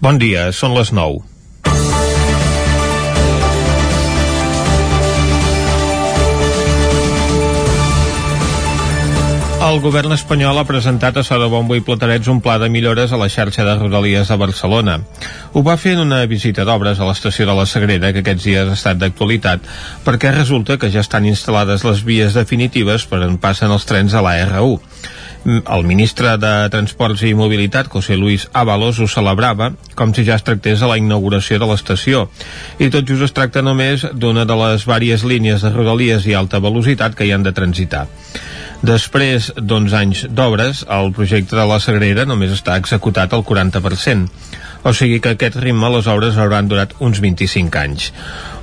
Bon dia, són les 9. El govern espanyol ha presentat a Sora Bombo i Platarets un pla de millores a la xarxa de rodalies de Barcelona. Ho va fer en una visita d'obres a l'estació de la Sagrera, que aquests dies ha estat d'actualitat, perquè resulta que ja estan instal·lades les vies definitives per on passen els trens a la R1. El ministre de Transports i Mobilitat, José Luis Ábalos, ho celebrava com si ja es tractés a la inauguració de l'estació. I tot just es tracta només d'una de les vàries línies de rodalies i alta velocitat que hi han de transitar. Després d'11 anys d'obres, el projecte de la Sagrera només està executat al 40% o sigui que aquest ritme obres hauran durat uns 25 anys.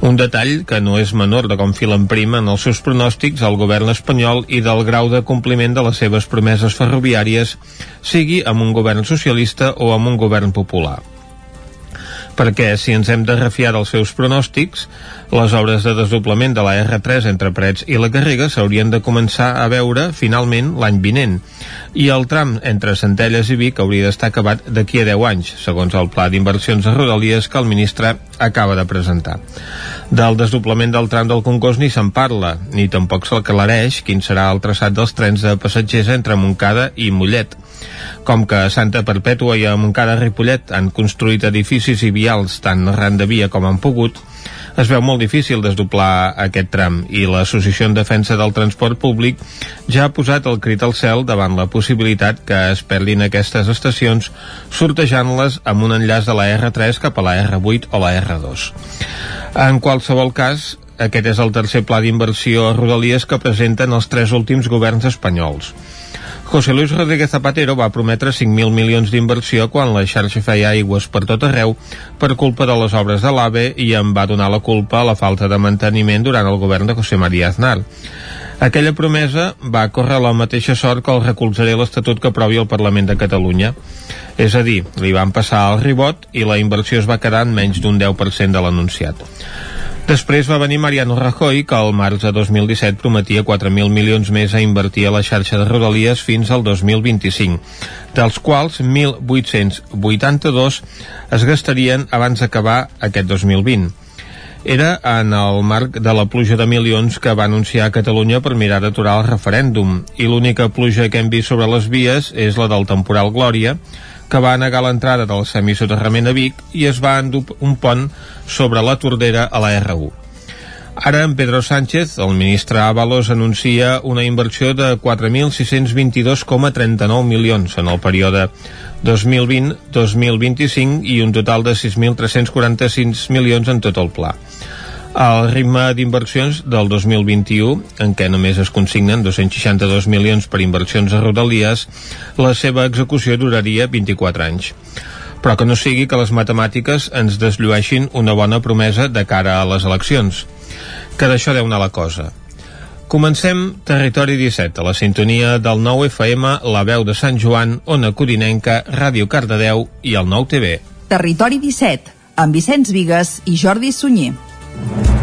Un detall que no és menor de com filen prima en els seus pronòstics al govern espanyol i del grau de compliment de les seves promeses ferroviàries, sigui amb un govern socialista o amb un govern popular perquè si ens hem de refiar dels seus pronòstics, les obres de desdoblament de la R3 entre Prets i la Garriga s'haurien de començar a veure finalment l'any vinent, i el tram entre Centelles i Vic hauria d'estar acabat d'aquí a 10 anys, segons el pla d'inversions de Rodalies que el ministre acaba de presentar. Del desdoblament del tram del Congost ni se'n parla, ni tampoc s'aclareix quin serà el traçat dels trens de passatgers entre Montcada i Mollet, com que a Santa Perpètua i a Montcada Ripollet han construït edificis i vials tant arran de via com han pogut, es veu molt difícil desdoblar aquest tram i l'Associació en Defensa del Transport Públic ja ha posat el crit al cel davant la possibilitat que es perdin aquestes estacions sortejant-les amb un enllaç de la R3 cap a la R8 o la R2. En qualsevol cas, aquest és el tercer pla d'inversió a Rodalies que presenten els tres últims governs espanyols. José Luis Rodríguez Zapatero va prometre 5.000 milions d'inversió quan la xarxa feia aigües per tot arreu per culpa de les obres de l'AVE i en va donar la culpa a la falta de manteniment durant el govern de José María Aznar. Aquella promesa va córrer la mateixa sort que el recolzaré l'Estatut que aprovi el Parlament de Catalunya. És a dir, li van passar el ribot i la inversió es va quedar en menys d'un 10% de l'anunciat. Després va venir Mariano Rajoy, que al març de 2017 prometia 4.000 milions més a invertir a la xarxa de Rodalies fins al 2025, dels quals 1.882 es gastarien abans d'acabar aquest 2020 era en el marc de la pluja de milions que va anunciar Catalunya per mirar d'aturar el referèndum i l'única pluja que hem vist sobre les vies és la del temporal Glòria que va negar l'entrada del semisoterrament a Vic i es va endur un pont sobre la Tordera a la R1. Ara, en Pedro Sánchez, el ministre Ábalos, anuncia una inversió de 4.622,39 milions en el període 2020-2025 i un total de 6.346 milions en tot el pla. El ritme d'inversions del 2021, en què només es consignen 262 milions per inversions a Rodalies, la seva execució duraria 24 anys. Però que no sigui que les matemàtiques ens desllueixin una bona promesa de cara a les eleccions. Que d'això deu anar la cosa. Comencem Territori 17, a la sintonia del 9 FM, la veu de Sant Joan, Ona Codinenca, Ràdio Cardedeu i el 9 TV. Territori 17, amb Vicenç Vigues i Jordi Sunyer. Thank you.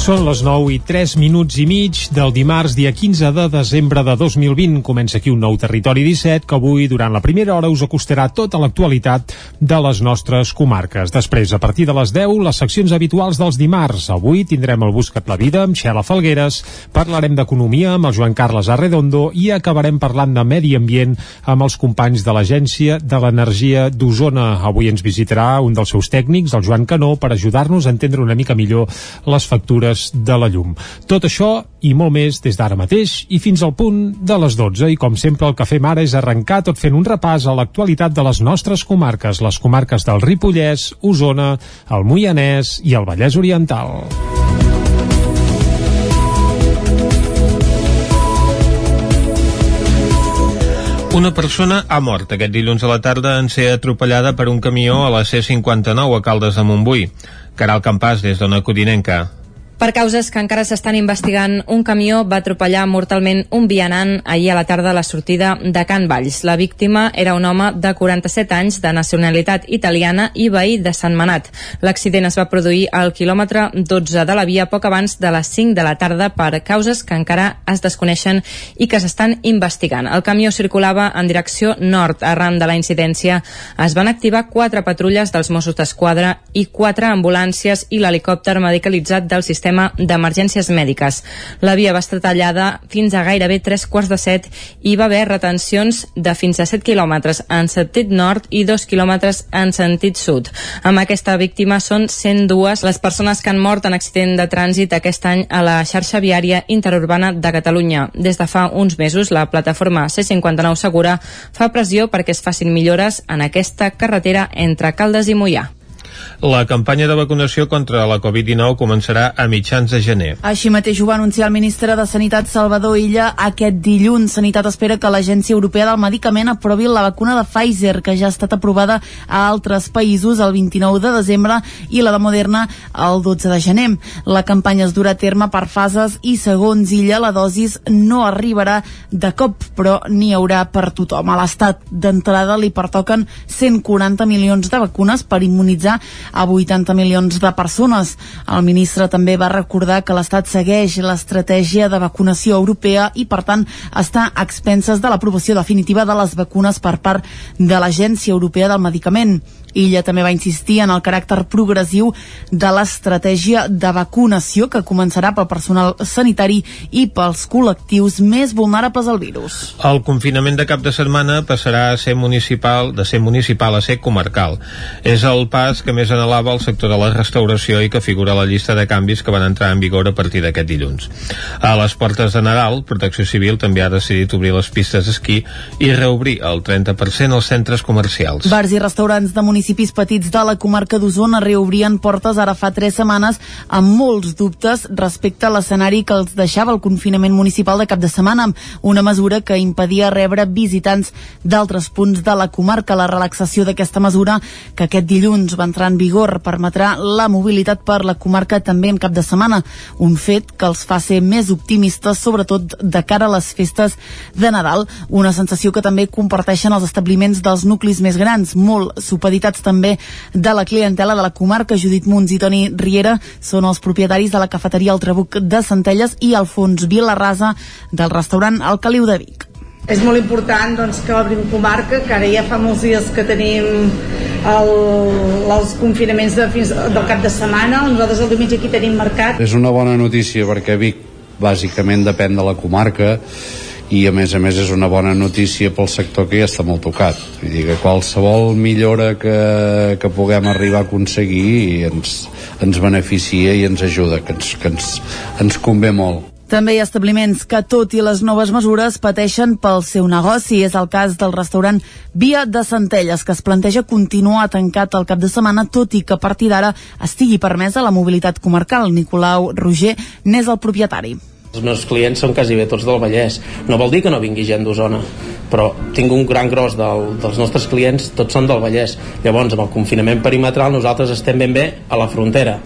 Són les 9 i 3 minuts i mig del dimarts, dia 15 de desembre de 2020. Comença aquí un nou Territori 17 que avui, durant la primera hora, us acostarà tota l'actualitat de les nostres comarques. Després, a partir de les 10, les seccions habituals dels dimarts. Avui tindrem el Buscat la Vida amb Xela Falgueres, parlarem d'economia amb el Joan Carles Arredondo i acabarem parlant de medi ambient amb els companys de l'Agència de l'Energia d'Osona. Avui ens visitarà un dels seus tècnics, el Joan Canó, per ajudar-nos a entendre una mica millor les factures factures de la llum. Tot això i molt més des d'ara mateix i fins al punt de les 12. I com sempre el que fem ara és arrencar tot fent un repàs a l'actualitat de les nostres comarques, les comarques del Ripollès, Osona, el Moianès i el Vallès Oriental. Una persona ha mort aquest dilluns a la tarda en ser atropellada per un camió a la C-59 a Caldes de Montbui. Caral Campàs, des d'Ona Codinenca. Per causes que encara s'estan investigant, un camió va atropellar mortalment un vianant ahir a la tarda a la sortida de Can Valls. La víctima era un home de 47 anys de nacionalitat italiana i veí de Sant Manat. L'accident es va produir al quilòmetre 12 de la via poc abans de les 5 de la tarda per causes que encara es desconeixen i que s'estan investigant. El camió circulava en direcció nord. Arran de la incidència es van activar quatre patrulles dels Mossos d'Esquadra i quatre ambulàncies i l'helicòpter medicalitzat del sistema sistema d'emergències mèdiques. La via va estar tallada fins a gairebé tres quarts de set i va haver retencions de fins a 7 quilòmetres en sentit nord i 2 quilòmetres en sentit sud. Amb aquesta víctima són 102 les persones que han mort en accident de trànsit aquest any a la xarxa viària interurbana de Catalunya. Des de fa uns mesos, la plataforma C59 Segura fa pressió perquè es facin millores en aquesta carretera entre Caldes i Mollà. La campanya de vacunació contra la Covid-19 començarà a mitjans de gener. Així mateix ho va anunciar el ministre de Sanitat Salvador Illa aquest dilluns. Sanitat espera que l'Agència Europea del Medicament aprovi la vacuna de Pfizer, que ja ha estat aprovada a altres països el 29 de desembre i la de Moderna el 12 de gener. La campanya es durà a terme per fases i segons Illa la dosis no arribarà de cop, però n'hi haurà per tothom. A l'Estat d'entrada li pertoquen 140 milions de vacunes per immunitzar a 80 milions de persones. El ministre també va recordar que l'Estat segueix l'estratègia de vacunació europea i, per tant, està a expenses de l'aprovació definitiva de les vacunes per part de l'Agència Europea del Medicament. Illa també va insistir en el caràcter progressiu de l'estratègia de vacunació que començarà pel personal sanitari i pels col·lectius més vulnerables al virus. El confinament de cap de setmana passarà a ser municipal, de ser municipal a ser comarcal. És el pas que més anhelava el sector de la restauració i que figura a la llista de canvis que van entrar en vigor a partir d'aquest dilluns. A les portes de Nadal, Protecció Civil també ha decidit obrir les pistes d'esquí i reobrir el 30% als centres comercials. Bars i restaurants de municipis petits de la comarca d'Osona reobrien portes ara fa tres setmanes amb molts dubtes respecte a l'escenari que els deixava el confinament municipal de cap de setmana, una mesura que impedia rebre visitants d'altres punts de la comarca. La relaxació d'aquesta mesura, que aquest dilluns va entrar en vigor permetrà la mobilitat per la comarca també en cap de setmana, un fet que els fa ser més optimistes, sobretot de cara a les festes de Nadal, una sensació que també comparteixen els establiments dels nuclis més grans, molt supeditats també de la clientela de la comarca. Judit Munts i Toni Riera són els propietaris de la cafeteria El Trabuc de Centelles i Alfons Vilarrasa del restaurant El Caliu de Vic. És molt important doncs, que obrim comarca, que ara ja fa molts dies que tenim el, els confinaments de fins, del cap de setmana. Nosaltres el diumenge aquí tenim mercat. És una bona notícia perquè Vic bàsicament depèn de la comarca i a més a més és una bona notícia pel sector que ja està molt tocat vull dir que qualsevol millora que, que puguem arribar a aconseguir ens, ens beneficia i ens ajuda que ens, que ens, ens convé molt també hi ha establiments que, tot i les noves mesures, pateixen pel seu negoci. És el cas del restaurant Via de Centelles, que es planteja continuar tancat el cap de setmana, tot i que a partir d'ara estigui permesa la mobilitat comarcal. Nicolau Roger n'és el propietari. Els meus clients són quasi bé tots del Vallès. No vol dir que no vingui gent d'Osona, però tinc un gran gros del, dels nostres clients, tots són del Vallès. Llavors, amb el confinament perimetral, nosaltres estem ben bé a la frontera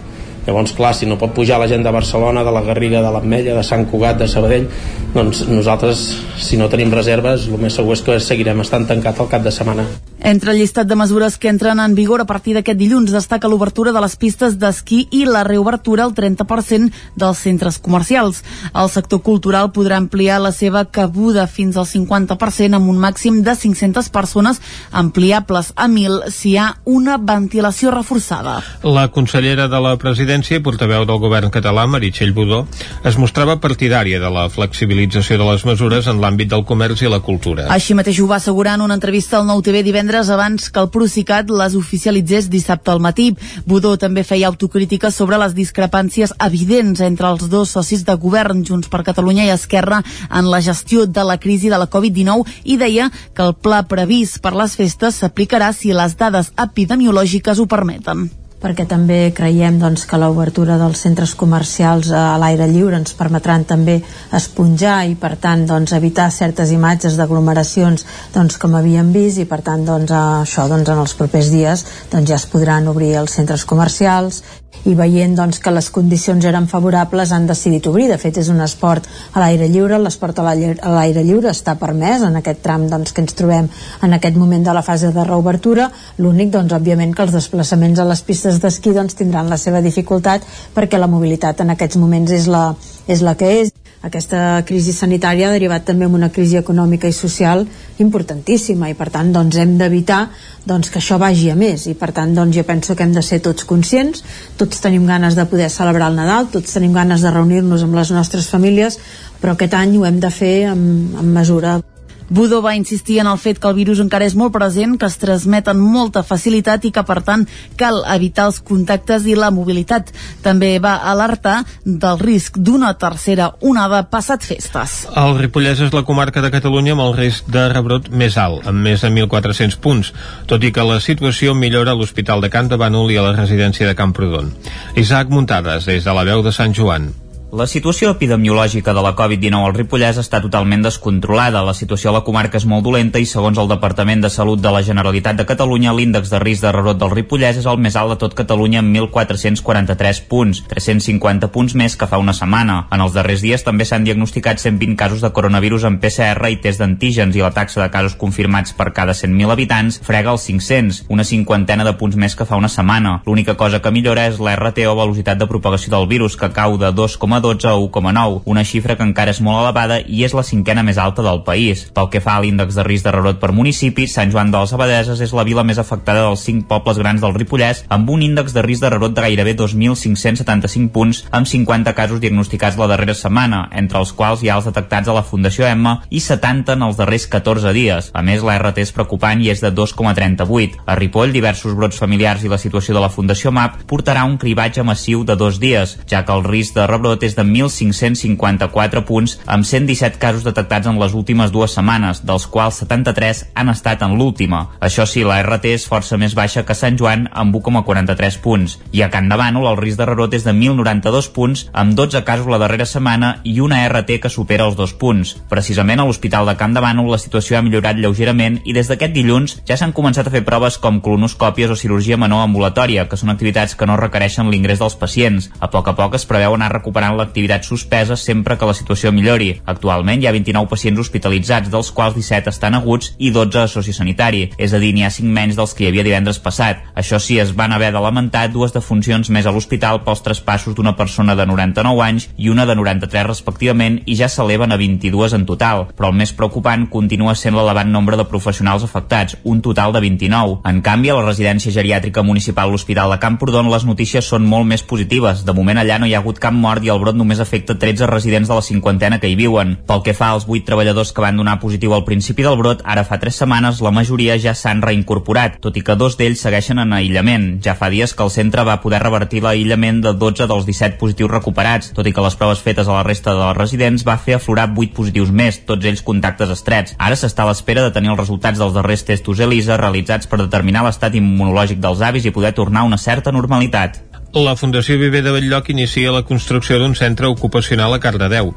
llavors clar, si no pot pujar la gent de Barcelona de la Garriga, de l'Ametlla, de Sant Cugat de Sabadell, doncs nosaltres si no tenim reserves, el més segur és que seguirem estant tancat al cap de setmana Entre el llistat de mesures que entren en vigor a partir d'aquest dilluns destaca l'obertura de les pistes d'esquí i la reobertura al 30% dels centres comercials. El sector cultural podrà ampliar la seva cabuda fins al 50% amb un màxim de 500 persones ampliables a 1.000 si hi ha una ventilació reforçada. La consellera de la presidència i portaveu del govern català, Meritxell Budó, es mostrava partidària de la flexibilització de les mesures en l'àmbit del comerç i la cultura. Així mateix ho va assegurar en una entrevista al Nou TV divendres abans que el Procicat les oficialitzés dissabte al matí. Budó també feia autocrítica sobre les discrepàncies evidents entre els dos socis de govern, Junts per Catalunya i Esquerra, en la gestió de la crisi de la Covid-19 i deia que el pla previst per les festes s'aplicarà si les dades epidemiològiques ho permeten perquè també creiem doncs, que l'obertura dels centres comercials a l'aire lliure ens permetran també esponjar i per tant doncs, evitar certes imatges d'aglomeracions doncs, com havíem vist i per tant doncs, això doncs, en els propers dies doncs, ja es podran obrir els centres comercials i veient doncs, que les condicions eren favorables han decidit obrir. De fet, és un esport a l'aire lliure, l'esport a l'aire lliure està permès en aquest tram doncs, que ens trobem en aquest moment de la fase de reobertura. L'únic, doncs, òbviament, que els desplaçaments a les pistes d'esquí doncs, tindran la seva dificultat perquè la mobilitat en aquests moments és la, és la que és. Aquesta crisi sanitària ha derivat també en una crisi econòmica i social importantíssima i per tant doncs, hem d'evitar doncs, que això vagi a més. I per tant doncs, jo penso que hem de ser tots conscients. Tots tenim ganes de poder celebrar el Nadal tots tenim ganes de reunir-nos amb les nostres famílies però aquest any ho hem de fer amb, amb mesura Budó va insistir en el fet que el virus encara és molt present, que es transmet amb molta facilitat i que, per tant, cal evitar els contactes i la mobilitat. També va alertar del risc d'una tercera onada passat festes. El Ripollès és la comarca de Catalunya amb el risc de rebrot més alt, amb més de 1.400 punts, tot i que la situació millora a l'Hospital de Can de Bànol i a la residència de Camprodon. Isaac Muntades, des de la veu de Sant Joan. La situació epidemiològica de la Covid-19 al Ripollès està totalment descontrolada. La situació a la comarca és molt dolenta i, segons el Departament de Salut de la Generalitat de Catalunya, l'índex de risc de rebrot del Ripollès és el més alt de tot Catalunya amb 1.443 punts, 350 punts més que fa una setmana. En els darrers dies també s'han diagnosticat 120 casos de coronavirus amb PCR i test d'antígens i la taxa de casos confirmats per cada 100.000 habitants frega els 500, una cinquantena de punts més que fa una setmana. L'única cosa que millora és l'RT o velocitat de propagació del virus, que cau de 2,2 12 a 1,9, una xifra que encara és molt elevada i és la cinquena més alta del país. Pel que fa a l'índex de risc de rebrot per municipi, Sant Joan dels Abadeses és la vila més afectada dels 5 pobles grans del Ripollès, amb un índex de risc de rebrot de gairebé 2.575 punts, amb 50 casos diagnosticats la darrera setmana, entre els quals hi ha els detectats a la Fundació Emma i 70 en els darrers 14 dies. A més, la RT és preocupant i és de 2,38. A Ripoll, diversos brots familiars i la situació de la Fundació MAP portarà un cribatge massiu de dos dies, ja que el risc de rebrot és de 1.554 punts, amb 117 casos detectats en les últimes dues setmanes, dels quals 73 han estat en l'última. Això sí, la RT és força més baixa que Sant Joan, amb 1,43 punts. I a Can de Bànol el risc de rebrot és de 1.092 punts, amb 12 casos la darrera setmana i una RT que supera els dos punts. Precisament a l'Hospital de Can de Bànol la situació ha millorat lleugerament i des d'aquest dilluns ja s'han començat a fer proves com colonoscòpies o cirurgia menor ambulatòria, que són activitats que no requereixen l'ingrés dels pacients. A poc a poc es preveu anar recuperant l'activitat suspesa sempre que la situació millori. Actualment hi ha 29 pacients hospitalitzats, dels quals 17 estan aguts i 12 a sociosanitari, és a dir, n'hi ha 5 menys dels que hi havia divendres passat. Això sí, es van haver de lamentar dues defuncions més a l'hospital pels traspassos d'una persona de 99 anys i una de 93 respectivament i ja s'eleven a 22 en total, però el més preocupant continua sent l'elevat nombre de professionals afectats, un total de 29. En canvi, a la residència geriàtrica municipal l'Hospital de Camprodon les notícies són molt més positives. De moment allà no hi ha hagut cap mort i el brot només afecta 13 residents de la cinquantena que hi viuen. Pel que fa als 8 treballadors que van donar positiu al principi del brot, ara fa 3 setmanes la majoria ja s'han reincorporat, tot i que dos d'ells segueixen en aïllament. Ja fa dies que el centre va poder revertir l'aïllament de 12 dels 17 positius recuperats, tot i que les proves fetes a la resta de les residents va fer aflorar 8 positius més, tots ells contactes estrets. Ara s'està a l'espera de tenir els resultats dels darrers testos ELISA realitzats per determinar l'estat immunològic dels avis i poder tornar a una certa normalitat. La Fundació Viver de Belllloc inicia la construcció d'un centre ocupacional a Cardedeu.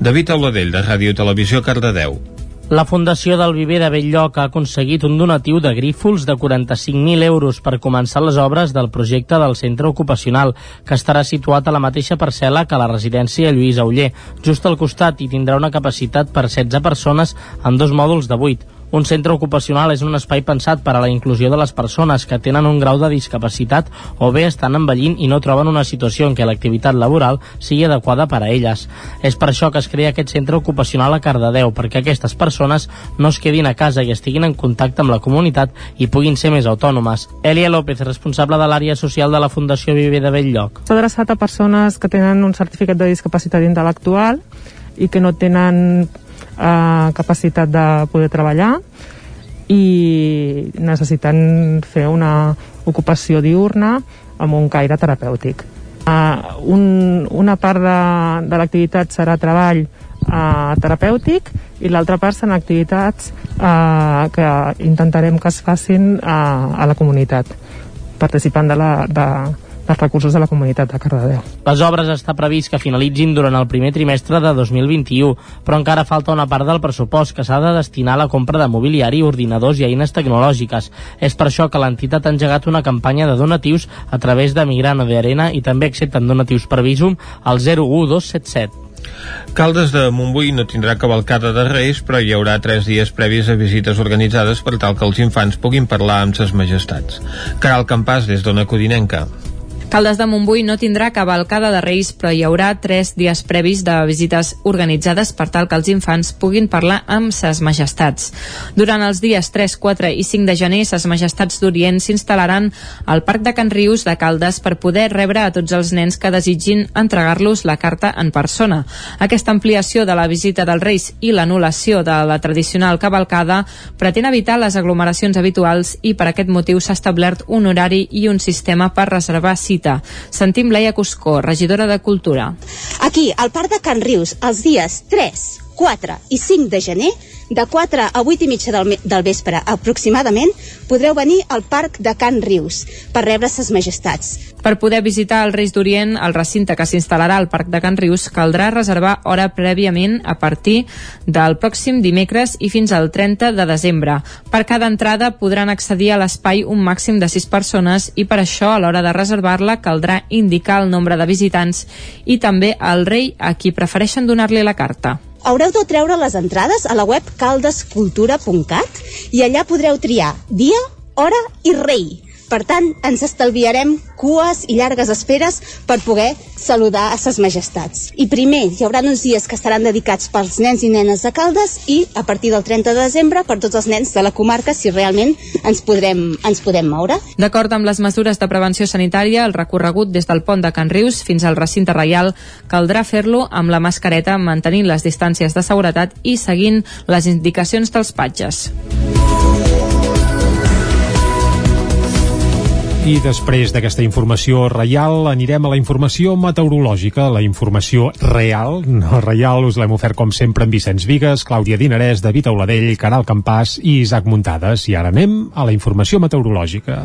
David Auladell, de Ràdio Televisió, Cardedeu. La Fundació del Viver de Belllloc ha aconseguit un donatiu de grífols de 45.000 euros per començar les obres del projecte del centre ocupacional, que estarà situat a la mateixa parcel·la que la residència Lluís Auller, just al costat i tindrà una capacitat per 16 persones amb dos mòduls de 8. Un centre ocupacional és un espai pensat per a la inclusió de les persones que tenen un grau de discapacitat o bé estan envellint i no troben una situació en què l'activitat laboral sigui adequada per a elles. És per això que es crea aquest centre ocupacional a Cardedeu, perquè aquestes persones no es quedin a casa i estiguin en contacte amb la comunitat i puguin ser més autònomes. Elia López, responsable de l'àrea social de la Fundació Viver de Belllloc. S'ha adreçat a persones que tenen un certificat de discapacitat intel·lectual i que no tenen eh, capacitat de poder treballar i necessiten fer una ocupació diurna amb un caire terapèutic. Uh, un, una part de, de l'activitat serà treball uh, terapèutic i l'altra part seran activitats uh, que intentarem que es facin uh, a la comunitat, participant de la, de, dels recursos de la comunitat de Cardedeu. Les obres està previst que finalitzin durant el primer trimestre de 2021, però encara falta una part del pressupost que s'ha de destinar a la compra de mobiliari, ordinadors i eines tecnològiques. És per això que l'entitat ha engegat una campanya de donatius a través de Migrano de Arena i també accepten donatius per Visum al 01277. Caldes de Montbui no tindrà cavalcada de Reis, però hi haurà tres dies previs a visites organitzades per tal que els infants puguin parlar amb ses majestats. Caral Campàs, des d'Ona Codinenca. Caldes de Montbui no tindrà cavalcada de Reis, però hi haurà tres dies previs de visites organitzades per tal que els infants puguin parlar amb ses majestats. Durant els dies 3, 4 i 5 de gener, ses majestats d'Orient s'instal·laran al Parc de Can Rius de Caldes per poder rebre a tots els nens que desitgin entregar-los la carta en persona. Aquesta ampliació de la visita dels Reis i l'anul·lació de la tradicional cavalcada pretén evitar les aglomeracions habituals i per aquest motiu s'ha establert un horari i un sistema per reservar cita cita. Sentim Laia Cuscó, regidora de Cultura. Aquí, al Parc de Can Rius, els dies 3, 4 i 5 de gener, de 4 a 8 i mitja del, del vespre aproximadament, podreu venir al Parc de Can Rius per rebre ses majestats. Per poder visitar el Reis d'Orient, el recinte que s'instal·larà al Parc de Can Rius, caldrà reservar hora prèviament a partir del pròxim dimecres i fins al 30 de desembre. Per cada entrada podran accedir a l'espai un màxim de 6 persones i per això a l'hora de reservar-la caldrà indicar el nombre de visitants i també al rei a qui prefereixen donar-li la carta haureu de treure les entrades a la web caldescultura.cat i allà podreu triar dia, hora i rei. Per tant, ens estalviarem cues i llargues esperes per poder saludar a ses majestats. I primer, hi haurà uns dies que estaran dedicats pels nens i nenes de Caldes i a partir del 30 de desembre per tots els nens de la comarca si realment ens podrem, ens podem moure. D'acord amb les mesures de prevenció sanitària, el recorregut des del pont de Can Rius fins al recinte reial caldrà fer-lo amb la mascareta mantenint les distàncies de seguretat i seguint les indicacions dels patges. I després d'aquesta informació reial anirem a la informació meteorològica, la informació real, no reial, us l'hem ofert com sempre amb Vicenç Vigues, Clàudia Dinarès, David Auladell, Caral Campàs i Isaac Muntades. I ara anem a la informació meteorològica.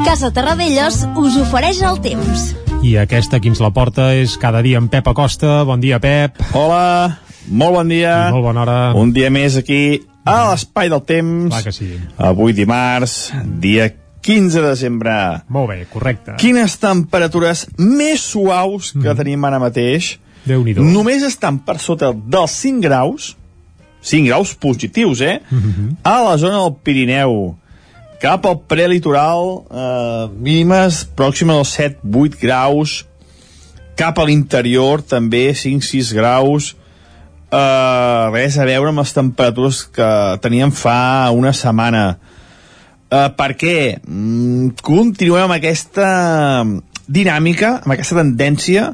Casa Terradellos us ofereix el temps. I aquesta qui ens la porta és cada dia en Pep Acosta. Bon dia, Pep. Hola, molt bon dia. I molt bona hora. Un dia més aquí a l'espai del temps. Clar que sí. Avui dimarts, dia 15 de desembre. Molt bé, correcte. Quines temperatures més suaus que mm. tenim ara mateix. déu nhi Només estan per sota dels 5 graus, 5 graus positius, eh? Mm -hmm. A la zona del Pirineu. Cap al prelitoral, eh, mínimes pròximes als 7-8 graus. Cap a l'interior, també 5-6 graus Uh, res a veure amb les temperatures que teníem fa una setmana. Uh, per què? Mm, continuem amb aquesta dinàmica, amb aquesta tendència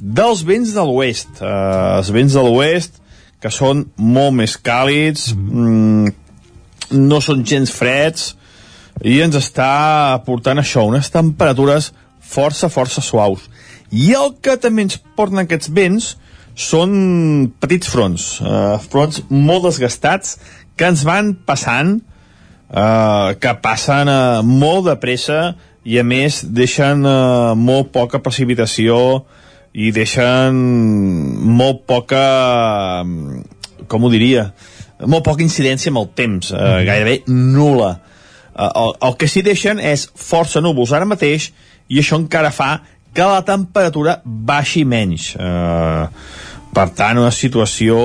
dels vents de l'oest. Uh, els vents de l'oest, que són molt més càlids, mm, no són gens freds, i ens està portant això, unes temperatures força, força suaus. I el que també ens porten aquests vents són petits fronts, eh, fronts molt desgastats que ens van passant, eh, que passen eh, molt de pressa i a més deixen eh, molt poca precipitació i deixen molt poca, com ho diria, molt poca incidència amb el temps, eh, gairebé nula. Eh, el, el que s'hi deixen és força núvols ara mateix i això encara fa que la temperatura baixi menys. Eh, per tant, una situació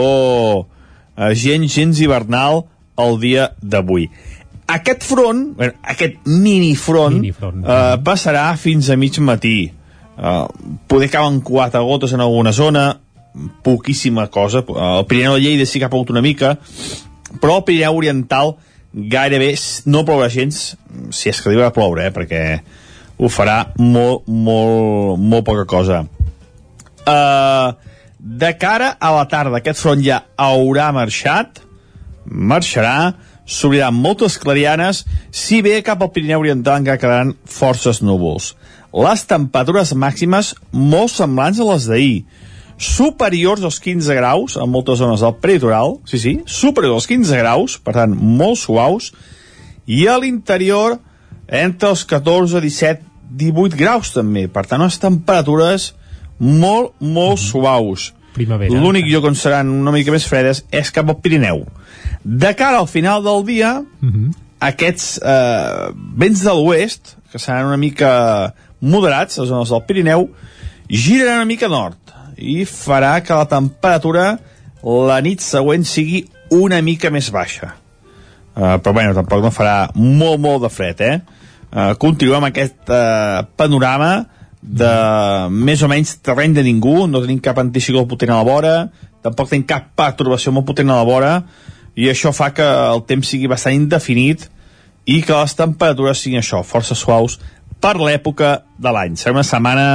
eh, gens, gens hivernal el dia d'avui. Aquest front, bueno, aquest minifront, Minifront. eh, passarà fins a mig matí. Eh, poder cauen quatre gotes en alguna zona, poquíssima cosa. El Pirineu de Lleida sí que ha plogut una mica, però el Pirineu Oriental gairebé no plourà gens, si és que arriba a ploure, eh, perquè ho farà molt, molt, molt poca cosa. Uh, de cara a la tarda, aquest front ja haurà marxat, marxarà, s'obriran moltes clarianes, si bé cap al Pirineu Oriental encara quedaran forces núvols. Les temperatures màximes molt semblants a les d'ahir, superiors als 15 graus en moltes zones del peritoral, sí, sí, superiors als 15 graus, per tant, molt suaus, i a l'interior entre els 14, 17, 18 graus també. Per tant, unes temperatures molt, molt suaus. Primavera. L'únic lloc on seran una mica més fredes és cap al Pirineu. De cara al final del dia, Uh -huh. aquests eh, vents de l'oest, que seran una mica moderats, les zones del Pirineu, giren una mica nord i farà que la temperatura la nit següent sigui una mica més baixa. Uh, però bueno, tampoc no farà molt, molt de fred, eh? Uh, continuem amb aquest uh, panorama de més o menys terreny de ningú, no tenim cap anticicló potent a la vora, tampoc tenim cap perturbació molt potent a la vora, i això fa que el temps sigui bastant indefinit i que les temperatures siguin això, força suaus per l'època de l'any. Serà una setmana...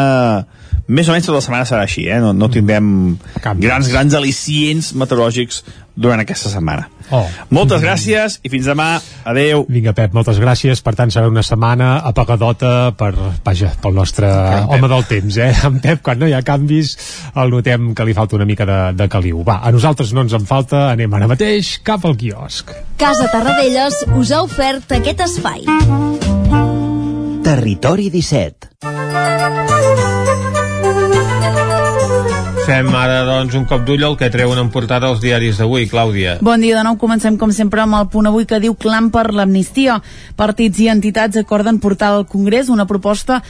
Més o menys tota la setmana serà així, eh? No, no tindrem grans, grans al·licients meteorològics durant aquesta setmana. Oh. Moltes gràcies i fins demà. Adeu. Vinga, Pep, moltes gràcies. Per tant, serà una setmana apagadota per, vaja, pel nostre Pep. home del temps, eh? En Pep, quan no hi ha canvis, el notem que li falta una mica de, de caliu. Va, a nosaltres no ens en falta, anem ara mateix cap al quiosc. Casa Tarradellas us ha ofert aquest espai. Territori 17 Fem ara, doncs, un cop d'ull al que treuen en portada els diaris d'avui, Clàudia. Bon dia de nou, comencem com sempre amb el punt avui que diu clam per l'amnistia. Partits i entitats acorden portar al Congrés una proposta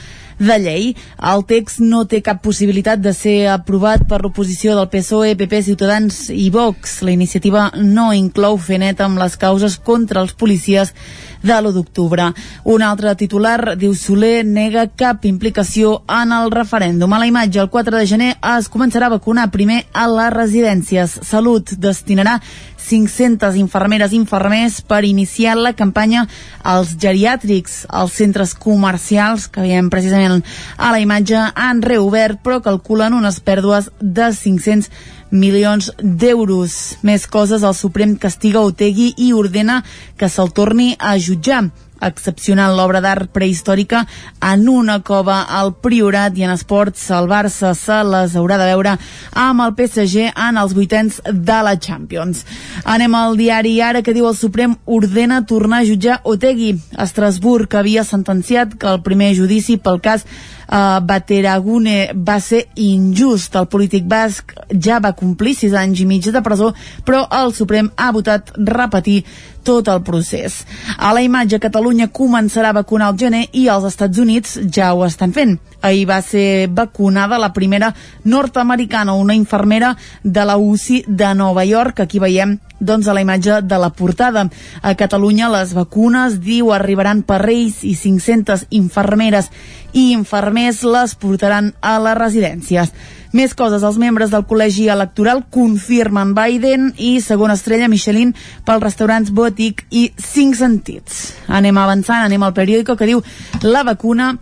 de llei. El text no té cap possibilitat de ser aprovat per l'oposició del PSOE, PP, Ciutadans i Vox. La iniciativa no inclou fer net amb les causes contra els policies de l'1 d'octubre. Un altre titular diu Soler nega cap implicació en el referèndum. A la imatge, el 4 de gener es començarà a vacunar primer a les residències. Salut destinarà 500 infermeres i infermers per iniciar la campanya als geriàtrics. Els centres comercials, que veiem precisament a la imatge, han reobert, però calculen unes pèrdues de 500 milions d'euros. Més coses, el Suprem castiga Otegui i ordena que se'l torni a jutjar excepcionant l'obra d'art prehistòrica en una cova al Priorat i en esports el Barça se les haurà de veure amb el PSG en els vuitens de la Champions. Anem al diari Ara que diu el Suprem ordena tornar a jutjar Otegui. Estrasburg havia sentenciat que el primer judici pel cas uh, Bateragune va ser injust. El polític basc ja va complir sis anys i mig de presó, però el Suprem ha votat repetir tot el procés. A la imatge, Catalunya començarà a vacunar al gener i els Estats Units ja ho estan fent. Ahir va ser vacunada la primera nord-americana, una infermera de la UCI de Nova York. Aquí veiem doncs a la imatge de la portada. A Catalunya les vacunes, diu, arribaran per Reis i 500 infermeres i infermers les portaran a les residències. Més coses, els membres del col·legi electoral confirmen Biden i segona estrella Michelin pels restaurants Botic i Cinc Sentits. Anem avançant, anem al periòdico que diu la vacuna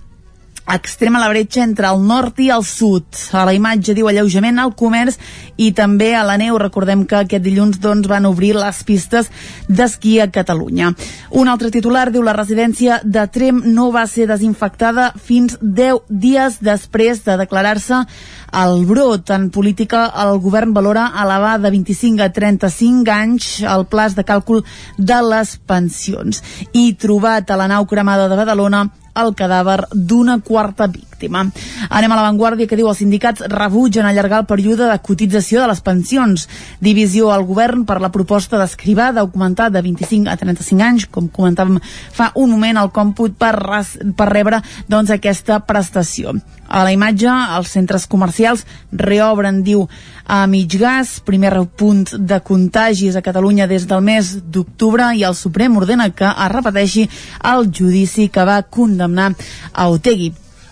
extrema la bretxa entre el nord i el sud. A la imatge diu alleujament al comerç i també a la neu. Recordem que aquest dilluns doncs, van obrir les pistes d'esquí a Catalunya. Un altre titular diu la residència de Trem no va ser desinfectada fins 10 dies després de declarar-se el brot. En política, el govern valora elevar de 25 a 35 anys el plaç de càlcul de les pensions. I trobat a la nau cremada de Badalona el cadàver d'una quarta víctima. Anem a l'avantguàrdia que diu els sindicats rebutgen allargar el període de cotització de les pensions. Divisió al govern per la proposta d'escrivar d'augmentar de 25 a 35 anys, com comentàvem fa un moment, el còmput per, res, per rebre doncs, aquesta prestació. A la imatge, els centres comercials reobren, diu, a mig gas, primer punt de contagis a Catalunya des del mes d'octubre i el Suprem ordena que es repeteixi el judici que va condemnar a Otegui.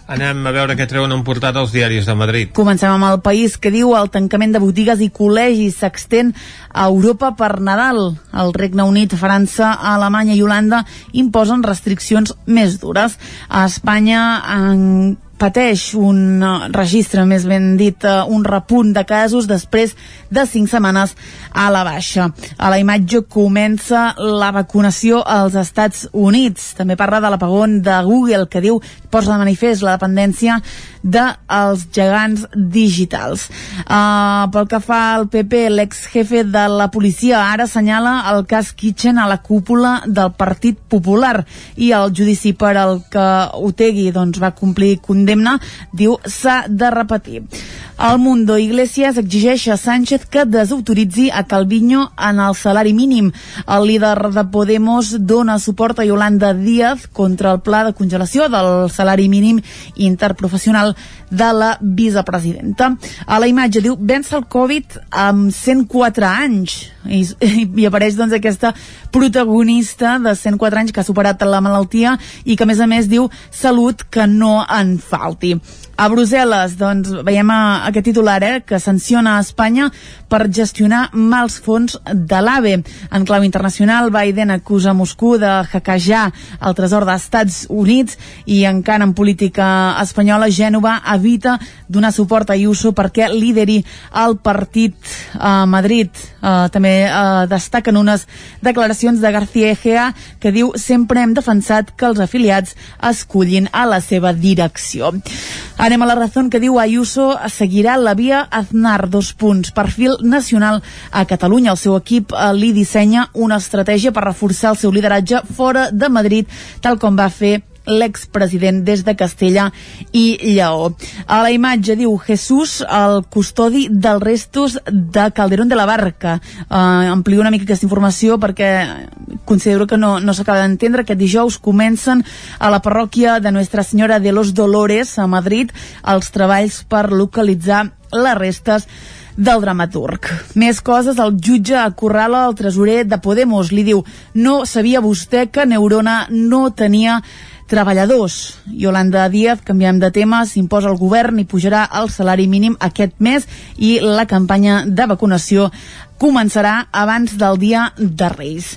Anem a veure què treuen en portada els diaris de Madrid. Comencem amb el país que diu el tancament de botigues i col·legis s'extén a Europa per Nadal. El Regne Unit, França, Alemanya i Holanda imposen restriccions més dures. A Espanya en pateix un uh, registre, més ben dit, uh, un repunt de casos després de 5 setmanes a la baixa. A la imatge comença la vacunació als Estats Units. També parla de l'apagón de Google, que diu, posa de manifest la dependència dels de gegants digitals. Uh, pel que fa al PP, l'ex-jefe de la policia ara assenyala el cas Kitchen a la cúpula del Partit Popular i el judici per al que Otegi doncs, va complir condemna, diu s'ha de repetir. El Mundo Iglesias exigeix a Sánchez que desautoritzi a Calviño en el salari mínim. El líder de Podemos dona suport a Yolanda Díaz contra el pla de congelació del salari mínim interprofessional de la vicepresidenta. A la imatge diu, vence el Covid amb 104 anys i, i apareix doncs aquesta protagonista de 104 anys que ha superat la malaltia i que a més a més diu salut que no en falti. A Brussel·les, doncs, veiem aquest titular, eh, que sanciona a Espanya per gestionar mals fons de l'AVE. En clau internacional, Biden acusa Moscou de hackejar el tresor d'Estats Units i encara en política espanyola, Gènova evita donar suport a Ayuso perquè lideri el partit a Madrid. Uh, també uh, destaquen unes declaracions de García Egea que diu sempre hem defensat que els afiliats escullin a la seva direcció. Anem a la raó que diu Ayuso seguirà la via Aznar, dos punts, perfil nacional a Catalunya. El seu equip eh, li dissenya una estratègia per reforçar el seu lideratge fora de Madrid, tal com va fer l'expresident des de Castella i Lleó. A la imatge diu Jesús, el custodi dels restos de Calderón de la Barca. Uh, amplio una mica aquesta informació perquè considero que no, no s'acaba d'entendre. Aquest dijous comencen a la parròquia de Nuestra Senyora de los Dolores a Madrid els treballs per localitzar les restes del dramaturg. Més coses, el jutge acorrala el tresorer de Podemos. Li diu, no sabia vostè que Neurona no tenia treballadors. Yolanda Díaz, canviem de tema, s'imposa el govern i pujarà el salari mínim aquest mes i la campanya de vacunació començarà abans del dia de Reis.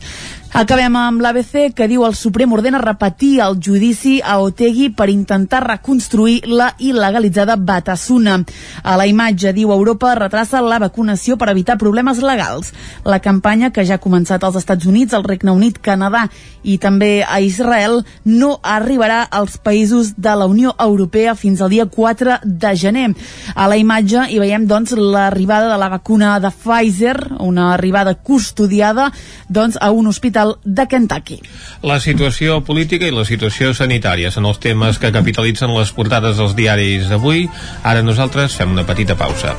Acabem amb l'ABC que diu el Suprem ordena repetir el judici a Otegui per intentar reconstruir la il·legalitzada Batasuna. A la imatge diu Europa retrassa la vacunació per evitar problemes legals. La campanya que ja ha començat als Estats Units, al Regne Unit, Canadà i també a Israel no arribarà als països de la Unió Europea fins al dia 4 de gener. A la imatge hi veiem doncs l'arribada de la vacuna de Pfizer, una arribada custodiada doncs a un hospital de Kentucky. La situació política i la situació sanitària són els temes que capitalitzen les portades dels diaris d'avui. Ara nosaltres fem una petita pausa.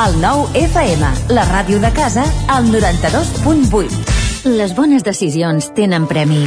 El nou FM, la ràdio de casa, al 92.8. Les bones decisions tenen premi.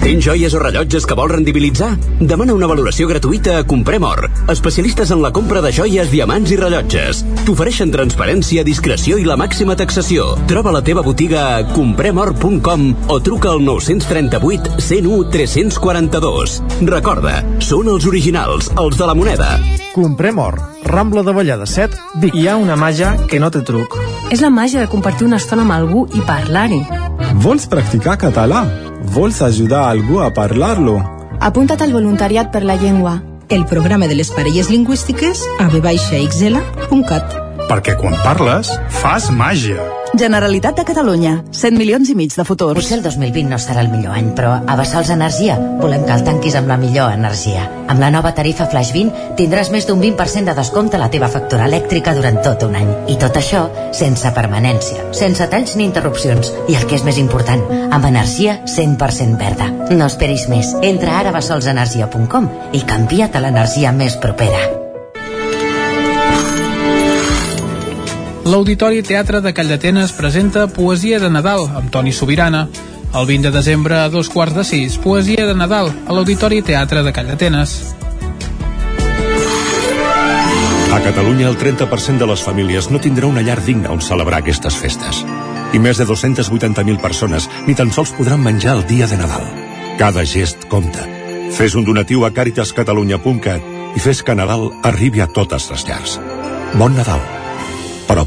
Tens joies o rellotges que vols rendibilitzar? Demana una valoració gratuïta a Comprem Or, especialistes en la compra de joies, diamants i rellotges. T'ofereixen transparència, discreció i la màxima taxació. Troba la teva botiga a compremor.com o truca al 938 101 342. Recorda, són els originals, els de la moneda. Comprem or. Rambla de Vallada 7, Vic. Hi ha una màgia que no té truc. És la màgia de compartir una estona amb algú i parlar-hi. Vols practicar català? Vols ajudar algú a parlar-lo? Apunta't al voluntariat per la llengua. El programa de les parelles lingüístiques a vxl.cat Perquè quan parles, fas màgia. Generalitat de Catalunya, 100 milions i mig de futur. Potser el 2020 no serà el millor any, però a Bassols Energia volem que el tanquis amb la millor energia. Amb la nova tarifa Flash 20 tindràs més d'un 20% de descompte a la teva factura elèctrica durant tot un any. I tot això sense permanència, sense talls ni interrupcions. I el que és més important, amb energia 100% verda. No esperis més. Entra ara a bassolsenergia.com i canvia't a l'energia més propera. L'Auditori Teatre de Calldetenes presenta Poesia de Nadal amb Toni Sobirana. El 20 de desembre a dos quarts de sis, Poesia de Nadal a l'Auditori Teatre de Calldetenes. A Catalunya, el 30% de les famílies no tindrà una llar digna on celebrar aquestes festes. I més de 280.000 persones ni tan sols podran menjar el dia de Nadal. Cada gest compta. Fes un donatiu a caritascatalunya.cat i fes que Nadal arribi a totes les llars. Bon Nadal. Però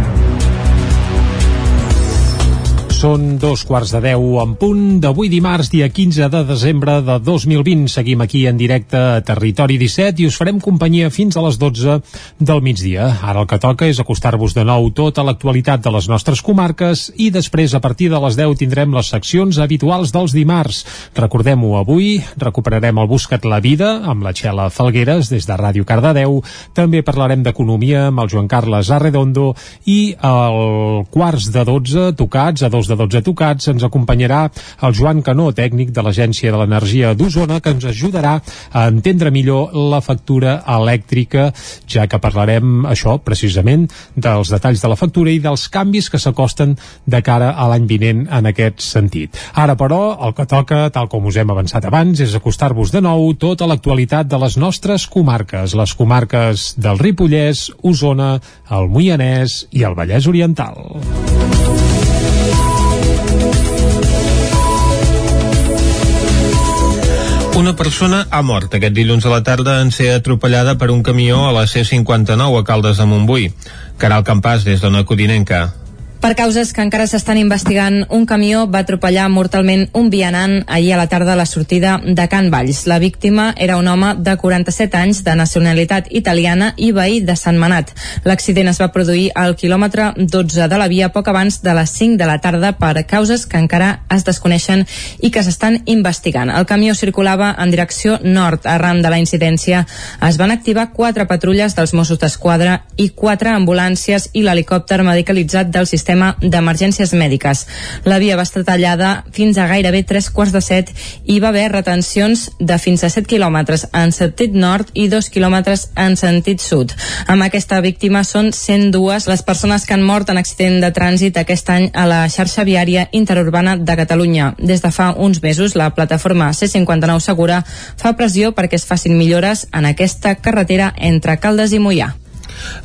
Són dos quarts de deu en punt d'avui dimarts, dia 15 de desembre de 2020. Seguim aquí en directe a Territori 17 i us farem companyia fins a les 12 del migdia. Ara el que toca és acostar-vos de nou tota l'actualitat de les nostres comarques i després, a partir de les 10, tindrem les seccions habituals dels dimarts. Recordem-ho, avui recuperarem el Buscat la Vida amb la Txela Falgueres des de Ràdio Cardedeu. També parlarem d'economia amb el Joan Carles Arredondo i al quarts de 12, tocats a dos de 12 tocats, ens acompanyarà el Joan Canó, tècnic de l'Agència de l'Energia d'Osona, que ens ajudarà a entendre millor la factura elèctrica, ja que parlarem això, precisament, dels detalls de la factura i dels canvis que s'acosten de cara a l'any vinent en aquest sentit. Ara, però, el que toca, tal com us hem avançat abans, és acostar-vos de nou tota l'actualitat de les nostres comarques, les comarques del Ripollès, Osona, el Moianès i el Vallès Oriental. Una persona ha mort aquest dilluns a la tarda en ser atropellada per un camió a la C-59 a Caldes de Montbui. Caral Campàs, des d'Ona Codinenca. Per causes que encara s'estan investigant, un camió va atropellar mortalment un vianant ahir a la tarda a la sortida de Can Valls. La víctima era un home de 47 anys de nacionalitat italiana i veí de Sant Manat. L'accident es va produir al quilòmetre 12 de la via poc abans de les 5 de la tarda per causes que encara es desconeixen i que s'estan investigant. El camió circulava en direcció nord. Arran de la incidència es van activar quatre patrulles dels Mossos d'Esquadra i quatre ambulàncies i l'helicòpter medicalitzat del sistema sistema d'emergències mèdiques. La via va estar tallada fins a gairebé tres quarts de set i va haver retencions de fins a 7 quilòmetres en sentit nord i 2 quilòmetres en sentit sud. Amb aquesta víctima són 102 les persones que han mort en accident de trànsit aquest any a la xarxa viària interurbana de Catalunya. Des de fa uns mesos, la plataforma C59 Segura fa pressió perquè es facin millores en aquesta carretera entre Caldes i Mollà.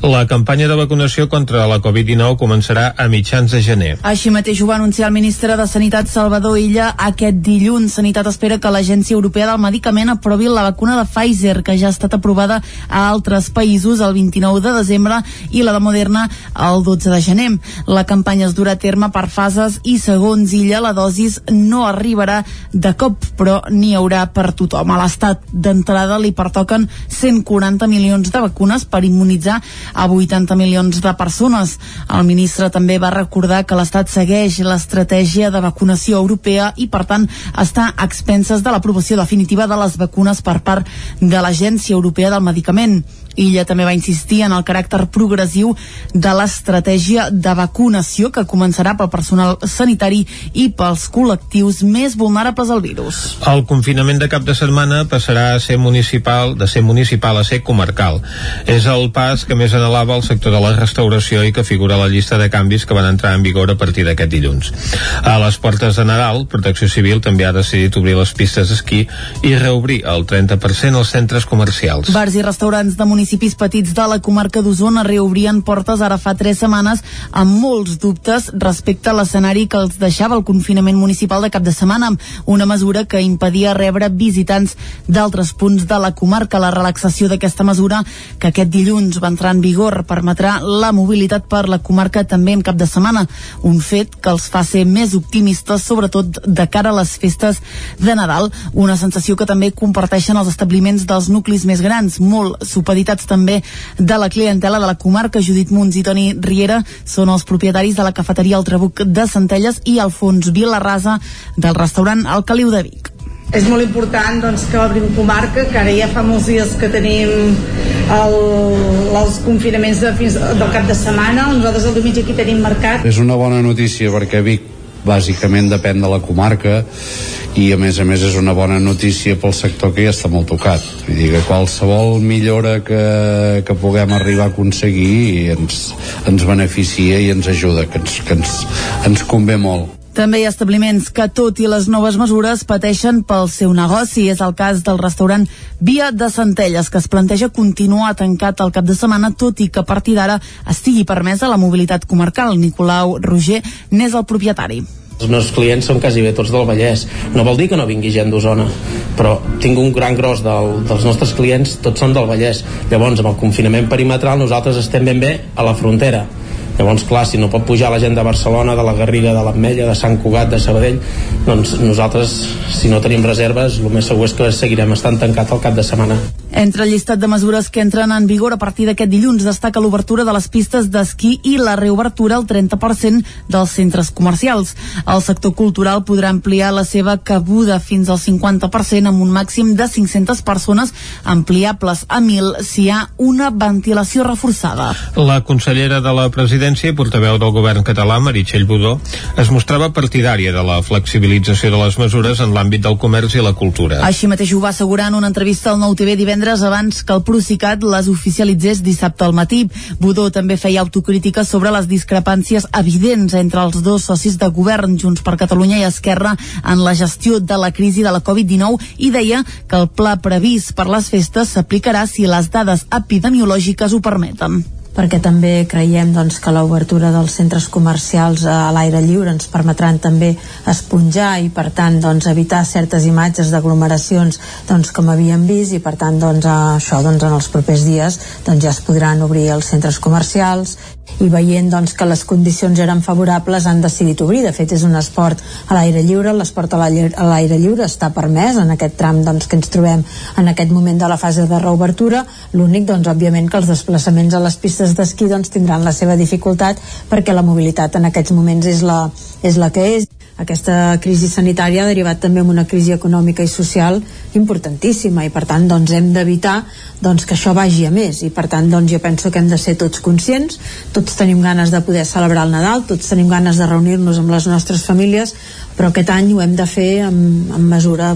La campanya de vacunació contra la Covid-19 començarà a mitjans de gener. Així mateix ho va anunciar el ministre de Sanitat Salvador Illa aquest dilluns. Sanitat espera que l'Agència Europea del Medicament aprovi la vacuna de Pfizer, que ja ha estat aprovada a altres països el 29 de desembre i la de Moderna el 12 de gener. La campanya es durà a terme per fases i segons Illa la dosis no arribarà de cop, però n'hi haurà per tothom. A l'estat d'entrada li pertoquen 140 milions de vacunes per immunitzar a 80 milions de persones. El ministre també va recordar que l'Estat segueix l'estratègia de vacunació europea i, per tant, està a expenses de l'aprovació definitiva de les vacunes per part de l'Agència Europea del Medicament. Illa també va insistir en el caràcter progressiu de l'estratègia de vacunació que començarà pel personal sanitari i pels col·lectius més vulnerables al virus. El confinament de cap de setmana passarà a ser municipal, de ser municipal a ser comarcal. És el pas que més anhelava el sector de la restauració i que figura a la llista de canvis que van entrar en vigor a partir d'aquest dilluns. A les portes de Nadal, Protecció Civil també ha decidit obrir les pistes d'esquí i reobrir el 30% als centres comercials. Bars i restaurants de municipis municipis petits de la comarca d'Osona reobrien portes ara fa tres setmanes amb molts dubtes respecte a l'escenari que els deixava el confinament municipal de cap de setmana, una mesura que impedia rebre visitants d'altres punts de la comarca. La relaxació d'aquesta mesura, que aquest dilluns va entrar en vigor, permetrà la mobilitat per la comarca també en cap de setmana, un fet que els fa ser més optimistes, sobretot de cara a les festes de Nadal, una sensació que també comparteixen els establiments dels nuclis més grans, molt supeditats també de la clientela de la comarca. Judit Munts i Toni Riera són els propietaris de la cafeteria El Trabuc de Centelles i Alfons Vilarrasa del restaurant El Caliu de Vic. És molt important doncs, que obrim comarca, que ara ja fa molts dies que tenim el, els confinaments de fins, del cap de setmana. Nosaltres el diumenge aquí tenim mercat. És una bona notícia perquè Vic bàsicament depèn de la comarca i a més a més és una bona notícia pel sector que ja està molt tocat vull dir que qualsevol millora que, que puguem arribar a aconseguir ens, ens beneficia i ens ajuda que ens, que ens, ens convé molt també hi ha establiments que, tot i les noves mesures, pateixen pel seu negoci. És el cas del restaurant Via de Centelles, que es planteja continuar tancat el cap de setmana, tot i que a partir d'ara estigui permesa la mobilitat comarcal. Nicolau Roger n'és el propietari. Els meus clients són quasi bé tots del Vallès. No vol dir que no vingui gent d'Osona, però tinc un gran gros del, dels nostres clients, tots són del Vallès. Llavors, amb el confinament perimetral, nosaltres estem ben bé a la frontera llavors clar, si no pot pujar la gent de Barcelona de la Garriga, de l'Ametlla, de Sant Cugat de Sabadell, doncs nosaltres si no tenim reserves, el més segur és que seguirem estant tancat al cap de setmana Entre el llistat de mesures que entren en vigor a partir d'aquest dilluns destaca l'obertura de les pistes d'esquí i la reobertura al 30% dels centres comercials. El sector cultural podrà ampliar la seva cabuda fins al 50% amb un màxim de 500 persones ampliables a 1.000 si hi ha una ventilació reforçada. La consellera de la presidència i portaveu del govern català, Meritxell Budó, es mostrava partidària de la flexibilització de les mesures en l'àmbit del comerç i la cultura. Així mateix ho va assegurar en una entrevista al Nou TV divendres abans que el Procicat les oficialitzés dissabte al matí. Budó també feia autocrítica sobre les discrepàncies evidents entre els dos socis de govern, Junts per Catalunya i Esquerra, en la gestió de la crisi de la Covid-19 i deia que el pla previst per les festes s'aplicarà si les dades epidemiològiques ho permeten perquè també creiem doncs, que l'obertura dels centres comercials a l'aire lliure ens permetran també esponjar i per tant doncs, evitar certes imatges d'aglomeracions doncs, com havíem vist i per tant doncs, això doncs, en els propers dies doncs, ja es podran obrir els centres comercials i veient doncs, que les condicions eren favorables han decidit obrir. De fet, és un esport a l'aire lliure, l'esport a l'aire lliure està permès en aquest tram doncs, que ens trobem en aquest moment de la fase de reobertura. L'únic, doncs, òbviament, que els desplaçaments a les pistes d'esquí doncs, tindran la seva dificultat perquè la mobilitat en aquests moments és la, és la que és. Aquesta crisi sanitària ha derivat també en una crisi econòmica i social importantíssima i per tant doncs, hem d'evitar doncs, que això vagi a més. I per tant doncs, jo penso que hem de ser tots conscients. Tots tenim ganes de poder celebrar el Nadal tots tenim ganes de reunir-nos amb les nostres famílies però aquest any ho hem de fer amb, amb mesura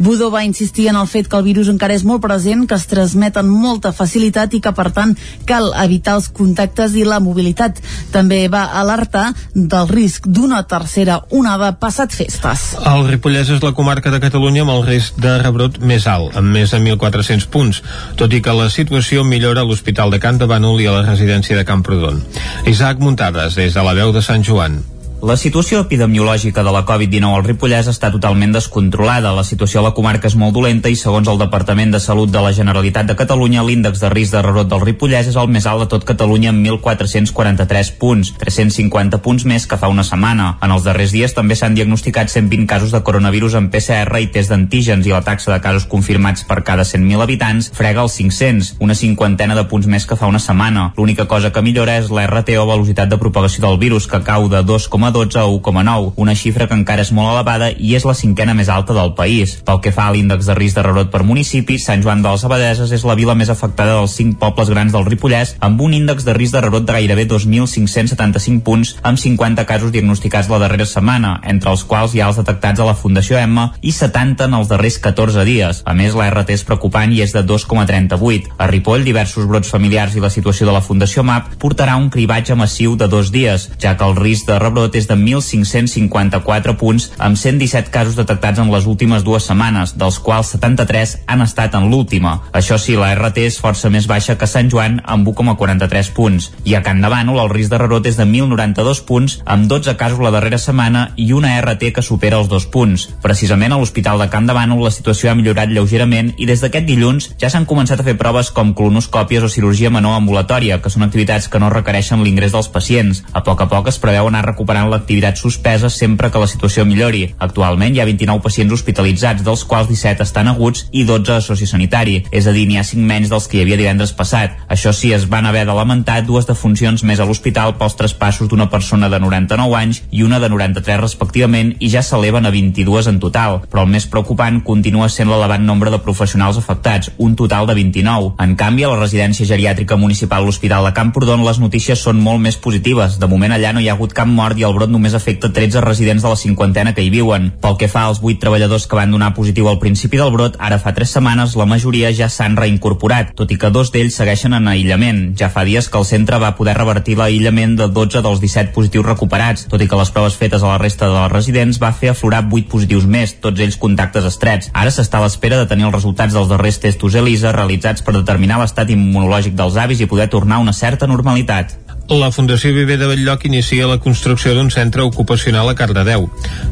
Budó va insistir en el fet que el virus encara és molt present, que es transmet amb molta facilitat i que, per tant, cal evitar els contactes i la mobilitat. També va alertar del risc d'una tercera onada passat festes. El Ripollès és la comarca de Catalunya amb el risc de rebrot més alt, amb més de 1.400 punts, tot i que la situació millora a l'Hospital de Can de Bànol i a la residència de Camprodon. Isaac Muntades, des de la veu de Sant Joan. La situació epidemiològica de la Covid-19 al Ripollès està totalment descontrolada. La situació a la comarca és molt dolenta i, segons el Departament de Salut de la Generalitat de Catalunya, l'índex de risc de rebrot del Ripollès és el més alt de tot Catalunya amb 1.443 punts, 350 punts més que fa una setmana. En els darrers dies també s'han diagnosticat 120 casos de coronavirus en PCR i test d'antígens i la taxa de casos confirmats per cada 100.000 habitants frega els 500, una cinquantena de punts més que fa una setmana. L'única cosa que millora és l'RT o velocitat de propagació del virus, que cau de 2, 1,12 a 1,9, una xifra que encara és molt elevada i és la cinquena més alta del país. Pel que fa a l'índex de risc de rebrot per municipi, Sant Joan de les Abadeses és la vila més afectada dels cinc pobles grans del Ripollès, amb un índex de risc de rebrot de gairebé 2.575 punts, amb 50 casos diagnosticats la darrera setmana, entre els quals hi ha els detectats a la Fundació Emma i 70 en els darrers 14 dies. A més, la RT és preocupant i és de 2,38. A Ripoll, diversos brots familiars i la situació de la Fundació MAP portarà un cribatge massiu de dos dies, ja que el risc de rebrot és de 1.554 punts, amb 117 casos detectats en les últimes dues setmanes, dels quals 73 han estat en l'última. Això sí, la RT és força més baixa que Sant Joan, amb 1,43 punts. I a Can de Bànol, el risc de rebrot és de 1.092 punts, amb 12 casos la darrera setmana i una RT que supera els dos punts. Precisament a l'Hospital de Can de Bànol la situació ha millorat lleugerament i des d'aquest dilluns ja s'han començat a fer proves com colonoscòpies o cirurgia menor ambulatòria, que són activitats que no requereixen l'ingrés dels pacients. A poc a poc es preveu anar recuperant l'activitat suspesa sempre que la situació millori. Actualment hi ha 29 pacients hospitalitzats, dels quals 17 estan aguts i 12 a sociosanitari, és a dir, n'hi ha 5 menys dels que hi havia divendres passat. Això sí, es van haver de lamentar dues defuncions més a l'hospital pels traspassos d'una persona de 99 anys i una de 93 respectivament i ja s'eleven a 22 en total, però el més preocupant continua sent l'elevat nombre de professionals afectats, un total de 29. En canvi, a la residència geriàtrica municipal l'Hospital de Camprodon les notícies són molt més positives. De moment allà no hi ha hagut cap mort i el brot només afecta 13 residents de la cinquantena que hi viuen. Pel que fa als 8 treballadors que van donar positiu al principi del brot, ara fa 3 setmanes la majoria ja s'han reincorporat, tot i que dos d'ells segueixen en aïllament. Ja fa dies que el centre va poder revertir l'aïllament de 12 dels 17 positius recuperats, tot i que les proves fetes a la resta de les residents va fer aflorar 8 positius més, tots ells contactes estrets. Ara s'està a l'espera de tenir els resultats dels darrers testos ELISA realitzats per determinar l'estat immunològic dels avis i poder tornar a una certa normalitat. La Fundació Viver de Belllloc inicia la construcció d'un centre ocupacional a Cardedeu.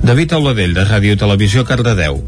David Auladell, de Ràdio Televisió Cardedeu.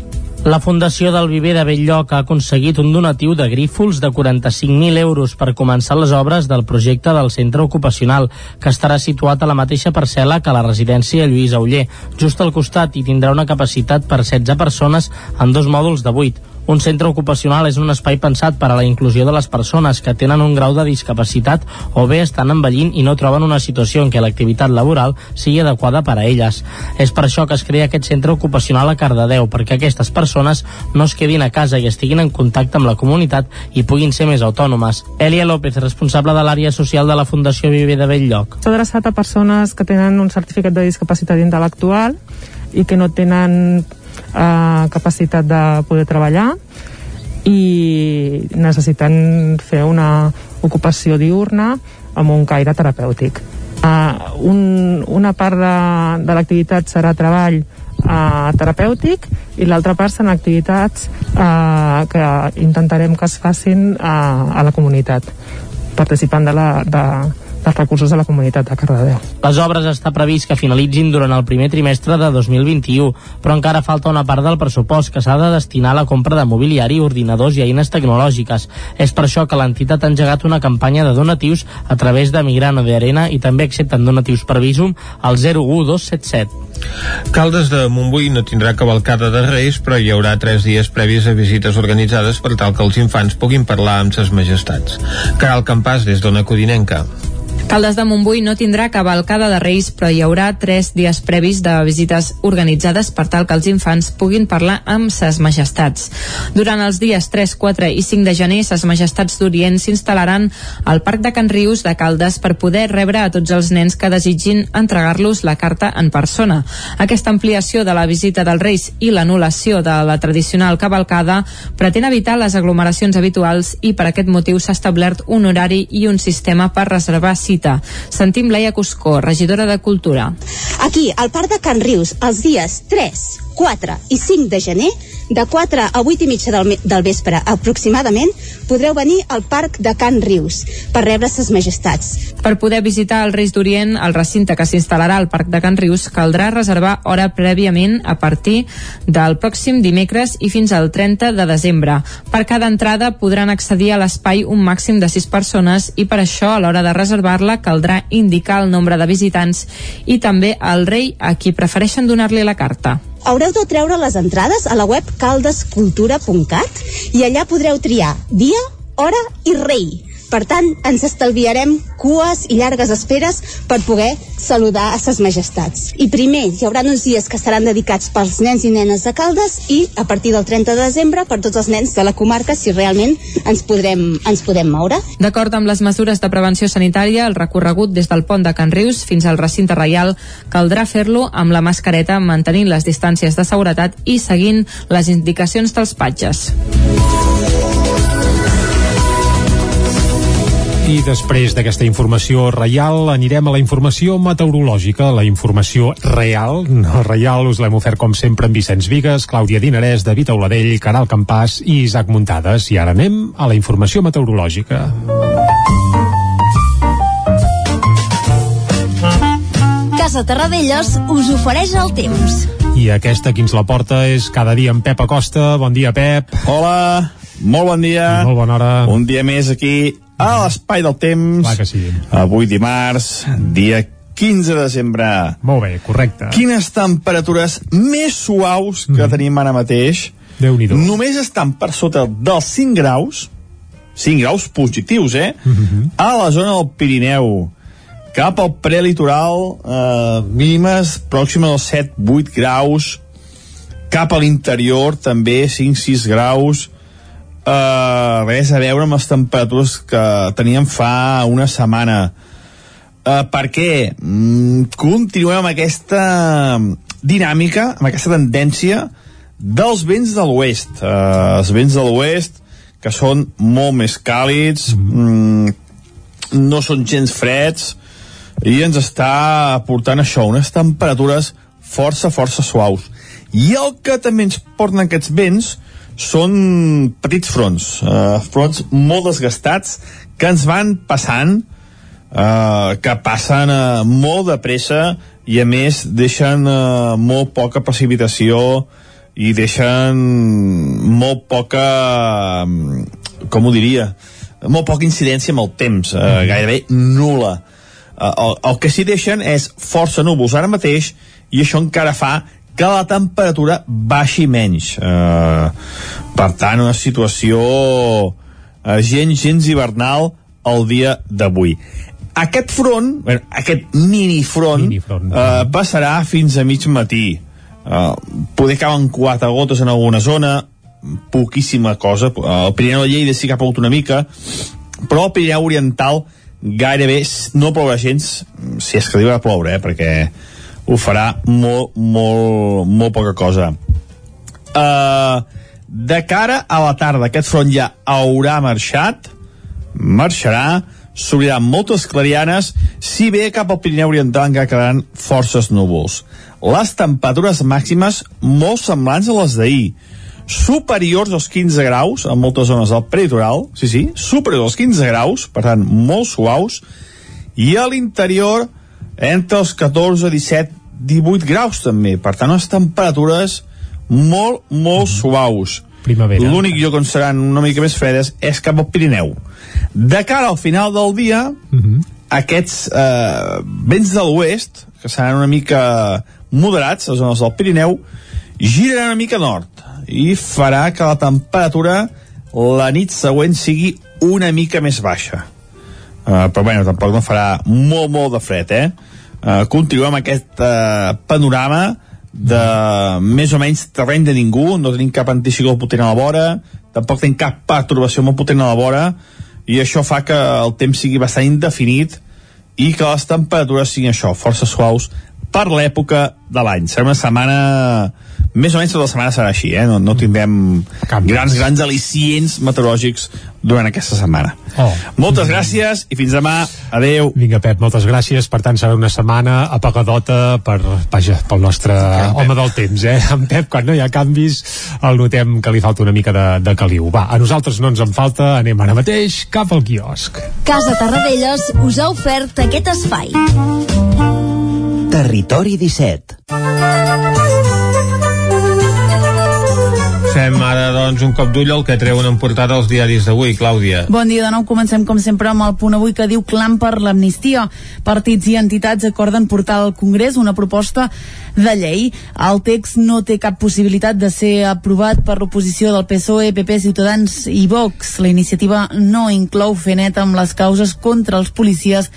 La Fundació del Viver de Belllloc ha aconseguit un donatiu de grífols de 45.000 euros per començar les obres del projecte del centre ocupacional, que estarà situat a la mateixa parcel·la que la residència Lluís Auller, just al costat i tindrà una capacitat per 16 persones en dos mòduls de 8. Un centre ocupacional és un espai pensat per a la inclusió de les persones que tenen un grau de discapacitat o bé estan envellint i no troben una situació en què l'activitat laboral sigui adequada per a elles. És per això que es crea aquest centre ocupacional a Cardedeu, perquè aquestes persones no es quedin a casa i estiguin en contacte amb la comunitat i puguin ser més autònomes. Elia López, responsable de l'àrea social de la Fundació Viver de Belllloc. S'ha adreçat a persones que tenen un certificat de discapacitat intel·lectual i que no tenen eh, capacitat de poder treballar i necessiten fer una ocupació diurna amb un caire terapèutic. Uh, un, una part de, de l'activitat serà treball uh, terapèutic i l'altra part són activitats uh, que intentarem que es facin uh, a la comunitat participant de la, de, dels recursos de la comunitat de Cardedeu. Les obres està previst que finalitzin durant el primer trimestre de 2021, però encara falta una part del pressupost que s'ha de destinar a la compra de mobiliari, ordinadors i eines tecnològiques. És per això que l'entitat ha engegat una campanya de donatius a través de Migrano de Arena i també accepten donatius per Visum al 01277. Caldes de Montbui no tindrà cavalcada de Reis, però hi haurà tres dies previs a visites organitzades per tal que els infants puguin parlar amb ses majestats. Caral Campàs, des d'Ona Codinenca. Caldes de Montbui no tindrà cavalcada de Reis, però hi haurà tres dies previs de visites organitzades per tal que els infants puguin parlar amb ses majestats. Durant els dies 3, 4 i 5 de gener, ses majestats d'Orient s'instal·laran al Parc de Can Rius de Caldes per poder rebre a tots els nens que desitgin entregar-los la carta en persona. Aquesta ampliació de la visita dels Reis i l'anul·lació de la tradicional cavalcada pretén evitar les aglomeracions habituals i per aquest motiu s'ha establert un horari i un sistema per reservar cites cita. Sentim Laia Cuscó, regidora de Cultura. Aquí, al Parc de Can Rius, els dies 3, 4 i 5 de gener, de 4 a 8 i mitja del, del vespre aproximadament, podreu venir al Parc de Can Rius per rebre ses majestats. Per poder visitar el Reis d'Orient, el recinte que s'instal·larà al Parc de Can Rius, caldrà reservar hora prèviament a partir del pròxim dimecres i fins al 30 de desembre. Per cada entrada podran accedir a l'espai un màxim de 6 persones i per això a l'hora de reservar-la caldrà indicar el nombre de visitants i també el rei a qui prefereixen donar-li la carta haureu de treure les entrades a la web caldescultura.cat i allà podreu triar dia, hora i rei. Per tant, ens estalviarem cues i llargues esperes per poder saludar a ses majestats. I primer, hi haurà uns dies que estaran dedicats pels nens i nenes de Caldes i a partir del 30 de desembre per tots els nens de la comarca si realment ens podrem, ens podem moure. D'acord amb les mesures de prevenció sanitària, el recorregut des del pont de Can Rius fins al recinte reial caldrà fer-lo amb la mascareta mantenint les distàncies de seguretat i seguint les indicacions dels patges. I després d'aquesta informació reial anirem a la informació meteorològica, la informació real, no reial, us l'hem ofert com sempre amb Vicenç Vigues, Clàudia Dinarès, David Auladell, Caral Campàs i Isaac Muntades. I ara anem a la informació meteorològica. Casa Terradellos us ofereix el temps. I aquesta qui ens la porta és cada dia en Pep Acosta. Bon dia, Pep. Hola, molt bon dia. I molt bona hora. Un dia més aquí a l'espai del temps. Clar que sí. Avui dimarts, dia 15 de desembre. Molt bé, correcte. Quines temperatures més suaus que mm. tenim ara mateix. déu nhi Només estan per sota dels 5 graus, 5 graus positius, eh? Mm -hmm. A la zona del Pirineu cap al prelitoral eh, mínimes pròximes als 7-8 graus cap a l'interior també 5-6 graus eh, res a veure amb les temperatures que teníem fa una setmana eh, per què? Mm, continuem amb aquesta dinàmica, amb aquesta tendència dels vents de l'oest eh, els vents de l'oest que són molt més càlids mm, no són gens freds i ens està portant això, unes temperatures força, força suaus. I el que també ens porten aquests vents són petits fronts, eh, fronts molt desgastats que ens van passant, eh, que passen eh, molt de pressa i a més deixen eh, molt poca precipitació i deixen molt poca, com ho diria, molt poca incidència amb el temps, eh, gairebé nula Eh, el, el que s'hi deixen és força núvols ara mateix i això encara fa que la temperatura baixi menys. Eh, per tant una situació eh, gens, gens hivernal el dia d'avui. Aquest front, bueno, aquest mini front, mini front eh, passarà fins a mig matí. Eh, poder cauen quatre gotes en alguna zona poquíssima cosa. El Pirineu de Lleida sí que ha pogut una mica però el Pirineu Oriental gairebé no plourà gens si és que arriba a ploure, eh, perquè ho farà molt, molt, molt poca cosa. Uh, de cara a la tarda, aquest front ja haurà marxat, marxarà, s'obriran moltes clarianes, si bé cap al Pirineu Oriental encara quedaran forces núvols. Les temperatures màximes molt semblants a les d'ahir, superiors als 15 graus en moltes zones del peritoral, sí, sí, superiors als 15 graus, per tant, molt suaus, i a l'interior entre els 14, 17, 18 graus també, per tant, unes temperatures molt, molt mm suaus. Primavera. L'únic lloc on seran una mica més fredes és cap al Pirineu. De cara al final del dia, mm -hmm. aquests eh, vents de l'oest, que seran una mica moderats, les zones del Pirineu, giraran una mica nord i farà que la temperatura la nit següent sigui una mica més baixa. Uh, però bueno, tampoc no farà molt, molt de fred, eh? Uh, continuem aquest uh, panorama de més o menys terreny de ningú, no tenim cap anticicló potent a la vora, tampoc tenim cap perturbació molt potent a la vora, i això fa que el temps sigui bastant indefinit i que les temperatures siguin això, força suaus per l'època de l'any. Serà una setmana més o menys tota la setmana serà així, eh? no, no tindrem Canvis. grans, grans al·licients meteorològics durant aquesta setmana. Oh. Moltes gràcies i fins demà. Adeu. Vinga, Pep, moltes gràcies. Per tant, serà una setmana apagadota per, vaja, pel nostre sí, home del temps, eh? En Pep, quan no hi ha canvis, el notem que li falta una mica de, de caliu. Va, a nosaltres no ens en falta, anem ara mateix cap al quiosc. Casa Tarradellas us ha ofert aquest espai. Territori 17 Fem ara, doncs, un cop d'ull al que treuen en portada els diaris d'avui, Clàudia. Bon dia de nou. Comencem, com sempre, amb el punt avui que diu clam per l'amnistia. Partits i entitats acorden portar al Congrés una proposta de llei. El text no té cap possibilitat de ser aprovat per l'oposició del PSOE, PP, Ciutadans i Vox. La iniciativa no inclou fer net amb les causes contra els policies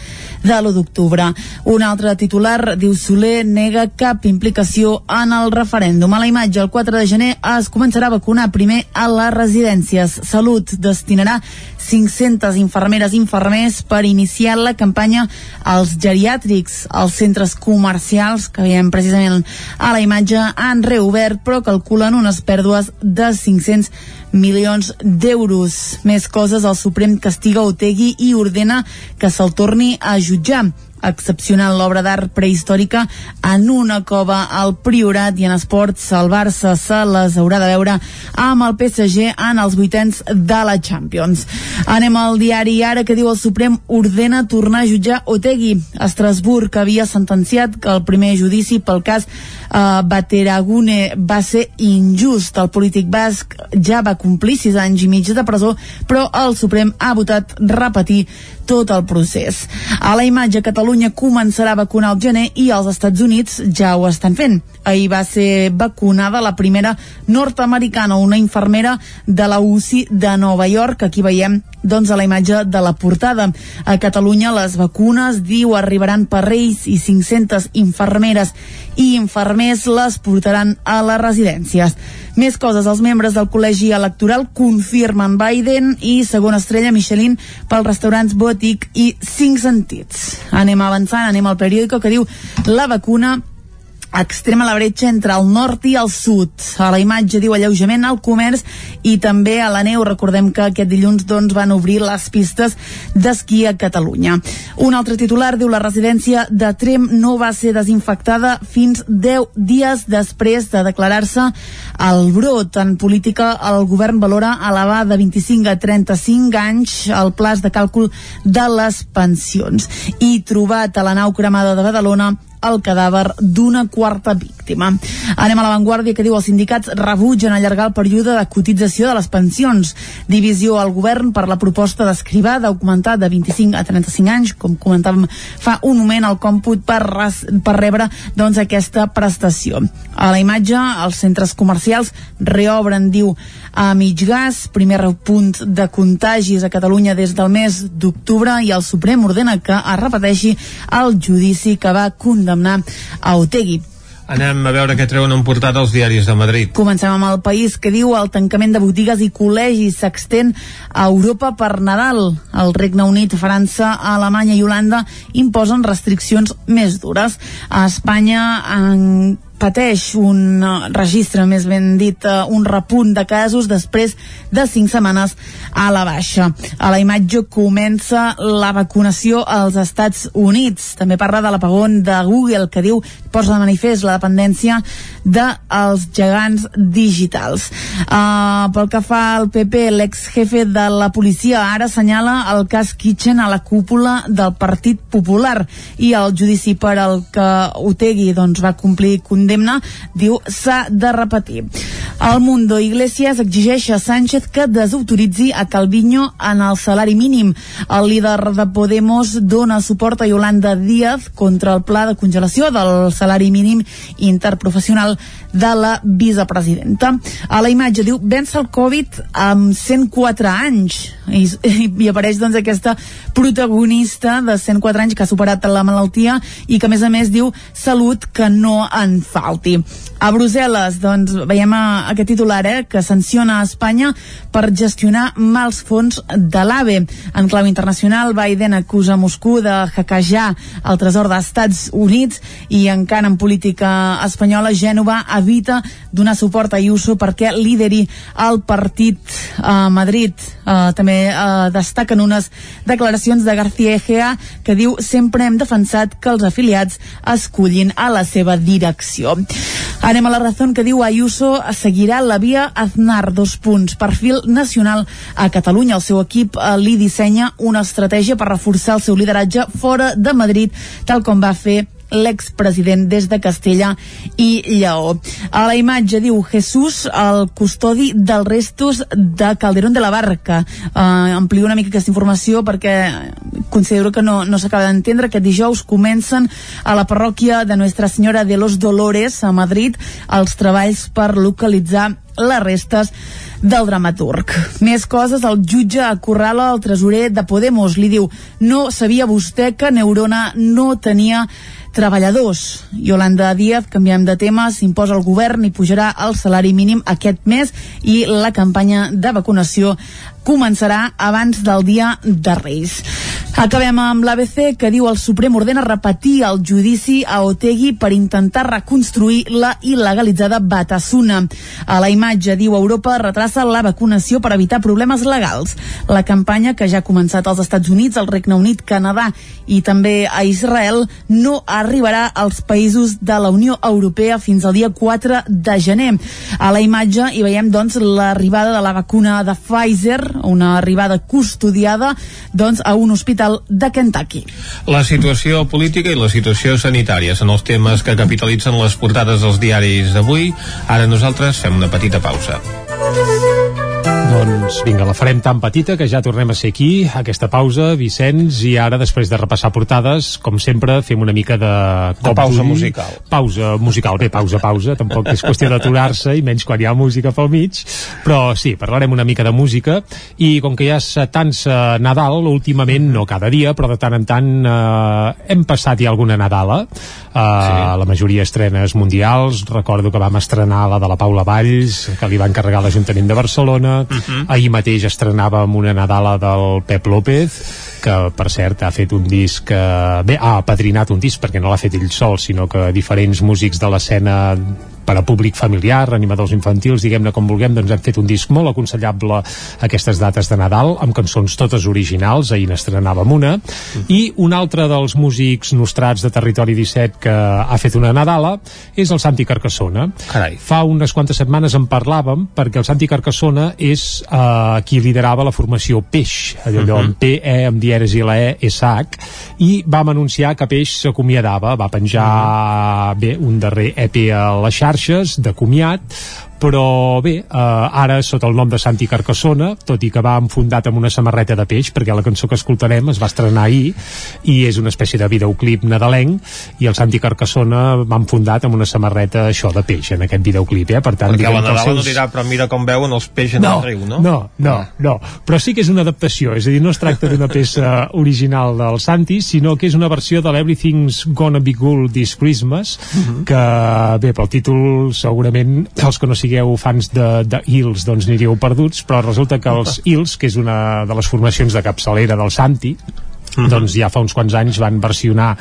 de l'1 d'octubre. Un altre titular diu Soler nega cap implicació en el referèndum. A la imatge, el 4 de gener es començarà a vacunar primer a les residències. Salut destinarà 500 infermeres i infermers per iniciar la campanya als geriàtrics. Els centres comercials, que veiem precisament a la imatge, han reobert, però calculen unes pèrdues de 500 milions d'euros. Més coses, el Suprem castiga Otegui i ordena que se'l torni a jutjar excepcionant l'obra d'art prehistòrica en una cova al Priorat i en esports el Barça se les haurà de veure amb el PSG en els vuitens de la Champions. Anem al diari Ara que diu el Suprem ordena tornar a jutjar Otegui. Estrasburg havia sentenciat que el primer judici pel cas uh, Bateragune va ser injust. El polític basc ja va complir sis anys i mig de presó, però el Suprem ha votat repetir tot el procés. A la imatge, Catalunya començarà a vacunar al gener i els Estats Units ja ho estan fent. Ahir va ser vacunada la primera nord-americana, una infermera de la UCI de Nova York. Aquí veiem doncs, a la imatge de la portada. A Catalunya les vacunes, diu, arribaran per Reis i 500 infermeres i infermers les portaran a les residències. Més coses, els membres del col·legi electoral confirmen Biden i segona estrella Michelin pels restaurants Botic i Cinc Sentits. Anem avançant, anem al periòdico que diu la vacuna extrema la bretxa entre el nord i el sud. A la imatge diu alleujament al comerç i també a la neu. Recordem que aquest dilluns doncs, van obrir les pistes d'esquí a Catalunya. Un altre titular diu la residència de Trem no va ser desinfectada fins 10 dies després de declarar-se el brot. En política, el govern valora elevar de 25 a 35 anys el plaç de càlcul de les pensions. I trobat a la nau cremada de Badalona el cadàver d'una quarta víctima. Anem a l'avantguàrdia que diu els sindicats rebutgen allargar el període de cotització de les pensions. Divisió al govern per la proposta d'escrivar d'augmentar de 25 a 35 anys, com comentàvem fa un moment el còmput per, res, per rebre doncs, aquesta prestació. A la imatge, els centres comercials reobren, diu, a mig gas, primer punt de contagis a Catalunya des del mes d'octubre i el Suprem ordena que es repeteixi el judici que va condemnar a Otegui. Anem a veure què treuen en portada els diaris de Madrid. Comencem amb el país que diu el tancament de botigues i col·legis s'extén a Europa per Nadal. El Regne Unit, França, Alemanya i Holanda imposen restriccions més dures. A Espanya en pateix un uh, registre, més ben dit, uh, un repunt de casos després de cinc setmanes a la baixa. A la imatge comença la vacunació als Estats Units. També parla de l'apagón de Google, que diu posa de manifest la dependència dels gegants digitals. Uh, pel que fa al PP, l'ex-jefe de la policia ara assenyala el cas Kitchen a la cúpula del Partit Popular i el judici per al que Otegui doncs, va complir condemna diu s'ha de repetir. El Mundo Iglesias exigeix a Sánchez que desautoritzi a Calviño en el salari mínim. El líder de Podemos dona suport a Yolanda Díaz contra el pla de congelació del salari mínim interprofessional de la vicepresidenta. A la imatge diu, vence el Covid amb 104 anys i, i apareix doncs aquesta protagonista de 104 anys que ha superat la malaltia i que a més a més diu salut que no en falti. A Brussel·les, doncs, veiem a, aquest titular, eh, que sanciona a Espanya per gestionar mals fons de l'AVE. En clau internacional, Biden acusa Moscou de hackejar el tresor d'Estats Units i encara en política espanyola, Gènova evita donar suport a Ayuso perquè lideri el partit a Madrid. Uh, també uh, destaquen unes declaracions de García Egea que diu sempre hem defensat que els afiliats escullin a la seva direcció. Anem a la raó que diu Ayuso seguirà la via Aznar, dos punts. Perfil nacional a Catalunya. El seu equip eh, li dissenya una estratègia per reforçar el seu lideratge fora de Madrid, tal com va fer l'expresident des de Castella i Lleó. A la imatge diu Jesús, el custodi dels restos de Calderón de la Barca. Uh, amplio una mica aquesta informació perquè considero que no, no s'acaba d'entendre. Aquest dijous comencen a la parròquia de Nuestra Senyora de los Dolores a Madrid els treballs per localitzar les restes del dramaturg. Més coses, el jutge acorrala el tresorer de Podemos. Li diu, no sabia vostè que Neurona no tenia treballadors. Yolanda Díaz, canviem de tema, s'imposa el govern i pujarà el salari mínim aquest mes i la campanya de vacunació començarà abans del dia de Reis. Acabem amb l'ABC que diu el Suprem ordena repetir el judici a Otegui per intentar reconstruir la il·legalitzada Batasuna. A la imatge diu Europa retrassa la vacunació per evitar problemes legals. La campanya que ja ha començat als Estats Units, al Regne Unit, Canadà i també a Israel no arribarà als països de la Unió Europea fins al dia 4 de gener. A la imatge hi veiem doncs l'arribada de la vacuna de Pfizer, una arribada custodiada doncs a un hospital de Kentucky. La situació política i la situació sanitària són els temes que capitalitzen les portades dels diaris d'avui. Ara nosaltres fem una petita pausa. Doncs vinga, la farem tan petita que ja tornem a ser aquí, aquesta pausa, Vicenç, i ara, després de repassar portades, com sempre, fem una mica de... De pausa musical. Pausa musical, bé, pausa, pausa, tampoc és qüestió d'aturar-se, i menys quan hi ha música pel mig, però sí, parlarem una mica de música, i com que ja s'atansa Nadal, últimament, no cada dia, però de tant en tant eh, hem passat ja alguna Nadala, eh, sí. la majoria estrenes mundials, recordo que vam estrenar la de la Paula Valls, que li va encarregar l'Ajuntament de Barcelona, uh -huh. ahir mateix estrenàvem una Nadala del Pep López que per cert ha fet un disc que, bé, ha apadrinat un disc perquè no l'ha fet ell sol, sinó que diferents músics de l'escena per a públic familiar, animadors infantils, diguem-ne com vulguem, doncs hem fet un disc molt aconsellable aquestes dates de Nadal, amb cançons totes originals, ahir n'estrenàvem una, mm. i un altre dels músics nostrats de Territori 17 que ha fet una Nadala és el Santi Carcassona. Carai. Fa unes quantes setmanes en parlàvem perquè el Santi Carcassona és uh, qui liderava la formació Peix, allò mm -hmm. amb P-E, amb dieres i la E, S-H, i vam anunciar que Peix s'acomiadava, va penjar mm -hmm. bé un darrer EP a la xarxes de comiat però bé, eh, ara sota el nom de Santi Carcassona, tot i que va enfundat amb una samarreta de peix, perquè la cançó que escoltarem es va estrenar ahir, i és una espècie de videoclip nadalenc, i el Santi Carcassona va enfundat amb una samarreta això de peix, en aquest videoclip, eh? Per tant, perquè la Nadala seus... no dirà, però mira com veuen els peixos en no, el riu, no? No, no, no, però sí que és una adaptació, és a dir, no es tracta d'una peça original del Santi, sinó que és una versió de l'Everything's Gonna Be Cool This Christmas, uh -huh. que, bé, pel títol segurament els que no sigueu fans de, de Hills doncs aniríeu perduts, però resulta que els Hills, que és una de les formacions de capçalera del Santi, Mm -hmm. doncs ja fa uns quants anys van versionar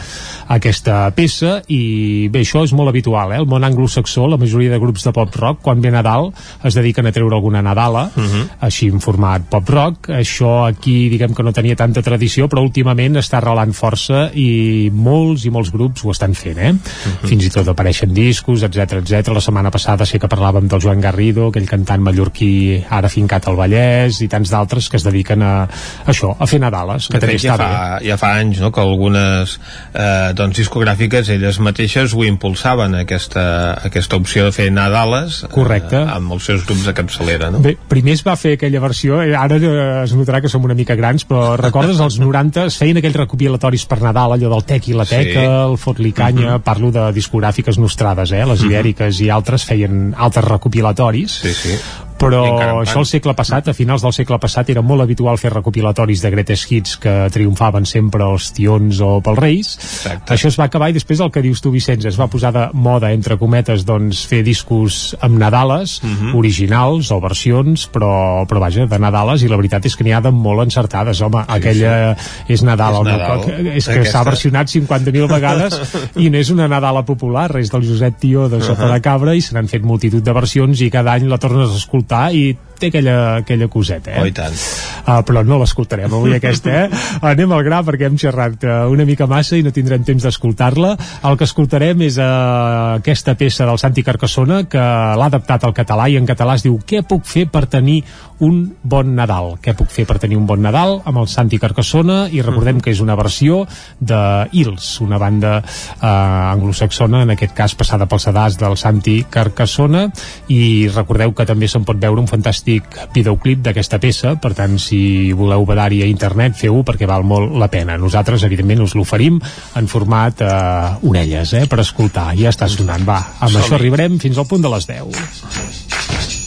aquesta peça i bé, això és molt habitual, eh? el món anglosaxó la majoria de grups de pop-rock quan ve Nadal es dediquen a treure alguna Nadala mm -hmm. així en format pop-rock això aquí diguem que no tenia tanta tradició però últimament està arrelant força i molts i molts grups ho estan fent eh? Mm -hmm. fins i tot apareixen discos, etc etc. la setmana passada sé que parlàvem del Joan Garrido aquell cantant mallorquí ara fincat al Vallès i tants d'altres que es dediquen a això, a fer Nadales que també ja està fa, bé ja fa anys no, que algunes eh, doncs, discogràfiques elles mateixes ho impulsaven aquesta, aquesta opció de fer Nadales Correcte. Eh, amb els seus grups de capçalera no? Bé, primer es va fer aquella versió, eh, ara eh, es notarà que som una mica grans, però recordes als 90 es feien aquells recopilatoris per Nadal, allò del Tec i la Teca, Sí. el Fot-li Canya, Mhm. parlo de discogràfiques nostrades, eh, les Mhm. ibèriques i altres feien altres recopilatoris, sí, sí. Però encara això al segle passat, a finals del segle passat, era molt habitual fer recopilatoris de greatest hits que triomfaven sempre els tions o pels reis. Exacte. Això es va acabar i després el que dius tu, Vicenç, es va posar de moda, entre cometes, doncs, fer discos amb Nadales, Mhm. originals o versions, però, però vaja, de Nadales, i la veritat és que n'hi ha de molt encertades, home, sí, aquella és Nadal, És Nadal. coc, és que s'ha versionat 50.000 vegades i no és una Nadala popular, és del Josep Tió de Sota Ahà. de Cabra i se n'han fet multitud de versions i cada any la tornes a escoltar i té aquella, aquella coseta, eh? Oh, i tant. Uh, però no l'escoltarem avui aquesta, eh? Anem al gra perquè hem xerrat uh, una mica massa i no tindrem temps d'escoltar-la. El que escoltarem és uh, aquesta peça del Santi Carcassona que l'ha adaptat al català i en català es diu Què puc fer per tenir un bon Nadal? Què puc fer per tenir un bon Nadal amb el Santi Carcassona i recordem que és una versió de Hills, una banda uh, anglosaxona, en aquest cas passada pels sedars del Santi Carcassona i recordeu que també se'n pot veure un fantàstic videoclip d'aquesta peça, per tant si voleu badar-hi a internet feu-ho perquè val molt la pena. Nosaltres evidentment us l'oferim en format eh, orelles, eh, per escoltar. Ja està sonant, va. Amb això arribarem fins al punt de les 10.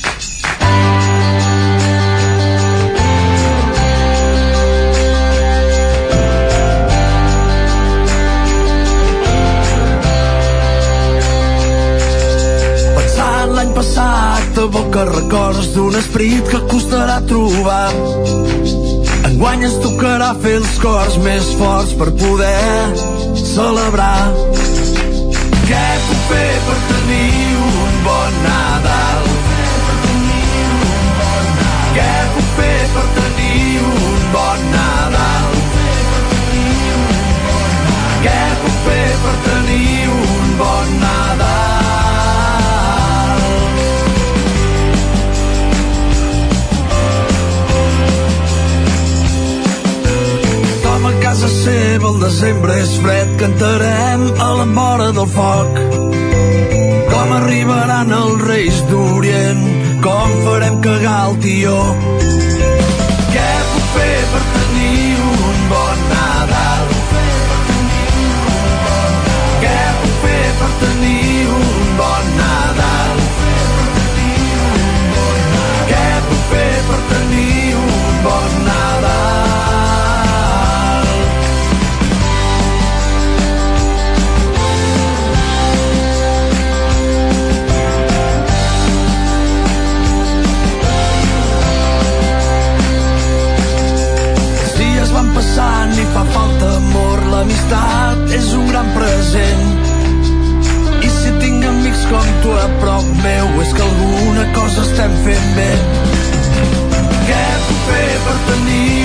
De boca records d'un esperit que costarà trobar. Enguany ens tocarà fer els cors més forts per poder celebrar. Què puc fer per tenir un bon Nadal? Què puc fer per tenir un bon Nadal? Què puc fer seva el desembre és fred, cantarem a la vora del foc. Com arribaran els reis d'Orient, com farem cagar el tió. Què puc fer per tenir un bon Nadal? Què puc fer per tenir un bon Nadal? Què puc fer per tenir un bon Nadal? Fa falta amor, l'amistat és un gran present. I si tinc amics com tu a prop meu, és que alguna cosa estem fent bé. Què puc fer per tenir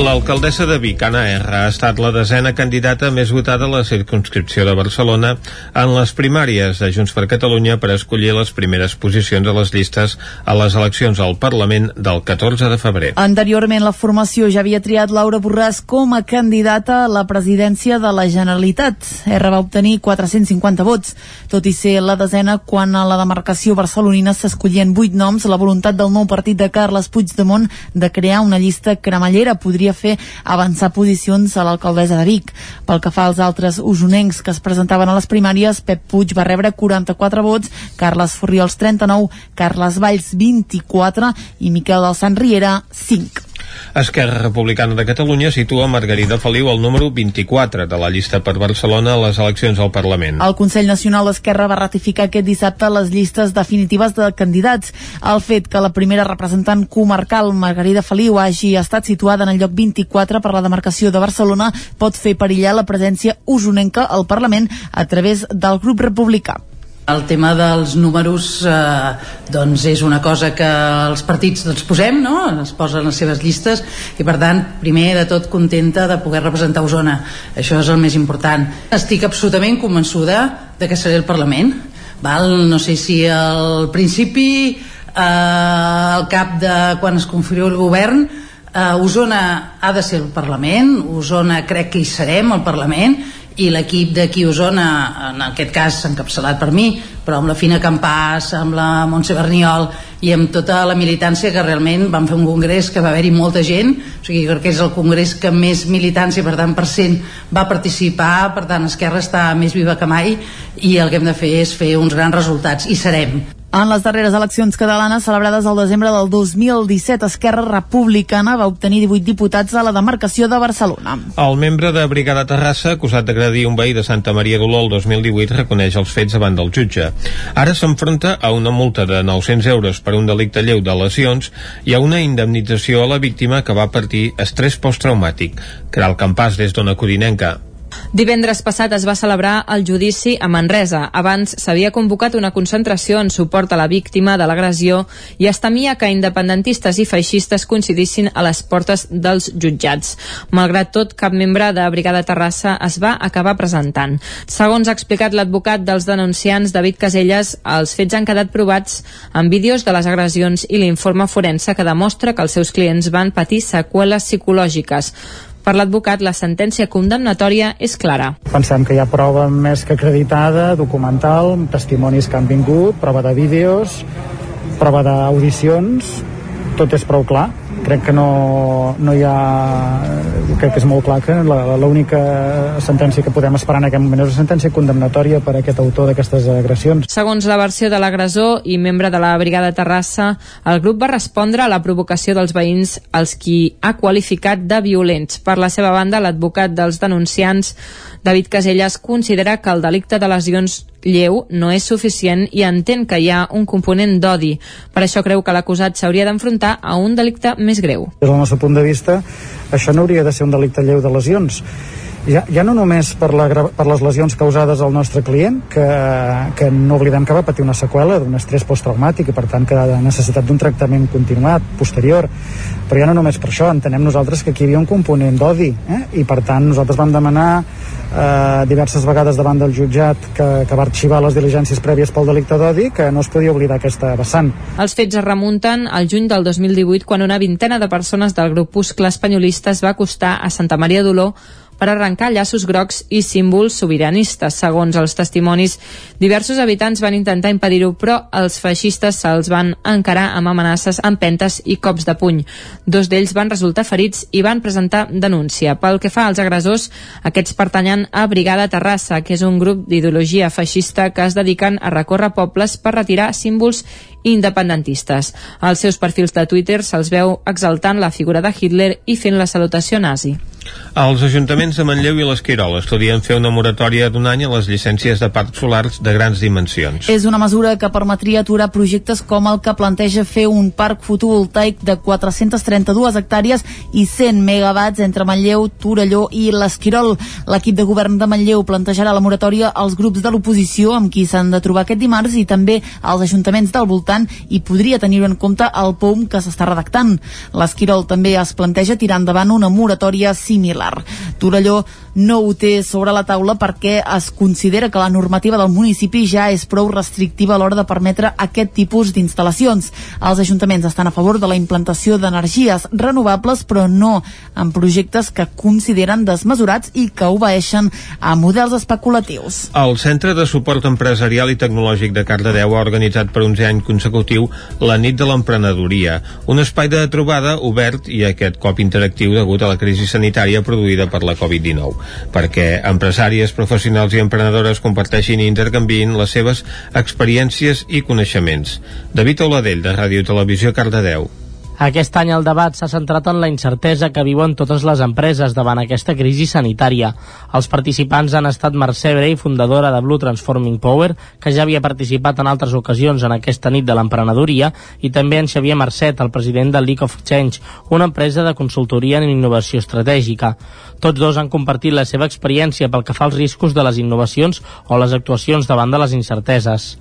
L'alcaldessa de Vic, Anna R, ha estat la desena candidata més votada a la circunscripció de Barcelona en les primàries de Junts per Catalunya per escollir les primeres posicions a les llistes a les eleccions al Parlament del 14 de febrer. Anteriorment, la formació ja havia triat Laura Borràs com a candidata a la presidència de la Generalitat. R va obtenir 450 vots, tot i ser la desena quan a la demarcació barcelonina s'escollien 8 noms, la voluntat del nou partit de Carles Puigdemont de crear una llista cremallera podria fer avançar posicions a l'alcaldessa de Vic. Pel que fa als altres usonencs que es presentaven a les primàries, Pep Puig va rebre 44 vots, Carles Furriols 39, Carles Valls 24 i Miquel del Sant Riera 5. Esquerra Republicana de Catalunya situa Margarida Feliu al número 24 de la llista per Barcelona a les eleccions al Parlament. El Consell Nacional d'Esquerra va ratificar aquest dissabte les llistes definitives de candidats. El fet que la primera representant comarcal, Margarida Feliu, hagi estat situada en el lloc 24 per la demarcació de Barcelona pot fer perillar la presència usonenca al Parlament a través del grup republicà. El tema dels números eh, doncs és una cosa que els partits doncs, posem, no? es posen les seves llistes i per tant, primer de tot contenta de poder representar Osona això és el més important estic absolutament convençuda de que seré el Parlament val? no sé si al principi eh, al cap de quan es configuri el govern eh, Osona ha de ser el Parlament Osona crec que hi serem al Parlament i l'equip d'aquí a Osona en aquest cas encapçalat per mi però amb la Fina Campàs, amb la Montse Berniol i amb tota la militància que realment vam fer un congrés que va haver-hi molta gent o sigui, crec que és el congrés que més militància per tant per cent va participar per tant Esquerra està més viva que mai i el que hem de fer és fer uns grans resultats i serem En les darreres eleccions catalanes celebrades al desembre del 2017, Esquerra Republicana va obtenir 18 diputats a la demarcació de Barcelona. El membre de Brigada Terrassa, acusat d'agredir un veí de Santa Maria d'Oló el 2018, reconeix els fets davant del jutge. Ara s'enfronta a una multa de 900 euros per un delicte lleu de lesions i a una indemnització a la víctima que va partir estrès posttraumàtic. Caral Campàs, des d'Ona Codinenca. Divendres passat es va celebrar el judici a Manresa. Abans s'havia convocat una concentració en suport a la víctima de l'agressió i es temia que independentistes i feixistes coincidissin a les portes dels jutjats. Malgrat tot, cap membre de Brigada Terrassa es va acabar presentant. Segons ha explicat l'advocat dels denunciants David Caselles, els fets han quedat provats en vídeos de les agressions i l'informe forense que demostra que els seus clients van patir seqüeles psicològiques. Per l'advocat, la sentència condemnatòria és clara. Pensem que hi ha prova més que acreditada, documental, testimonis que han vingut, prova de vídeos, prova d'audicions, tot és prou clar crec que no, no hi ha crec que és molt clar que l'única sentència que podem esperar en aquest moment és una sentència condemnatòria per a aquest autor d'aquestes agressions. Segons la versió de l'agressor i membre de la Brigada Terrassa, el grup va respondre a la provocació dels veïns als qui ha qualificat de violents. Per la seva banda, l'advocat dels denunciants David Caselles considera que el delicte de lesions lleu no és suficient i entén que hi ha un component d'odi. Per això creu que l'acusat s'hauria d'enfrontar a un delicte més greu. Des del nostre punt de vista, això no hauria de ser un delicte lleu de lesions ja, ja no només per, la, per les lesions causades al nostre client, que, que no oblidem que va patir una seqüela d'un estrès posttraumàtic i per tant que ha necessitat d'un tractament continuat, posterior, però ja no només per això, entenem nosaltres que aquí hi havia un component d'odi eh? i per tant nosaltres vam demanar eh, diverses vegades davant del jutjat que, que va arxivar les diligències prèvies pel delicte d'odi que no es podia oblidar aquesta vessant. Els fets es remunten al juny del 2018 quan una vintena de persones del grupuscle espanyolista es va acostar a Santa Maria d'Oló per arrencar llaços grocs i símbols sobiranistes. Segons els testimonis, diversos habitants van intentar impedir-ho, però els feixistes se'ls van encarar amb amenaces, empentes i cops de puny. Dos d'ells van resultar ferits i van presentar denúncia. Pel que fa als agressors, aquests pertanyen a Brigada Terrassa, que és un grup d'ideologia feixista que es dediquen a recórrer pobles per retirar símbols independentistes. Als seus perfils de Twitter se'ls veu exaltant la figura de Hitler i fent la salutació nazi. Els ajuntaments de Manlleu i l'Esquirol estudien fer una moratòria d'un any a les llicències de parcs solars de grans dimensions. És una mesura que permetria aturar projectes com el que planteja fer un parc fotovoltaic de 432 hectàrees i 100 megawatts entre Manlleu, Torelló i l'Esquirol. L'equip de govern de Manlleu plantejarà la moratòria als grups de l'oposició amb qui s'han de trobar aquest dimarts i també als ajuntaments del voltant i podria tenir en compte el POUM que s'està redactant. L'Esquirol també es planteja tirar endavant una moratòria similar. Torelló no ho té sobre la taula perquè es considera que la normativa del municipi ja és prou restrictiva a l'hora de permetre aquest tipus d'instal·lacions. Els ajuntaments estan a favor de la implantació d'energies renovables però no en projectes que consideren desmesurats i que obeeixen a models especulatius. El Centre de Suport Empresarial i Tecnològic de Cardedeu ha organitzat per 11 any consecutiu la nit de l'emprenedoria, un espai de trobada obert i aquest cop interactiu degut a la crisi sanitària produïda per la Covid-19 perquè empresàries, professionals i emprenedores comparteixin i intercanviïn les seves experiències i coneixements. David Oladell, de Ràdio Televisió, Cardedeu. Aquest any el debat s'ha centrat en la incertesa que viuen totes les empreses davant aquesta crisi sanitària. Els participants han estat Mercè Brey, fundadora de Blue Transforming Power, que ja havia participat en altres ocasions en aquesta nit de l'emprenedoria, i també en Xavier Mercet, el president de League of Change, una empresa de consultoria en innovació estratègica. Tots dos han compartit la seva experiència pel que fa als riscos de les innovacions o les actuacions davant de les incerteses.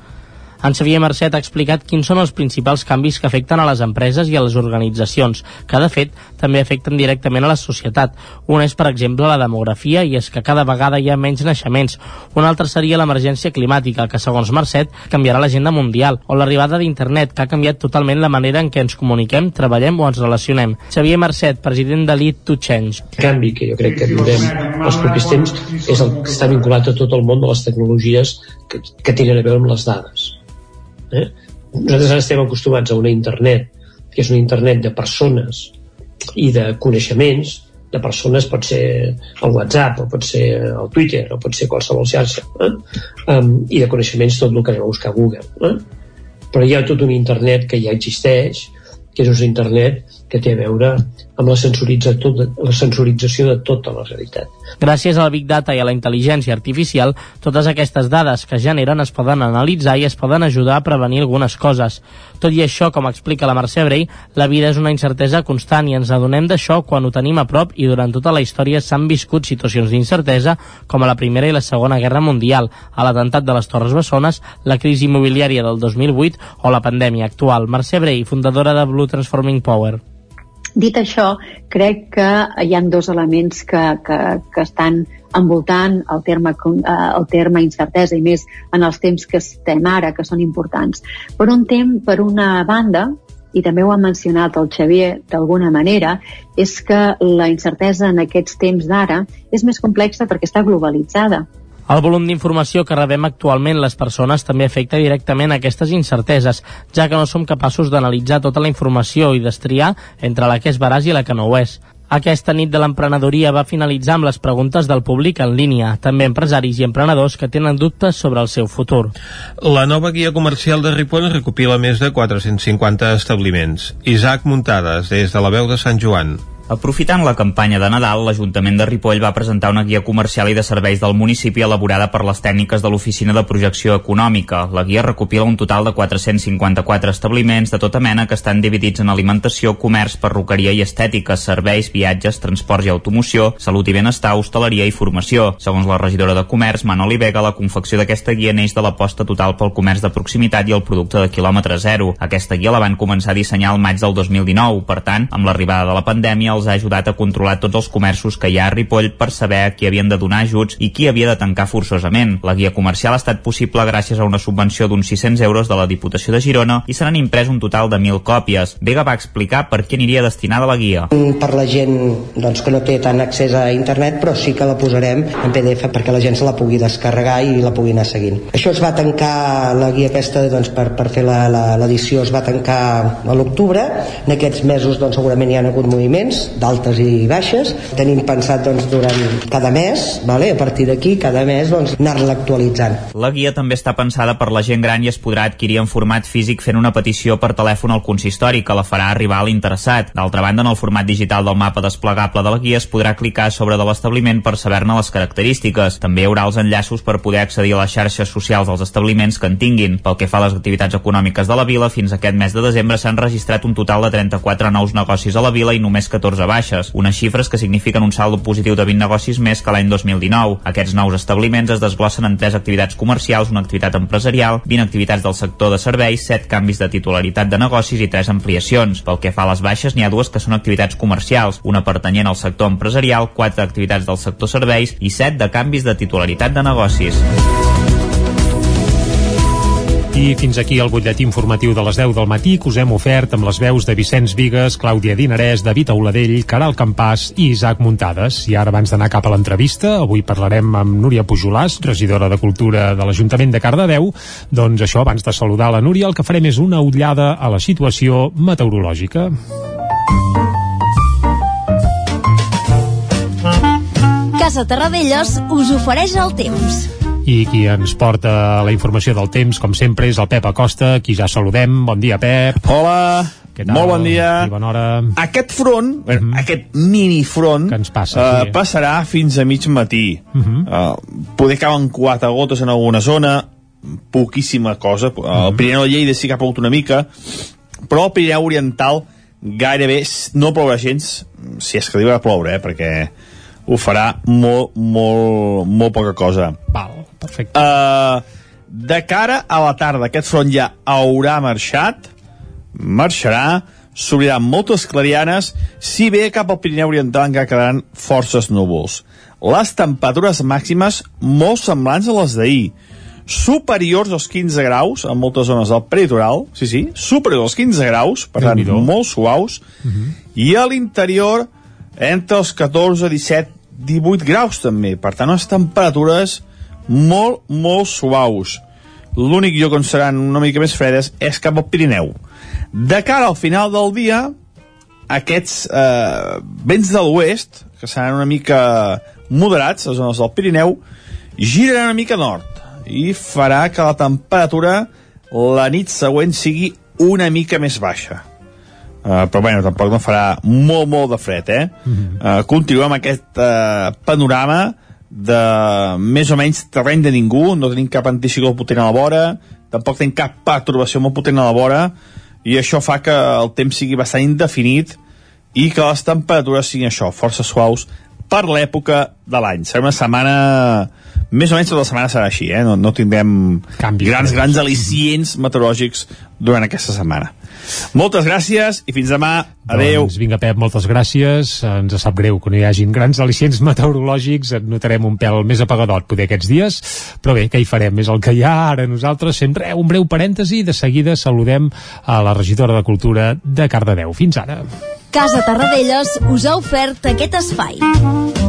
En Xavier Mercet ha explicat quins són els principals canvis que afecten a les empreses i a les organitzacions, que de fet també afecten directament a la societat. Un és, per exemple, la demografia i és que cada vegada hi ha menys naixements. Un altre seria l'emergència climàtica, que segons Mercet canviarà l'agenda mundial, o l'arribada d'internet, que ha canviat totalment la manera en què ens comuniquem, treballem o ens relacionem. Xavier Mercet, president de Lead to Change. El canvi que jo crec que viurem els propers temps és el que està vinculat a tot el món de les tecnologies que, que tenen a veure amb les dades Eh? Nosaltres ara estem acostumats a una internet que és una internet de persones i de coneixements, de persones pot ser el WhatsApp, o pot ser el Twitter, o pot ser qualsevol xarxa, eh? um, i de coneixements tot el que anem a buscar a Google. Eh? Però hi ha tot un internet que ja existeix, que és un internet que té a veure amb la, sensorització, la sensorització de tota la realitat. Gràcies al Big Data i a la intel·ligència artificial, totes aquestes dades que generen es poden analitzar i es poden ajudar a prevenir algunes coses. Tot i això, com explica la Mercè Brei, la vida és una incertesa constant i ens adonem d'això quan ho tenim a prop i durant tota la història s'han viscut situacions d'incertesa com a la Primera i la Segona Guerra Mundial, a l'atemptat de les Torres Bessones, la crisi immobiliària del 2008 o la pandèmia actual. Mercè Brei, fundadora de Blue Transforming Power. Dit això, crec que hi han dos elements que, que, que estan envoltant el terme, eh, el terme incertesa i més en els temps que estem ara, que són importants. Per un temps, per una banda, i també ho ha mencionat el Xavier d'alguna manera, és que la incertesa en aquests temps d'ara és més complexa perquè està globalitzada. El volum d'informació que rebem actualment les persones també afecta directament aquestes incerteses, ja que no som capaços d'analitzar tota la informació i destriar entre la que és veraç i la que no ho és. Aquesta nit de l'emprenedoria va finalitzar amb les preguntes del públic en línia, també empresaris i emprenedors que tenen dubtes sobre el seu futur. La nova guia comercial de Ripoll recopila més de 450 establiments. Isaac Muntades, des de la veu de Sant Joan. Aprofitant la campanya de Nadal, l'Ajuntament de Ripoll va presentar una guia comercial i de serveis del municipi elaborada per les tècniques de l'Oficina de Projecció Econòmica. La guia recopila un total de 454 establiments de tota mena que estan dividits en alimentació, comerç, perruqueria i estètica, serveis, viatges, transports i automoció, salut i benestar, hostaleria i formació. Segons la regidora de Comerç, Manoli Vega, la confecció d'aquesta guia neix de l'aposta total pel comerç de proximitat i el producte de quilòmetre zero. Aquesta guia la van començar a dissenyar al maig del 2019. Per tant, amb l'arribada de la pandèmia, els ha ajudat a controlar tots els comerços que hi ha a Ripoll per saber a qui havien de donar ajuts i qui havia de tancar forçosament. La guia comercial ha estat possible gràcies a una subvenció d'uns 600 euros de la Diputació de Girona i se n'han imprès un total de 1.000 còpies. Vega va explicar per què aniria destinada la guia. Per la gent doncs, que no té tant accés a internet, però sí que la posarem en PDF perquè la gent se la pugui descarregar i la pugui anar seguint. Això es va tancar, la guia aquesta doncs, per, per fer l'edició es va tancar a l'octubre. En aquests mesos doncs, segurament hi ha hagut moviments d'altes i baixes. Tenim pensat doncs, durant cada mes, vale? a partir d'aquí, cada mes doncs, anar-la actualitzant. La guia també està pensada per la gent gran i es podrà adquirir en format físic fent una petició per telèfon al consistori que la farà arribar a l'interessat. D'altra banda, en el format digital del mapa desplegable de la guia es podrà clicar sobre de l'establiment per saber-ne les característiques. També hi haurà els enllaços per poder accedir a les xarxes socials dels establiments que en tinguin. Pel que fa a les activitats econòmiques de la vila, fins aquest mes de desembre s'han registrat un total de 34 nous negocis a la vila i només 14 baixes, unes xifres que signifiquen un saldo positiu de 20 negocis més que l'any 2019. Aquests nous establiments es desglossen en tres activitats comercials, una activitat empresarial, 20 activitats del sector de serveis, 7 canvis de titularitat de negocis i 3 ampliacions. Pel que fa a les baixes, n'hi ha dues que són activitats comercials, una pertanyent al sector empresarial, 4 activitats del sector serveis i 7 de canvis de titularitat de negocis. I fins aquí el butlletí informatiu de les 10 del matí que us hem ofert amb les veus de Vicenç Vigues, Clàudia Dinarès, David Auladell, Caral Campàs i Isaac Muntades. I ara abans d'anar cap a l'entrevista, avui parlarem amb Núria Pujolàs, regidora de Cultura de l'Ajuntament de Cardedeu. Doncs això, abans de saludar la Núria, el que farem és una ullada a la situació meteorològica. Casa Terradellos us ofereix el temps i qui ens porta la informació del temps, com sempre, és el Pep Acosta, qui ja saludem. Bon dia, Pep. Hola, Què tal? molt bon dia. I bona hora. Aquest front, mm -hmm. aquest mini front, que ens passa, uh, sí. passarà fins a mig matí. Mm -hmm. uh, poder cauen quatre gotes en alguna zona, poquíssima cosa. Uh, el Pirineu de Lleida sí que ha plogut una mica, però el Pirineu Oriental gairebé no plourà gens, si és que arriba a ploure, eh, perquè ho farà molt, molt, molt poca cosa. Val, perfecte. Uh, de cara a la tarda, aquest front ja haurà marxat, marxarà, s'obriran moltes clarianes, si bé cap al Pirineu Oriental encara quedaran forces núvols. Les temperatures màximes molt semblants a les d'ahir, superiors als 15 graus en moltes zones del peritoral, sí, sí, superiors als 15 graus, per tant, molt suaus, uh -huh. i a l'interior entre els 14, 17, 18 graus també, per tant, unes temperatures molt, molt suaus. L'únic lloc on seran una mica més fredes és cap al Pirineu. De cara al final del dia, aquests eh, vents de l'oest, que seran una mica moderats, a zones del Pirineu, giraran una mica nord i farà que la temperatura la nit següent sigui una mica més baixa. Uh, però bueno, tampoc no farà molt, molt de fred, eh? Uh uh, continuem aquest uh, panorama de més o menys terreny de ningú, no tenim cap anticicló potent a la vora, tampoc tenim cap perturbació molt potent a la vora, i això fa que el temps sigui bastant indefinit i que les temperatures siguin això, força suaus per l'època de l'any. Serà una setmana més o menys tota la setmana serà així, eh? no, no tindrem Canvi, grans, grans al·licients meteorològics durant aquesta setmana. Moltes gràcies i fins demà. Adeu. Doncs vinga, Pep, moltes gràcies. Ens sap greu que no hi hagin grans al·licients meteorològics. Et notarem un pèl més apagadot poder aquests dies. Però bé, què hi farem? És el que hi ha. Ara nosaltres sempre un breu parèntesi. De seguida saludem a la regidora de Cultura de Cardedeu. Fins ara. Casa Tarradellas us ha ofert aquest espai.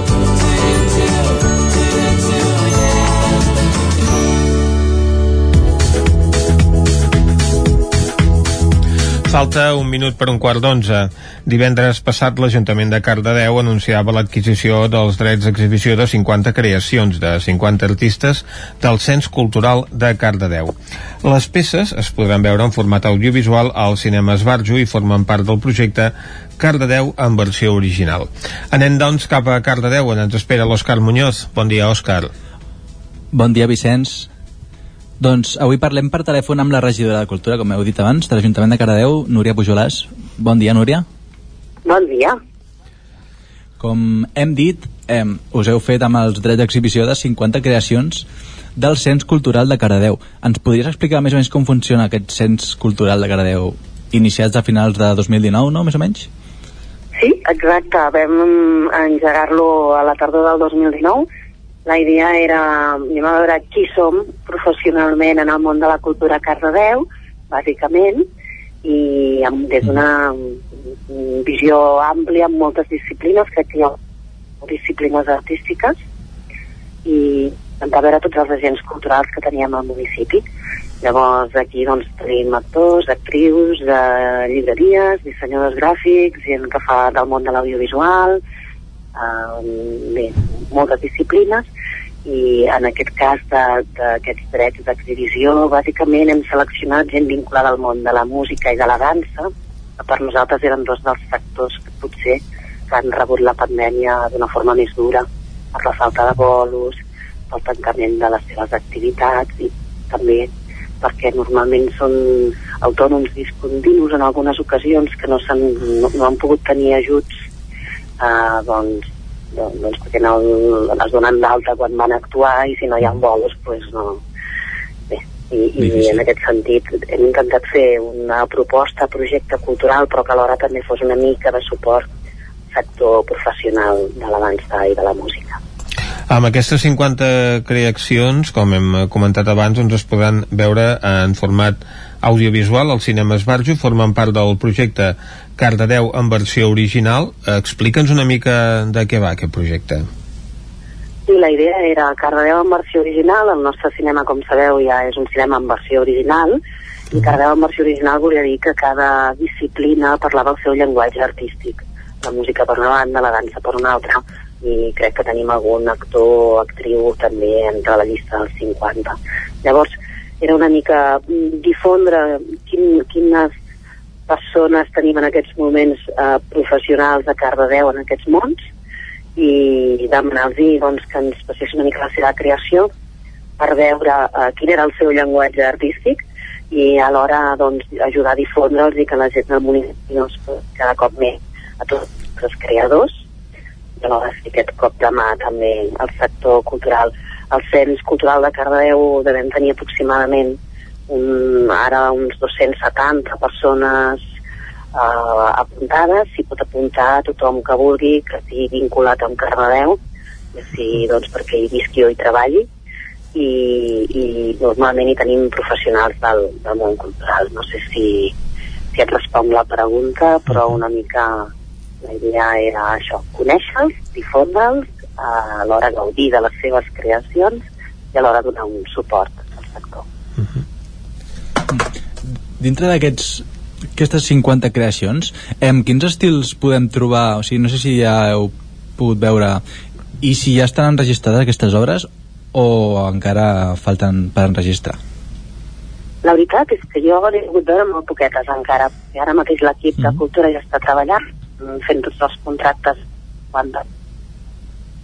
Falta un minut per un quart d'onze. Divendres passat l'Ajuntament de Cardedeu anunciava l'adquisició dels drets d'exhibició de 50 creacions de 50 artistes del Cens Cultural de Cardedeu. Les peces es podran veure en format audiovisual al cinema Esbarjo i formen part del projecte Cardedeu en versió original. Anem, doncs, cap a Cardedeu, on ens espera l'Òscar Muñoz. Bon dia, Òscar. Bon dia, Vicenç. Doncs avui parlem per telèfon amb la regidora de Cultura, com heu dit abans, de l'Ajuntament de Cardedeu, Núria Pujolàs. Bon dia, Núria. Bon dia. Com hem dit, eh, us heu fet amb els drets d'exhibició de 50 creacions del Cens Cultural de Cardedeu. Ens podries explicar més o menys com funciona aquest Cens Cultural de Cardedeu, iniciats a finals de 2019, no?, més o menys? Sí, exacte. Vam engegar-lo a la tardor del 2019 la idea era anem a veure qui som professionalment en el món de la cultura a Cardedeu, bàsicament, i amb, des d'una visió àmplia amb moltes disciplines, crec que hi ha disciplines artístiques, i intentar veure tots els agents culturals que teníem al municipi. Llavors aquí doncs tenim actors, actrius, de llibreries, dissenyadors gràfics, gent que fa del món de l'audiovisual, eh, bé, moltes disciplines i en aquest cas d'aquests drets d'exhibició bàsicament hem seleccionat gent vinculada al món de la música i de la dansa. Que per nosaltres eren dos dels sectors que potser que han rebut la pandèmia d'una forma més dura per la falta de bolos, pel tancament de les seves activitats i també perquè normalment són autònoms discontinus en algunes ocasions que no, han, no, no han pogut tenir ajuts eh, doncs, doncs, doncs perquè no es donen d'alta quan van actuar i si no hi ha bolos pues no. Bé, i, i en aquest sentit hem intentat fer una proposta, projecte cultural però que alhora també fos una mica de suport sector professional de la dansa i de la música. Amb aquestes 50 creacions, com hem comentat abans, doncs es podran veure en format audiovisual. Al cinema Esbarjo, formen part del projecte Cardedeu en versió original. Explica'ns una mica de què va aquest projecte. Sí, la idea era Cardedeu en versió original, el nostre cinema, com sabeu, ja és un cinema en versió original, i Cardedeu en versió original volia dir que cada disciplina parlava el seu llenguatge artístic. La música per una banda, la dansa per una altra, i crec que tenim algun actor o actriu també entre la llista dels 50. Llavors, era una mica difondre quin, quines persones tenim en aquests moments eh, professionals de Cardedeu en aquests mons i demanar-los doncs, que ens passés una mica la seva creació per veure eh, quin era el seu llenguatge artístic i alhora doncs, ajudar a difondre'ls i que la gent del municipi doncs, cada cop més a tots els creadors i alhora sí aquest cop de mà també al sector cultural. El Cens Cultural de Cardedeu devem tenir aproximadament un, ara uns 270 persones uh, apuntades, s'hi pot apuntar tothom que vulgui, que estigui vinculat amb Cardedeu, sigui doncs, perquè hi visqui o hi treballi, i, i normalment hi tenim professionals del, del món cultural. No sé si, si et responc la pregunta, però una mica La idea era això, conèixer-los, difondre'ls, eh, alhora gaudir de les seves creacions i alhora donar un suport al sector. Dintre d'aquests aquestes 50 creacions, em, quins estils podem trobar? O sigui, no sé si ja heu pogut veure i si ja estan enregistrades aquestes obres o encara falten per enregistrar? La veritat és que jo n'he pogut veure molt poquetes encara. I ara mateix l'equip de cultura ja està treballant, mm, fent tots els contractes quan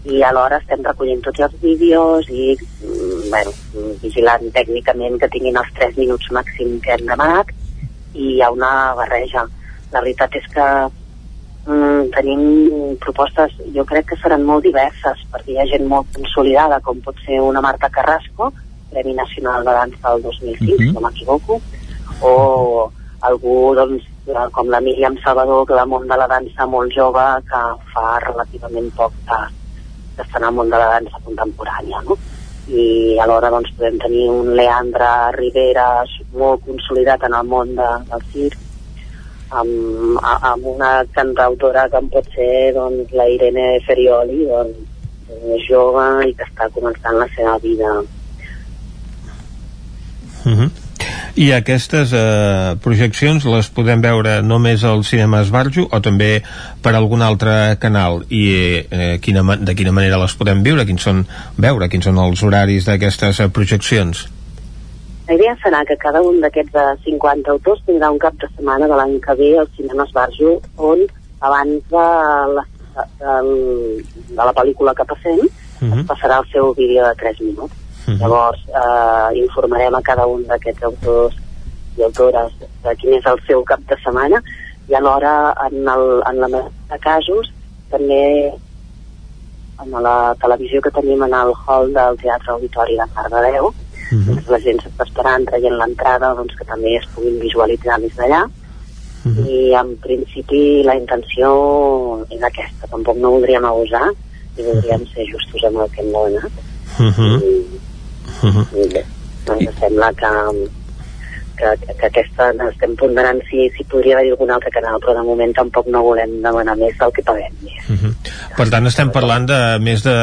i alhora estem recollint tots els vídeos i mm, bueno, vigilant tècnicament que tinguin els 3 minuts màxim que hem demanat i hi ha una barreja. La veritat és que mm, tenim propostes, jo crec que seran molt diverses, perquè hi ha gent molt consolidada, com pot ser una Marta Carrasco, Premi Nacional de Dansa del 2005, uh -huh. si no m'equivoco, o algú doncs, com la Míriam Salvador, que del món de la dansa molt jove, que fa relativament poc que, que està en el món de la dansa contemporània, no? I alhora doncs, podem tenir un Leandre Rivera molt consolidat en el món de, del circ amb, amb una cantautora que en pot ser doncs, la Irene Ferioli doncs, és jove i que està començant la seva vida Uh -huh. I aquestes eh, projeccions les podem veure només al cinema Esbarjo o també per algun altre canal i eh, quina, de quina manera les podem viure, quins són, veure quins són els horaris d'aquestes eh, projeccions? La idea serà que cada un d'aquests de 50 autors tindrà un cap de setmana de l'any que ve al cinema Esbarjo on abans de la, de, de la pel·lícula que passem uh -huh. es passarà el seu vídeo de 3 minuts Uh -huh. Llavors, eh, informarem a cada un d'aquests autors i autores de quin és el seu cap de setmana i alhora, en, el, en la majoria de casos, també en la televisió que tenim en el hall del Teatre Auditori de Cardedeu, uh -huh. doncs la gent s'està esperant traient l'entrada doncs, que també es puguin visualitzar des d'allà uh -huh. i en principi la intenció és aquesta, tampoc no voldríem abusar i voldríem ser justos amb el que hem donat uh -huh. I, Uh -huh. I bé, ens sembla que, que, que aquesta estem ponderant si, si podria haver-hi algun altre canal, però de moment tampoc no volem demanar més del que paguem. Uh -huh. Per tant, estem parlant de més de,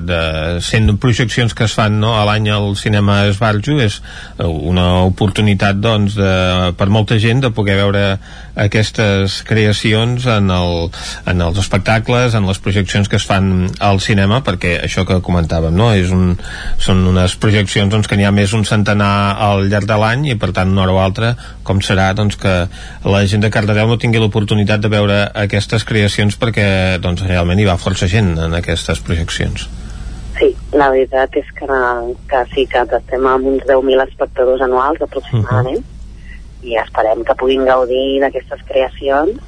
de 100 projeccions que es fan no, a l'any al cinema Esbarjo, és una oportunitat doncs, de, per molta gent de poder veure aquestes creacions en, el, en els espectacles, en les projeccions que es fan al cinema, perquè això que comentàvem, no? és un, són unes projeccions doncs, que n'hi ha més un centenar al llarg de l'any i per tant una hora o altra com serà doncs, que la gent de Cardedeu no tingui l'oportunitat de veure aquestes creacions perquè doncs, realment hi va força gent en aquestes projeccions. Sí, la veritat és que, que sí que estem amb uns 10.000 espectadors anuals aproximadament uh -huh i esperem que puguin gaudir d'aquestes creacions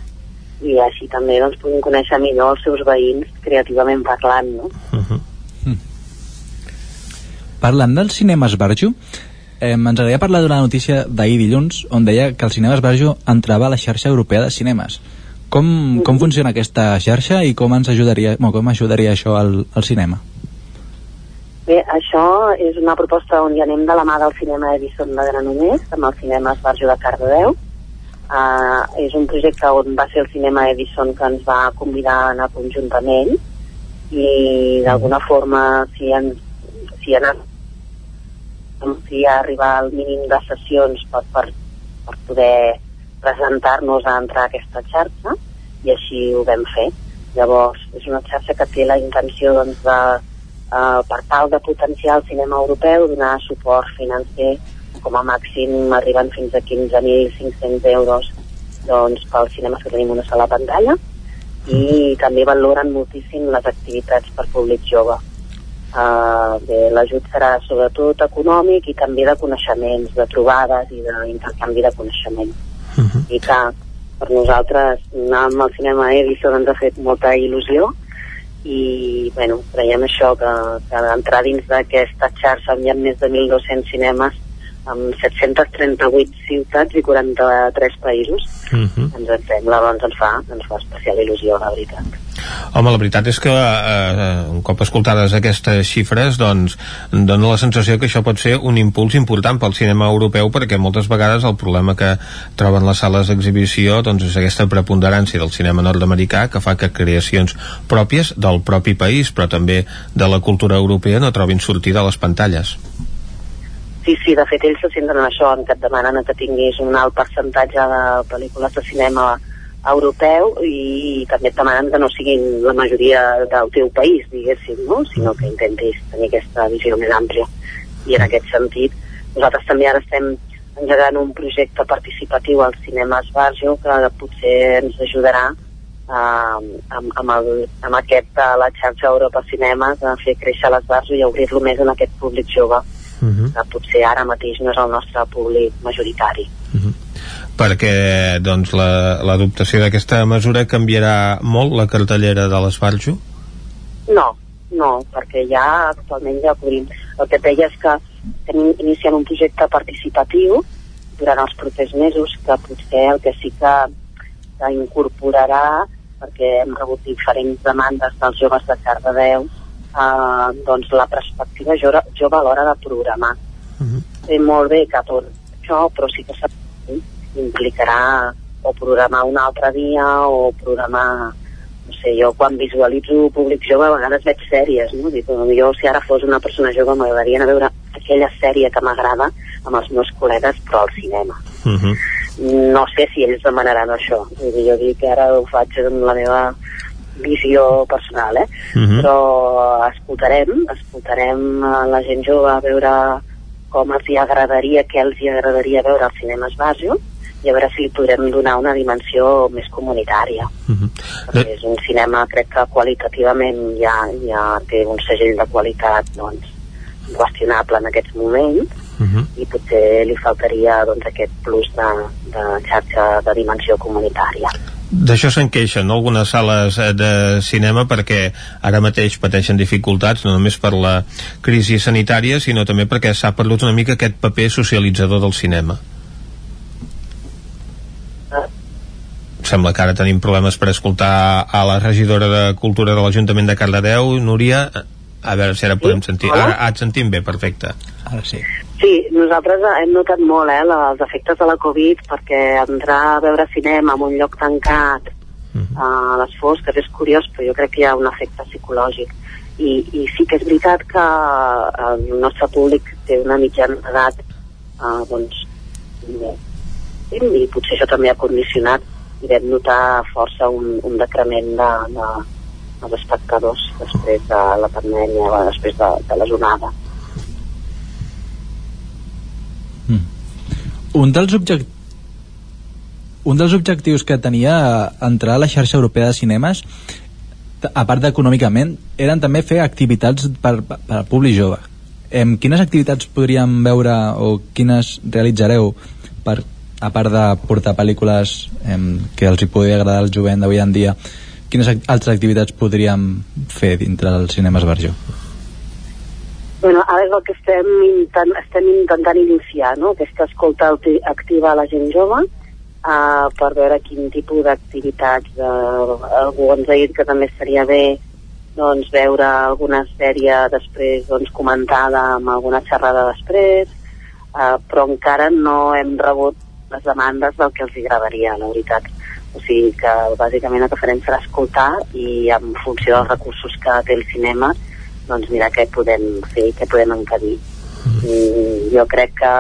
i així també doncs, puguin conèixer millor els seus veïns creativament parlant no? Uh -huh. Mm. Parlant del cinema Esbarjo eh, ens agradaria parlar d'una notícia d'ahir dilluns on deia que el cinema Esbarjo entrava a la xarxa europea de cinemes com, com funciona aquesta xarxa i com ens ajudaria, bueno, com ajudaria això al, al cinema? Bé, això és una proposta on ja anem de la mà del cinema Edison de Granollers, amb el cinema Esbarjo de Cardedeu. Uh, és un projecte on va ser el cinema Edison que ens va convidar a anar conjuntament i d'alguna forma si han, si han si ha arribar al mínim de sessions per, per, per poder presentar-nos a entrar a aquesta xarxa i així ho vam fer. Llavors, és una xarxa que té la intenció doncs, de eh, per tal de potenciar el cinema europeu, donar suport financer, com a màxim arriben fins a 15.500 euros doncs, pels cinemes que tenim una sola pantalla i també valoren moltíssim les activitats per públic jove. Uh, l'ajut serà sobretot econòmic i també de coneixements, de trobades i d'intercanvi de coneixement. Uh -huh. I que per nosaltres anar amb el cinema Edison ens ha fet molta il·lusió i bueno, creiem això que, que entrar dins d'aquesta xarxa on hi ha més de 1.200 cinemes amb 738 ciutats i 43 països. Uh -huh. Ens en sembla, doncs ens fa, ens fa especial il·lusió, la veritat. Home, la veritat és que eh, un cop escoltades aquestes xifres doncs dona la sensació que això pot ser un impuls important pel cinema europeu perquè moltes vegades el problema que troben les sales d'exhibició doncs és aquesta preponderància del cinema nord-americà que fa que creacions pròpies del propi país però també de la cultura europea no trobin sortida a les pantalles. Sí, sí, de fet ells se senten en això, en que et demanen que tinguis un alt percentatge de pel·lícules de cinema europeu i, també et demanen que no siguin la majoria del teu país, diguéssim, no? sinó que intentis tenir aquesta visió més àmplia. I en aquest sentit, nosaltres també ara estem engegant un projecte participatiu al Cinema Esbarjo que potser ens ajudarà eh, amb, amb, el, amb aquest de la xarxa Europa Cinemes a fer créixer l'Esbarjo i obrir-lo més en aquest públic jove Uh -huh. que potser ara mateix no és el nostre públic majoritari. perquè doncs la- l'adoptació d'aquesta mesura canviarà molt la cartellera de l'Esbarjo? No, no, perquè ja actualment ja cobrim. El que deia és que estem iniciant un projecte participatiu durant els propers mesos que potser el que sí que, que incorporarà perquè hem rebut diferents demandes dels joves de Cardedeu eh, doncs la perspectiva jove, jove a l'hora de programar. Uh -huh. Sé molt bé que tot això, però sí que implicarà o programar un altre dia o programar no sé, jo quan visualitzo públic jove a vegades veig sèries, no? Dic, jo si ara fos una persona jove m'agradaria anar a veure aquella sèrie que m'agrada amb els meus col·legues però al cinema. Uh -huh. No sé si ells demanaran això. Vull dir, jo dic que ara ho faig amb la meva visió personal, eh? Mhm. Però escoltarem, escoltarem la gent jove a veure com els hi agradaria, què els hi agradaria veure al cinema Esbarjo i a veure si li podrem donar una dimensió més comunitària. Perquè és un cinema, crec que qualitativament ja, ja té un segell de qualitat doncs, qüestionable en aquests moments Uh -huh. i potser li faltaria doncs, aquest plus de, de xarxa de dimensió comunitària. D'això se'n queixen no? algunes sales eh, de cinema perquè ara mateix pateixen dificultats no només per la crisi sanitària sinó també perquè s'ha perdut una mica aquest paper socialitzador del cinema. Sembla que ara tenim problemes per escoltar a la regidora de Cultura de l'Ajuntament de Cardedeu, Núria, a veure si ara podem sentir. Ara et sentim bé, perfecte. Ara sí. Sí, nosaltres hem notat molt eh, els efectes de la Covid perquè entrar a veure cinema en un lloc tancat a les fosques és curiós, però jo crec que hi ha un efecte psicològic. I, i sí que és veritat que eh, el nostre públic té una mitjana d'edat eh, doncs, i, i potser això també ha condicionat i vam notar força un, un decrement de, de, dels espectadors després de la pandèmia, després de, de la jornada. Un dels objectius un dels objectius que tenia entrar a la xarxa europea de cinemes a part d'econòmicament eren també fer activitats per, per al públic jove em, quines activitats podríem veure o quines realitzareu per, a part de portar pel·lícules em, que els hi pugui agradar al jovent d'avui en dia quines altres activitats podríem fer dintre del cinema Esbarjo? Bueno, ara és el que estem, intent, estem intentant iniciar, no? aquesta escolta acti- activa a la gent jove uh, per veure quin tipus d'activitats uh, algú ens ha dit que també estaria bé doncs, veure alguna sèrie després doncs, comentada amb alguna xerrada després uh, però encara no hem rebut les demandes del que els agradaria, la veritat. O sigui que bàsicament el que farem serà escoltar i en funció dels recursos que té el cinema doncs mirar què podem fer i què podem encadir. Mm, jo crec que,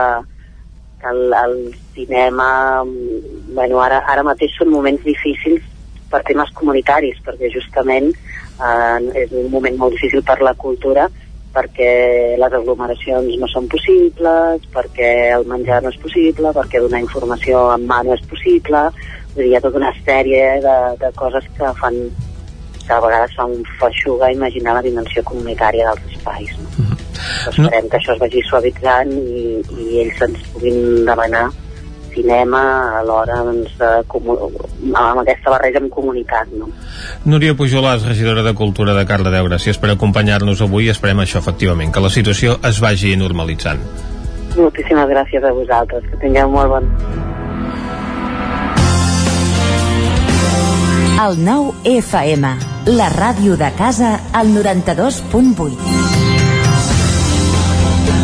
el, el cinema bueno, ara, ara mateix són moments difícils per temes comunitaris perquè justament eh, és un moment molt difícil per la cultura perquè les aglomeracions no són possibles, perquè el menjar no és possible, perquè donar informació en mà no és possible, hi ha tota una sèrie de, de coses que fan que a vegades fa un feixuga imaginar la dimensió comunitària dels espais. No? Però esperem que això es vagi suavitzant i, i ells ens puguin demanar cinema alhora doncs, de, amb aquesta barreja amb comunitat. No? Núria Pujolàs, regidora de Cultura de Cardedeu, gràcies per acompanyar-nos avui esperem això, efectivament, que la situació es vagi normalitzant. Moltíssimes gràcies a vosaltres, que tingueu molt bon El nou FM, la ràdio de casa, al 92.8.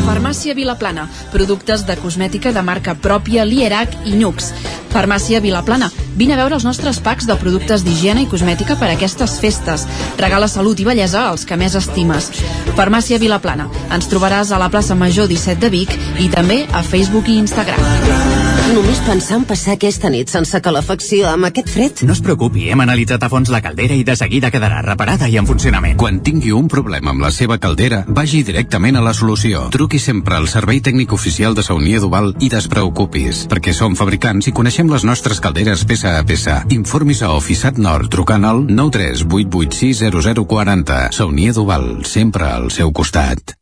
Farmàcia Vilaplana. Productes de cosmètica de marca pròpia Lierac i Nux. Farmàcia Vilaplana. Vine a veure els nostres packs de productes d'higiene i cosmètica per a aquestes festes. Regala salut i bellesa als que més estimes. Farmàcia Vilaplana. Ens trobaràs a la plaça Major 17 de Vic i també a Facebook i Instagram. Només pensar en passar aquesta nit sense calefacció amb aquest fred. No es preocupi, hem analitzat a fons la caldera i de seguida quedarà reparada i en funcionament. Quan tingui un problema amb la seva caldera, vagi directament a la solució. Truqui sempre al servei tècnic oficial de Saunier Duval i despreocupis, perquè som fabricants i coneixem les nostres calderes peça a peça. Informis a Oficiat Nord trucant al 938860040. Saunier Duval, sempre al seu costat.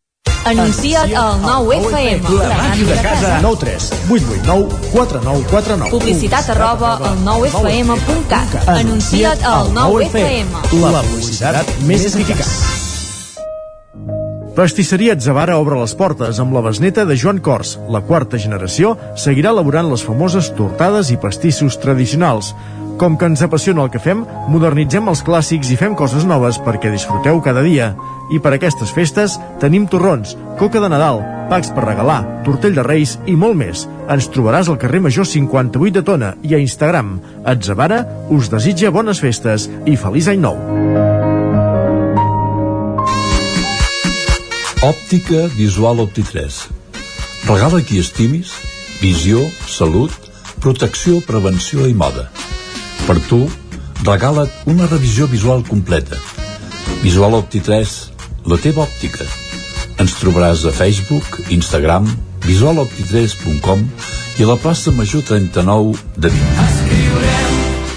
Anuncia't al 9FM. La màquina de casa. 9 3 8 8 9 4 9 4 9. Publicitat arroba al 9FM.cat. Anuncia't al 9FM. La publicitat més eficaç. Pastisseria Atzavara obre les portes amb la besneta de Joan Cors. La quarta generació seguirà elaborant les famoses tortades i pastissos tradicionals. Com que ens apassiona el que fem, modernitzem els clàssics i fem coses noves perquè disfruteu cada dia. I per aquestes festes tenim torrons, coca de Nadal, packs per regalar, tortell de reis i molt més. Ens trobaràs al carrer Major 58 de Tona i a Instagram. Atzavara us desitja bones festes i feliç any nou. Òptica Visual Opti3. Regala qui estimis, visió, salut, protecció, prevenció i moda. Per tu, regala't una revisió visual completa. Visual Opti3, la teva òptica. Ens trobaràs a Facebook, Instagram, visualopti3.com i a la plaça Major 39 de Vic.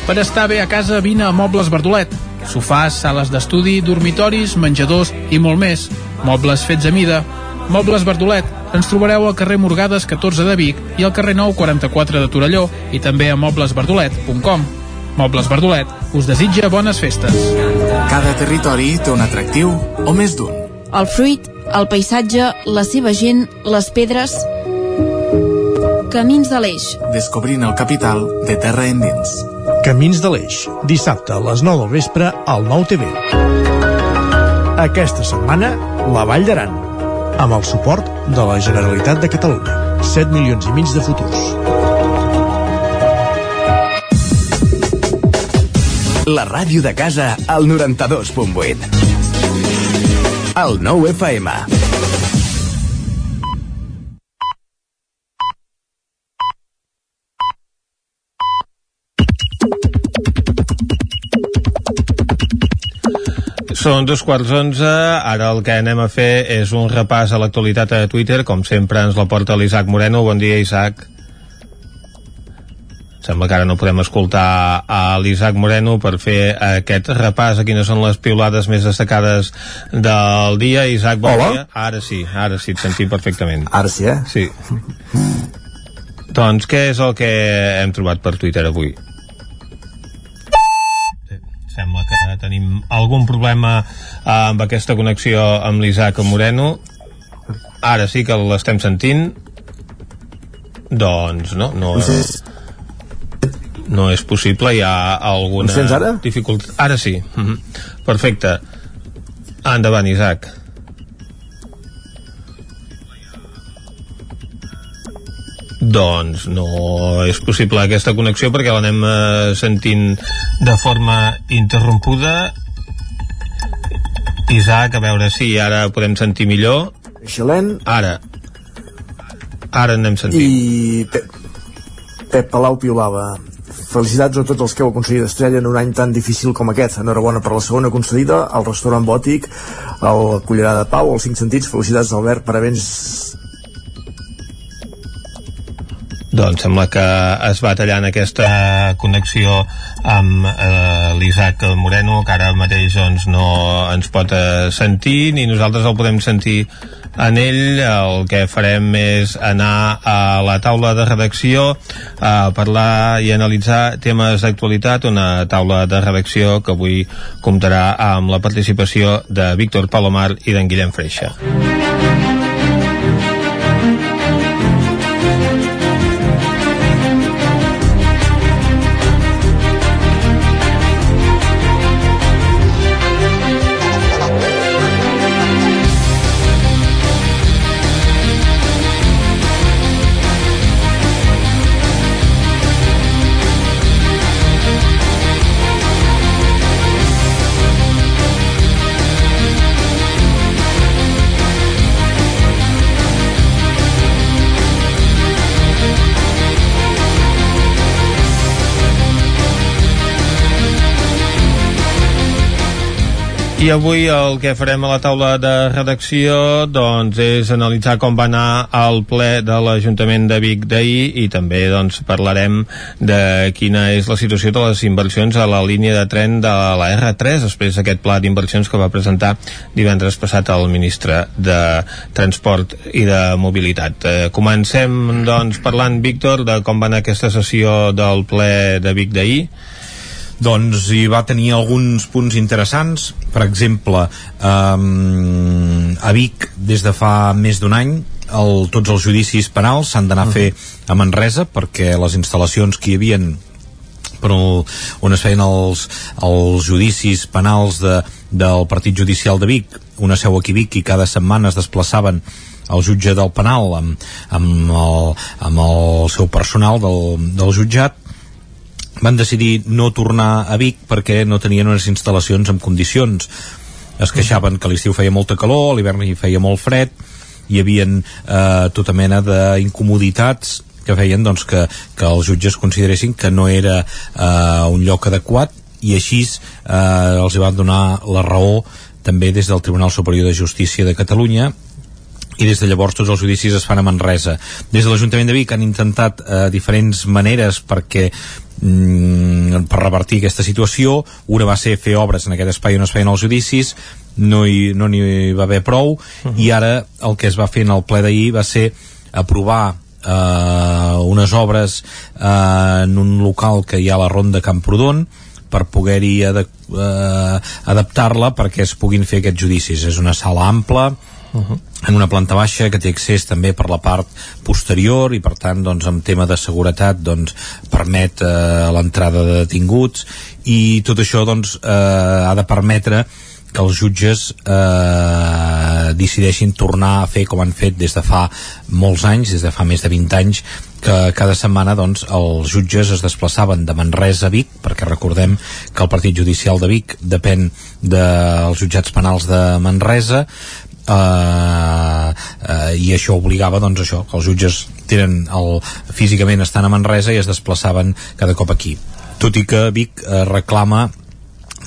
Per estar bé a casa, vine a Mobles Verdolet. Sofàs, sales d'estudi, dormitoris, menjadors i molt més. Mobles fets a mida. Mobles Verdolet. Ens trobareu al carrer Morgades 14 de Vic i al carrer Nou 44 de Torelló i també a moblesverdolet.com. Mobles Verdolet us desitja bones festes. Cada territori té un atractiu o més d'un. El fruit, el paisatge, la seva gent, les pedres... Camins de l'Eix. Descobrint el capital de terra endins. Camins de l'Eix, dissabte a les 9 del vespre al 9 TV. Aquesta setmana, la Vall d'Aran, amb el suport de la Generalitat de Catalunya. 7 milions i mig de futurs. La ràdio de casa al 92.8. El 9 FM. Són dos quarts onze, ara el que anem a fer és un repàs a l'actualitat a Twitter, com sempre ens la porta l'Isaac Moreno. Bon dia, Isaac. Sembla que ara no podem escoltar a l'Isaac Moreno per fer aquest repàs a quines són les piulades més destacades del dia. Isaac, bon Hola. dia. Ara sí, ara sí, et sentim perfectament. Ara sí, eh? Sí. doncs què és el que hem trobat per Twitter avui? Sembla que tenim algun problema eh, amb aquesta connexió amb l'Isaac Moreno. Ara sí que l'estem sentint. Doncs no, no, no és possible, hi ha alguna ara? dificultat. Ara sí. Mhm. Perfecte. Endavant, Isaac. Doncs no és possible aquesta connexió perquè l'anem eh, sentint de forma interrompuda. Isaac, a veure si ara podem sentir millor. Xilent. Ara. Ara anem sentint. I Pep, Pep Palau piolava. Felicitats a tots els que heu aconseguit estrella en un any tan difícil com aquest. Enhorabona per la segona concedida, al restaurant Bòtic, al Cullerà de Pau, als Cinc Sentits. Felicitats, Albert, parabéns Doncs sembla que es va tallant aquesta connexió amb eh, l'Isaac Moreno, que ara mateix doncs, no ens pot eh, sentir, ni nosaltres el podem sentir en ell. El que farem és anar a la taula de redacció a parlar i analitzar temes d'actualitat, una taula de redacció que avui comptarà amb la participació de Víctor Palomar i d'en Guillem Freixa. I avui el que farem a la taula de redacció doncs, és analitzar com va anar el ple de l'Ajuntament de Vic d'ahir i també doncs, parlarem de quina és la situació de les inversions a la línia de tren de la R3 després d'aquest pla d'inversions que va presentar divendres passat el ministre de Transport i de Mobilitat. Eh, comencem doncs, parlant, Víctor, de com va anar aquesta sessió del ple de Vic d'ahir doncs hi va tenir alguns punts interessants per exemple um, a Vic des de fa més d'un any el, tots els judicis penals s'han d'anar a fer a Manresa perquè les instal·lacions que hi havien però on es feien els, els judicis penals de, del Partit Judicial de Vic una seu aquí Vic i cada setmana es desplaçaven el jutge del penal amb, amb, el, amb el seu personal del, del jutjat van decidir no tornar a Vic perquè no tenien unes instal·lacions en condicions. Es queixaven que l'estiu feia molta calor, l'hivern hi feia molt fred hi havia eh, tota mena d'incomoditats que feien doncs, que, que els jutges consideressin que no era eh, un lloc adequat i així eh, els van donar la raó també des del Tribunal Superior de Justícia de Catalunya i des de llavors tots els judicis es fan a Manresa. Des de l'Ajuntament de Vic han intentat eh, diferents maneres perquè mm, per revertir aquesta situació una va ser fer obres en aquest espai on es feien els judicis no n'hi no va haver prou uh -huh. i ara el que es va fer en el ple d'ahir va ser aprovar eh, unes obres eh, en un local que hi ha a la Ronda Camprodon per poder-hi ad eh, adaptar-la perquè es puguin fer aquests judicis. És una sala ampla, uh -huh. en una planta baixa que té accés també per la part posterior i per tant doncs, en tema de seguretat doncs, permet eh, l'entrada de detinguts i tot això doncs, eh, ha de permetre que els jutges eh, decideixin tornar a fer com han fet des de fa molts anys, des de fa més de 20 anys que cada setmana doncs, els jutges es desplaçaven de Manresa a Vic perquè recordem que el Partit Judicial de Vic depèn dels jutjats penals de Manresa eh, eh, i això obligava doncs això, que els jutges tenen el, físicament estan a Manresa i es desplaçaven cada cop aquí tot i que Vic eh, reclama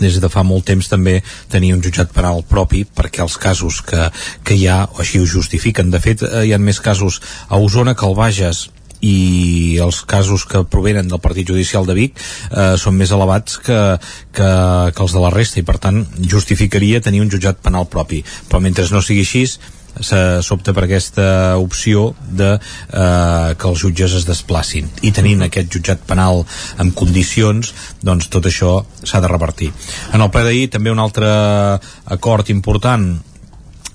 des de fa molt temps també tenir un jutjat penal propi perquè els casos que, que hi ha així ho justifiquen. De fet, eh, hi ha més casos a Osona que al Bages i els casos que provenen del Partit Judicial de Vic eh, són més elevats que, que, que els de la resta i per tant justificaria tenir un jutjat penal propi però mentre no sigui així s'opta per aquesta opció de eh, que els jutges es desplacin i tenint aquest jutjat penal en condicions, doncs tot això s'ha de revertir. En el ple d'ahir també un altre acord important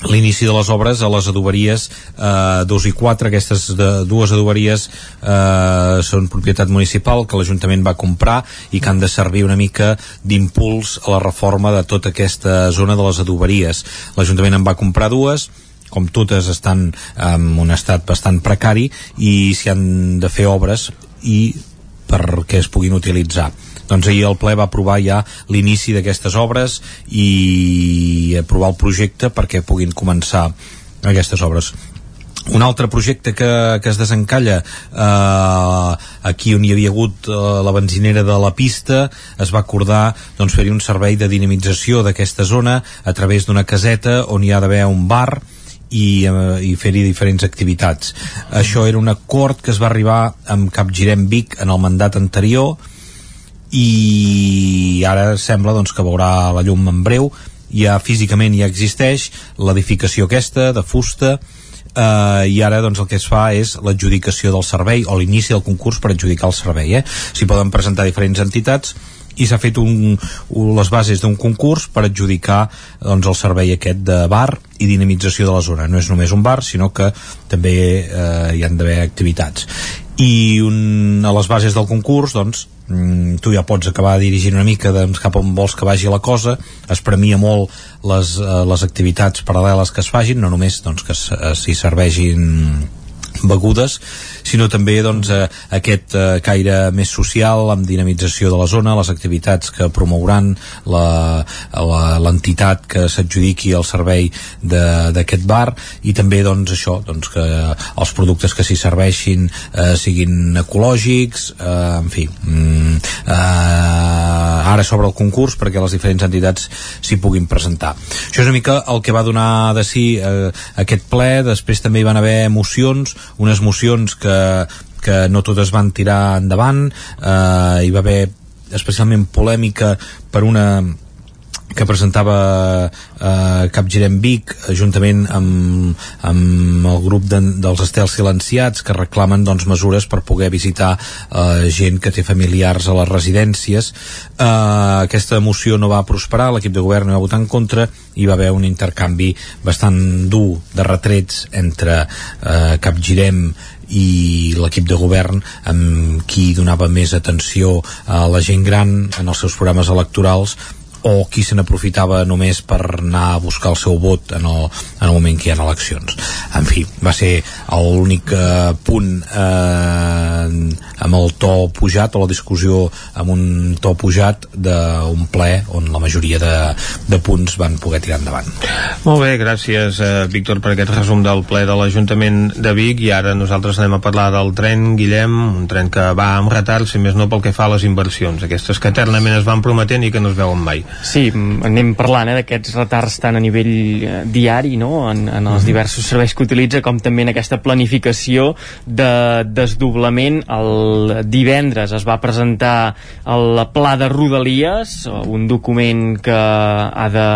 l'inici de les obres a les adoberies eh, 2 i 4, aquestes de, dues adoberies eh, són propietat municipal que l'Ajuntament va comprar i que han de servir una mica d'impuls a la reforma de tota aquesta zona de les adoberies. L'Ajuntament en va comprar dues, com totes estan en un estat bastant precari i s'hi han de fer obres i perquè es puguin utilitzar doncs ahir el ple va aprovar ja l'inici d'aquestes obres i aprovar el projecte perquè puguin començar aquestes obres un altre projecte que, que es desencalla eh, aquí on hi havia hagut eh, la benzinera de la pista es va acordar doncs, fer-hi un servei de dinamització d'aquesta zona a través d'una caseta on hi ha d'haver un bar i, eh, i fer-hi diferents activitats. Això era un acord que es va arribar amb Capgirem Vic en el mandat anterior i ara sembla doncs, que veurà la llum en breu ja físicament ja existeix l'edificació aquesta de fusta eh, i ara doncs, el que es fa és l'adjudicació del servei o l'inici del concurs per adjudicar el servei eh? s'hi poden presentar diferents entitats i s'ha fet un, un, les bases d'un concurs per adjudicar doncs, el servei aquest de bar i dinamització de la zona. No és només un bar, sinó que també eh, hi han d'haver activitats. I un, a les bases del concurs, doncs, mm, tu ja pots acabar dirigint una mica doncs, cap on vols que vagi la cosa, es premia molt les, eh, les activitats paral·leles que es fagin, no només doncs, que s'hi serveixin begudes, sinó també doncs, eh, aquest eh, caire més social amb dinamització de la zona, les activitats que promouran l'entitat que s'adjudiqui el servei d'aquest bar i també doncs, això, doncs, que els productes que s'hi serveixin eh, siguin ecològics, eh, en fi, mm, eh, ara s'obre el concurs perquè les diferents entitats s'hi puguin presentar. Això és una mica el que va donar de si eh, aquest ple, després també hi van haver mocions, unes mocions que, que no totes van tirar endavant, eh, hi va haver especialment polèmica per una que presentava eh, Capgirem Vic juntament amb, amb el grup de, dels estels silenciats que reclamen doncs, mesures per poder visitar eh, gent que té familiars a les residències. Eh, aquesta moció no va prosperar l'equip de govern no va votar en contra i va haver un intercanvi bastant dur de retrets entre eh, Capgirem i l'equip de govern amb qui donava més atenció a la gent gran en els seus programes electorals o qui se n'aprofitava només per anar a buscar el seu vot en el, en el moment que hi ha eleccions. En fi, va ser l'únic eh, punt eh, amb el to pujat o la discussió amb un to pujat d'un ple on la majoria de, de punts van poder tirar endavant. Molt bé, gràcies eh, Víctor per aquest resum del ple de l'Ajuntament de Vic i ara nosaltres anem a parlar del tren Guillem, un tren que va amb retard, si més no pel que fa a les inversions, aquestes que eternament es van prometent i que no es veuen mai. Sí, anem parlant eh, d'aquests retards tant a nivell eh, diari, no?, en, en els diversos serveis que utilitza, com també en aquesta planificació de desdoblament. El divendres es va presentar el Pla de Rodalies, un document que ha de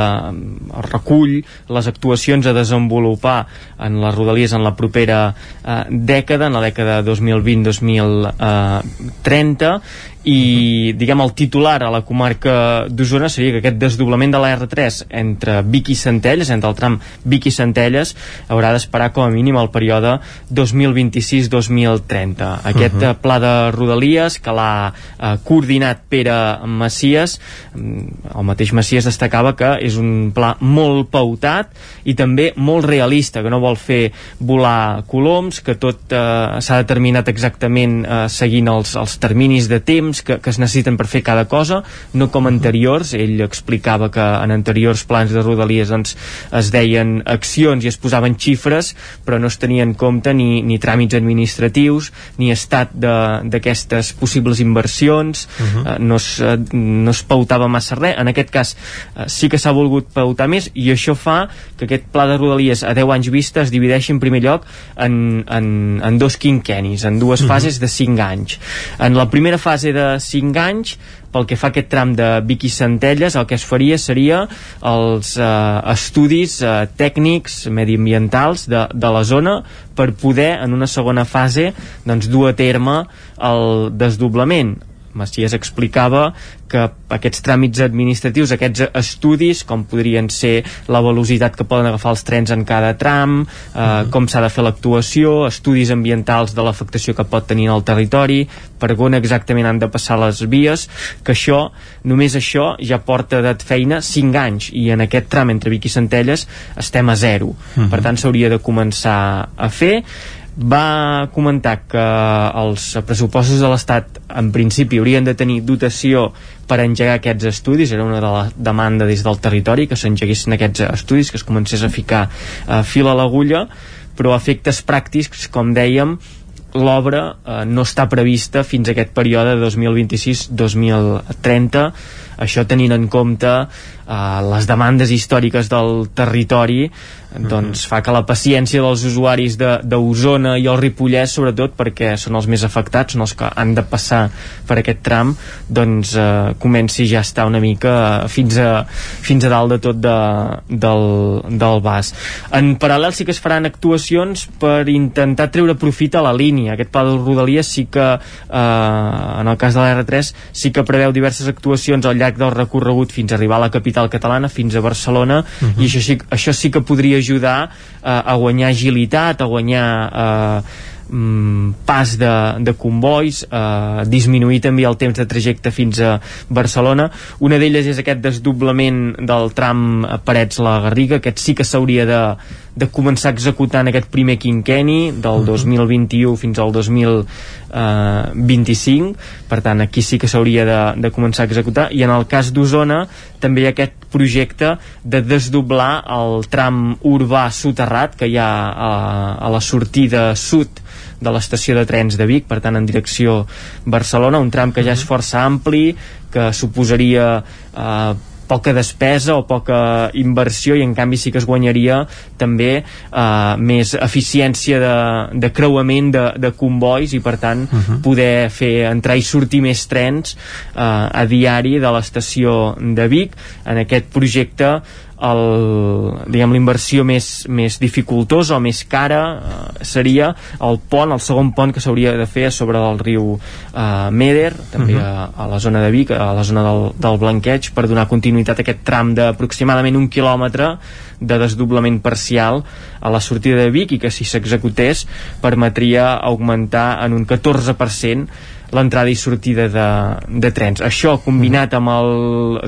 recull les actuacions a desenvolupar en les Rodalies en la propera eh, dècada, en la dècada 2020-2030, i diguem el titular a la comarca d'Osona seria que aquest desdoblament de la R3 entre Vic i Centelles, entre el tram Vic i Centelles haurà d'esperar com a mínim el període 2026-2030 aquest uh -huh. pla de Rodalies que l'ha eh, coordinat Pere Macies mm, el mateix Macies destacava que és un pla molt pautat i també molt realista, que no vol fer volar coloms, que tot eh, s'ha determinat exactament eh, seguint els, els terminis de temps temps que, que es necessiten per fer cada cosa, no com anteriors, ell explicava que en anteriors plans de Rodalies doncs, es deien accions i es posaven xifres, però no es tenia en compte ni, ni tràmits administratius, ni estat d'aquestes possibles inversions, uh -huh. eh, no, es, eh, no es pautava massa res, en aquest cas eh, sí que s'ha volgut pautar més i això fa que aquest pla de Rodalies a 10 anys vista es divideixi en primer lloc en, en, en dos quinquenis, en dues uh -huh. fases de 5 anys. En la primera fase de 5 anys pel que fa a aquest tram de Vic i Centelles el que es faria seria els eh, estudis eh, tècnics mediambientals de, de la zona per poder en una segona fase doncs, dur a terme el desdoblament Macias explicava que aquests tràmits administratius, aquests estudis, com podrien ser la velocitat que poden agafar els trens en cada tram, eh, uh mhm. -huh. com s'ha de fer l'actuació, estudis ambientals de l'afectació que pot tenir en el territori, per on exactament han de passar les vies, que això, només això, ja porta de feina 5 anys, i en aquest tram entre Vic i Centelles estem a zero. Uh mhm. -huh. Per tant, s'hauria de començar a fer va comentar que els pressupostos de l'Estat en principi haurien de tenir dotació per engegar aquests estudis, era una de la demanda des del territori, que s'engeguessin aquests estudis, que es comencés a ficar eh, fil a l'agulla, però efectes pràctics, com dèiem, l'obra eh, no està prevista fins a aquest període de 2026-2030 això tenint en compte eh, les demandes històriques del territori doncs fa que la paciència dels usuaris d'Osona i el Ripollès sobretot perquè són els més afectats són els que han de passar per aquest tram doncs eh, comenci ja a estar una mica fins a, fins a dalt de tot de, del, del bas en paral·lel sí que es faran actuacions per intentar treure profit a la línia. Aquest pla de Rodalies sí que eh, en el cas de la R3 sí que preveu diverses actuacions al llarg del recorregut fins a arribar a la capital catalana fins a Barcelona uh -huh. i això sí, això sí que podria ajudar eh, a guanyar agilitat, a guanyar eh, mm, pas de, de convois, eh, disminuir també el temps de trajecte fins a Barcelona. Una d'elles és aquest desdoblament del tram Parets-la Garriga, aquest sí que s'hauria de, de començar a executar en aquest primer quinqueni del 2021 fins al 2025 per tant aquí sí que s'hauria de, de començar a executar. I en el cas d'Osona també hi ha aquest projecte de desdoblar el tram urbà soterrat que hi ha a, a la sortida sud de l'estació de trens de Vic, per tant en direcció Barcelona, un tram que ja és força ampli, que suposaria eh, poca despesa o poca inversió i en canvi sí que es guanyaria també eh, més eficiència de, de creuament de, de convois i per tant uh -huh. poder fer entrar i sortir més trens eh, a diari de l'estació de Vic en aquest projecte el, diguem, l'inversió més, més dificultosa o més cara eh, seria el pont, el segon pont que s'hauria de fer sobre el riu eh, Meder, també uh -huh. a, a la zona de Vic, a la zona del, del Blanqueig, per donar continuïtat a aquest tram d'aproximadament un quilòmetre de desdoblament parcial a la sortida de Vic i que si s'executés permetria augmentar en un 14% l'entrada i sortida de, de trens. Això combinat amb el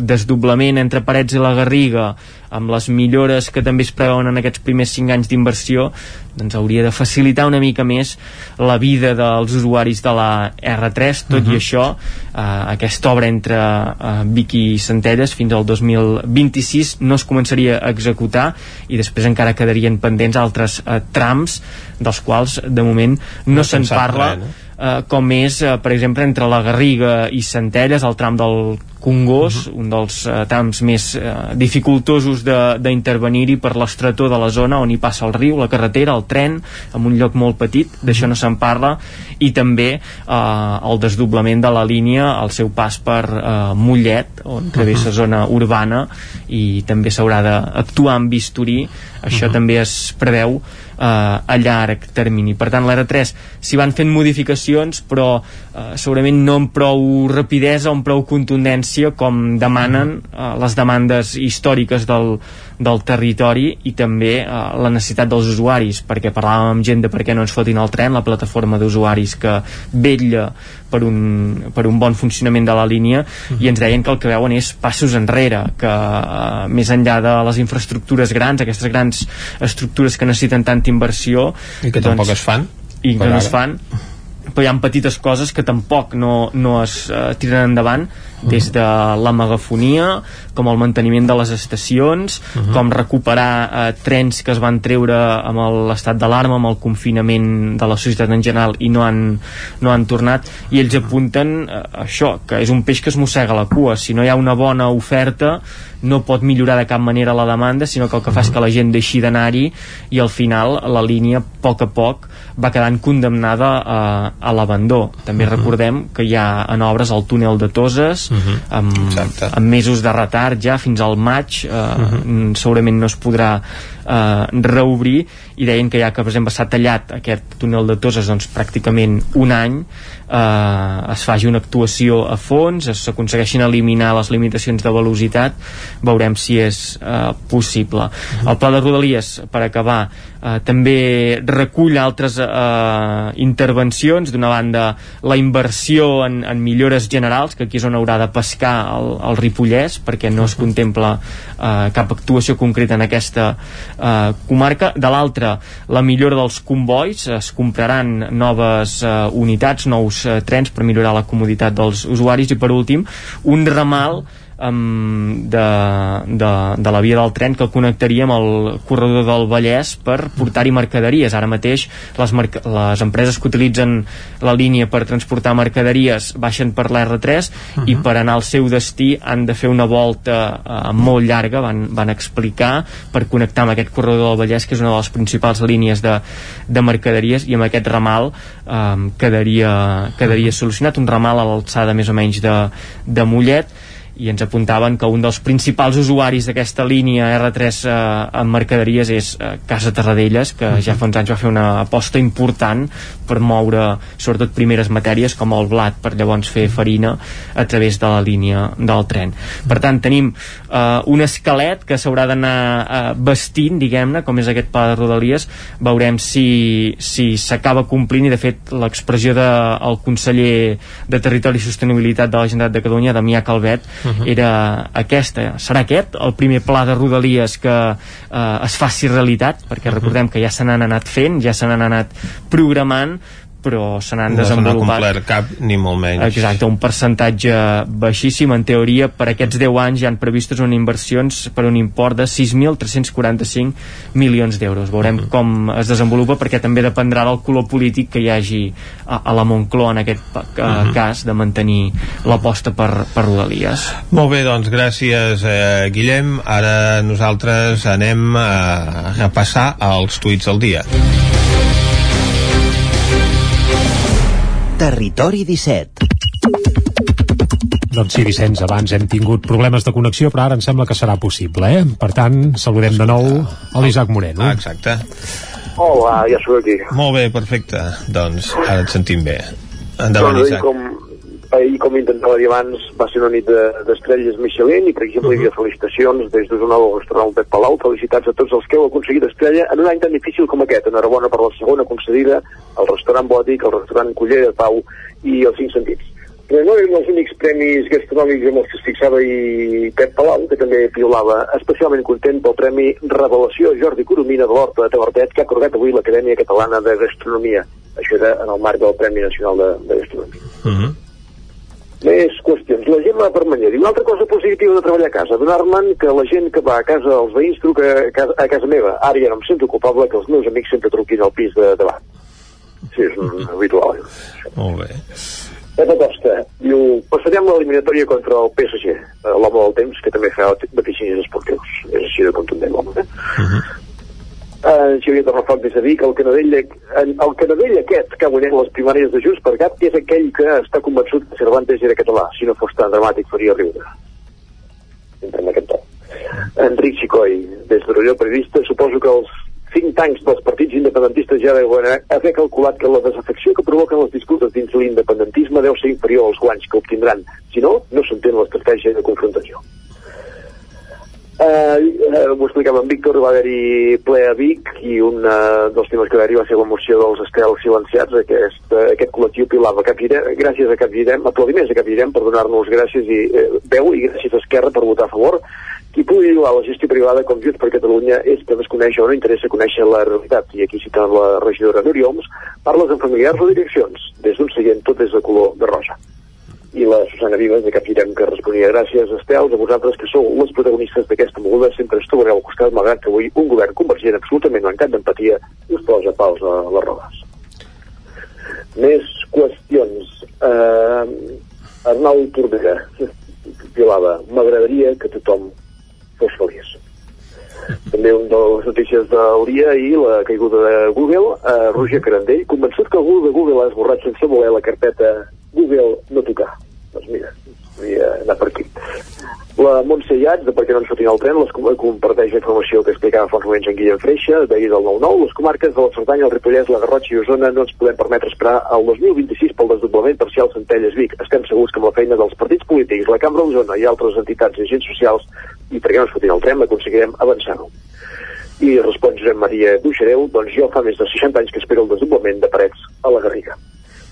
desdoblament entre Parets i la Garriga, amb les millores que també es preveuen en aquests primers 5 anys d'inversió, doncs hauria de facilitar una mica més la vida dels usuaris de la R3, tot uh -huh. i això, eh, aquesta obra entre eh, Vic i Centelles fins al 2026 no es començaria a executar i després encara quedarien pendents altres eh, trams dels quals de moment no, no se'n parla res, no? Eh, com és, eh, per exemple, entre la Garriga i Centelles, el tram del Congost, uh -huh. un dels eh, trams més eh, dificultosos d'intervenir-hi per l'estretó de la zona on hi passa el riu, la carretera, el tren, en un lloc molt petit, d'això no se'n parla, i també eh, el desdoblament de la línia al seu pas per eh, Mollet, on travessa uh -huh. zona urbana, i també s'haurà d'actuar amb bisturí, això uh -huh. també es preveu eh, a llarg termini. Per tant, l'R3 s'hi van fent modificacions, però eh, segurament no amb prou rapidesa o amb prou contundència com demanen eh, les demandes històriques del, del territori i també eh, la necessitat dels usuaris perquè parlàvem amb gent de per què no ens fotin el tren la plataforma d'usuaris que vetlla per un, per un bon funcionament de la línia uh -huh. i ens deien que el que veuen és passos enrere que eh, més enllà de les infraestructures grans, aquestes grans estructures que necessiten tanta inversió i que doncs, tampoc es fan i que no es fan però hi ha petites coses que tampoc no, no es uh, tiren endavant des de la megafonia com el manteniment de les estacions uh -huh. com recuperar eh, trens que es van treure amb l'estat d'alarma amb el confinament de la societat en general i no han, no han tornat i ells apunten eh, això que és un peix que es mossega la cua si no hi ha una bona oferta no pot millorar de cap manera la demanda sinó que el que fa és que la gent deixi d'anar-hi i al final la línia a poc a poc va quedant condemnada a, a l'abandó també uh -huh. recordem que hi ha en obres el túnel de Toses uh -huh. amb, amb mesos de retard ja fins al maig eh, uh -huh. segurament no es podrà eh, reobrir i deien que ja que per exemple s'ha tallat aquest túnel de Toses doncs pràcticament un any eh, es faci una actuació a fons s'aconsegueixin eliminar les limitacions de velocitat veurem si és eh, possible. Uh -huh. El pla de Rodalies per acabar eh, també recull altres eh, intervencions d'una banda la inversió en, en millores generals que aquí és on haurà de pescar el, el Ripollès perquè no es contempla eh, cap actuació concreta en aquesta eh, comarca. De l'altra la millora dels convois es compraran noves eh, unitats, nous eh, trens per millorar la comoditat dels usuaris. I per últim un ramal um, de, de, de la via del tren que connectaria amb el corredor del Vallès per portar-hi mercaderies. Ara mateix les, les empreses que utilitzen la línia per transportar mercaderies baixen per l'R3 uh -huh. i per anar al seu destí han de fer una volta uh, molt llarga, van, van explicar, per connectar amb aquest corredor del Vallès, que és una de les principals línies de, de mercaderies, i amb aquest ramal um, quedaria, quedaria solucionat, un ramal a l'alçada més o menys de, de Mollet, i ens apuntaven que un dels principals usuaris d'aquesta línia R3 eh, en mercaderies és eh, Casa Terradellas que ja fa uns anys va fer una aposta important per moure sobretot primeres matèries com el blat per llavors fer farina a través de la línia del tren. Per tant tenim eh, un esquelet que s'haurà d'anar eh, vestint diguem-ne com és aquest pla de Rodalies. Veurem si s'acaba si complint i de fet l'expressió del de, conseller de Territori i Sostenibilitat de la Generalitat de Catalunya Damià Calvet uh -huh. Era aquesta. Serà aquest el primer pla de Rodalies que eh, es faci realitat? Perquè recordem que ja se n'han anat fent, ja se n'han anat programant, però se n'han no desenvolupat complert cap ni molt menys. Exacte, un percentatge baixíssim. En teoria per aquests 10 anys ja han previstes unes inversions per un import de 6.345 milions d'euros. Veurem mm. com es desenvolupa perquè també dependrà del color polític que hi hagi a, a la Moncloa en aquest uh, mm -hmm. cas de mantenir l'aposta per, per Rodalies Molt bé, doncs gràcies eh, Guillem, ara nosaltres anem a repassar els tuits del dia Territori 17 doncs sí, Vicenç, abans hem tingut problemes de connexió, però ara em sembla que serà possible, eh? Per tant, saludem de nou a l'Isaac Moreno. Ah, exacte. Hola, ja sóc aquí. Molt bé, perfecte. Doncs ara et sentim bé. Endavant, doncs, Isaac. Com, ahir, com intentava dir abans, va ser una nit d'estrelles de, Michelin i, per exemple, uh -huh. hi havia felicitacions des d'un nou restaurant Pep Palau. Felicitats a tots els que heu aconseguit estrella en un any tan difícil com aquest. Enhorabona per la segona concedida al restaurant Bòtic, al restaurant Culler de Pau i els Cinc Sentits. Però no eren els únics premis gastronòmics amb els que es fixava i Pep Palau, que també piolava especialment content pel Premi Revelació Jordi Coromina de l'Horta de Tavertet, que ha acordat avui l'Acadèmia Catalana de Gastronomia. Això era en el marc del Premi Nacional de, de Gastronomia. Uh -huh. Més qüestions. La Gemma Permanyer diu una altra cosa positiva de treballar a casa. Donar-me'n que la gent que va a casa dels veïns truca a casa, a casa meva. Ara ja no em sento culpable que els meus amics sempre truquin al pis de davant. Sí, és un habitual. Molt bé. Pepa Costa diu, passarem l'eliminatòria contra el PSG, eh, l'home del temps, que també fa vaticinis esportius. És així de contundent l'home, eh? Uh -huh. Uh, Xavier Torrefoc des de Vic, el canadell, el canadell aquest que ha guanyat les primàries de Just per Gat és aquell que està convençut que Cervantes era català. Si no fos tan dramàtic, faria riure. Entrem aquest to. Enric Xicoi, des de Rolló Periodista, suposo que els think tanks dels partits independentistes ja deuen haver calculat que la desafecció que provoquen les disputes dins l'independentisme deu ser inferior als guanys que obtindran. Si no, no s'entén l'estratègia de confrontació. Uh, uh, ho explicava en Víctor, va haver-hi ple a Vic i un uh, dels temes que va haver-hi va ser la moció dels estels silenciats, aquest, uh, aquest col·lectiu pilava Capgirem, gràcies a Capgirem, aplaudiments a Capgirem per donar-nos gràcies i uh, veu i gràcies a Esquerra per votar a favor. Qui pugui llogar la gestió privada com Junts per Catalunya és que desconeix o no interessa conèixer la realitat. I aquí citant la regidora Núria Oms, parles amb familiars o direccions, des d'un seient tot des de color de rosa i la Susana Vives de Capgirem que responia. Gràcies Estels a vosaltres que sou les protagonistes d'aquesta moguda. Sempre ens trobareu al costat malgrat que avui un govern convergent absolutament mancat d'empatia us posa pals a les rodes. Més qüestions. Eh, Arnau Tordera pilava m'agradaria que tothom fos feliç. També un de les notícies del dia i la caiguda de Google. Eh, Roger Carandell, convençut que algú de Google ha esborrat sense voler la carpeta Google no tocar. Doncs mira, volia anar per aquí. La Montse Iats, de per què no ens fotin el tren, les comparteix informació que explicava fa uns moments en Guillem Freixa, d'ahir del 9-9. Les comarques de la Cerdanya, el Ripollès, la Garrotxa i Osona no ens podem permetre esperar al 2026 pel desdoblament parcial Centelles-Vic. Estem segurs que amb la feina dels partits polítics, la Cambra d'Osona i altres entitats i agents socials, i per què no ens fotin el tren, aconseguirem avançar-ho. I respon Josep Maria Buixareu, doncs jo fa més de 60 anys que espero el desdoblament de parets a la Garriga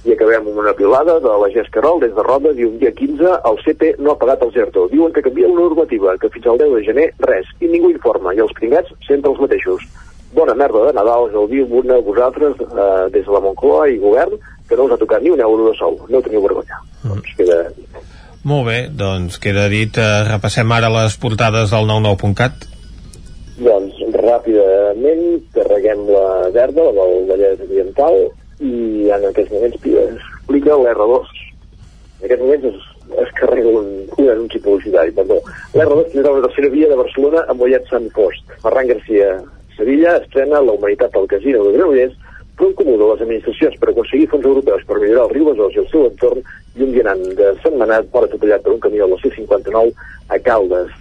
i acabem amb una pilada de la Gés Carol des de Roda, diu un dia 15 el CP no ha pagat el ZERTO. Diuen que canvia la normativa, que fins al 10 de gener res, i ningú informa, i els pringats sempre els mateixos. Bona merda de Nadal, gaudiu una vosaltres eh, des de la Moncloa i govern, que no us ha tocat ni un euro de sou. No teniu vergonya. Mm. Doncs queda... Molt bé, doncs queda dit. Eh, repassem ara les portades del 99.cat. Doncs ràpidament carreguem la verda, la del Vallès Oriental, i en aquests moments explica l'R2. En aquests moments es, es carrega un, un anunci publicitari, perdó. L'R2 tindrà una tercera via de Barcelona a Mollet Sant Fost. Ferran Garcia Sevilla estrena la humanitat al casino de Granollers front comú de les administracions per aconseguir fons europeus per millorar el riu Besòs i el seu entorn i un vianant de Manat fora atropellat per un camió de la C-59 a Caldes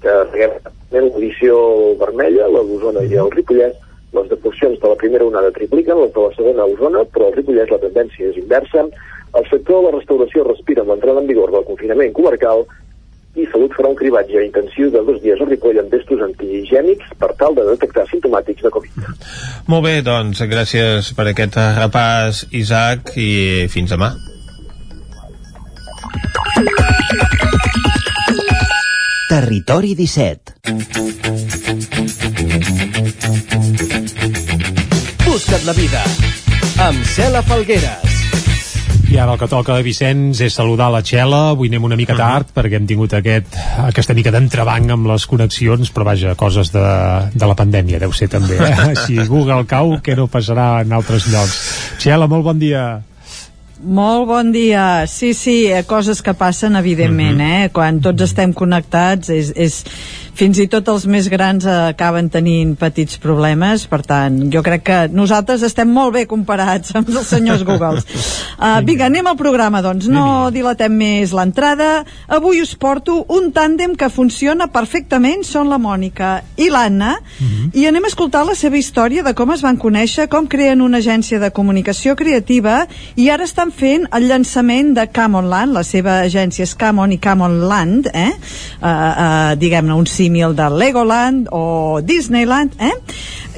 que l'edició vermella, la d'Osona i el Ripollès les defuncions de la primera onada tripliquen, les de la segona a Osona, però al Ripollès la tendència és inversa. El sector de la restauració respira amb l'entrada en vigor del confinament comarcal i Salut farà un cribatge intensiu de dos dies a Ripoll amb testos antigènics per tal de detectar simptomàtics de Covid. Molt bé, doncs gràcies per aquest repàs, Isaac, i fins demà. Territori 17 Busca't la vida amb Cela Falgueres i ara el que toca, Vicenç, és saludar la Txela. Avui anem una mica tard perquè hem tingut aquest, aquesta mica d'entrebanc amb les connexions, però vaja, coses de, de la pandèmia, deu ser també. Eh? Si Google cau, que no passarà en altres llocs. Txela, molt bon dia. Molt bon dia. Sí, sí, eh, coses que passen, evidentment, uh -huh. eh? Quan tots estem connectats, és, és, fins i tot els més grans acaben tenint petits problemes, per tant, jo crec que nosaltres estem molt bé comparats amb els senyors Google. Uh, vinga, anem al programa, doncs. No dilatem més l'entrada. Avui us porto un tàndem que funciona perfectament, són la Mònica i l'Anna, uh -huh. i anem a escoltar la seva història de com es van conèixer, com creen una agència de comunicació creativa, i ara estan fent el llançament de Camonland, la seva agència és Camon i Camonland, eh? Uh, uh, diguem-ne, un símil de Legoland o Disneyland, eh?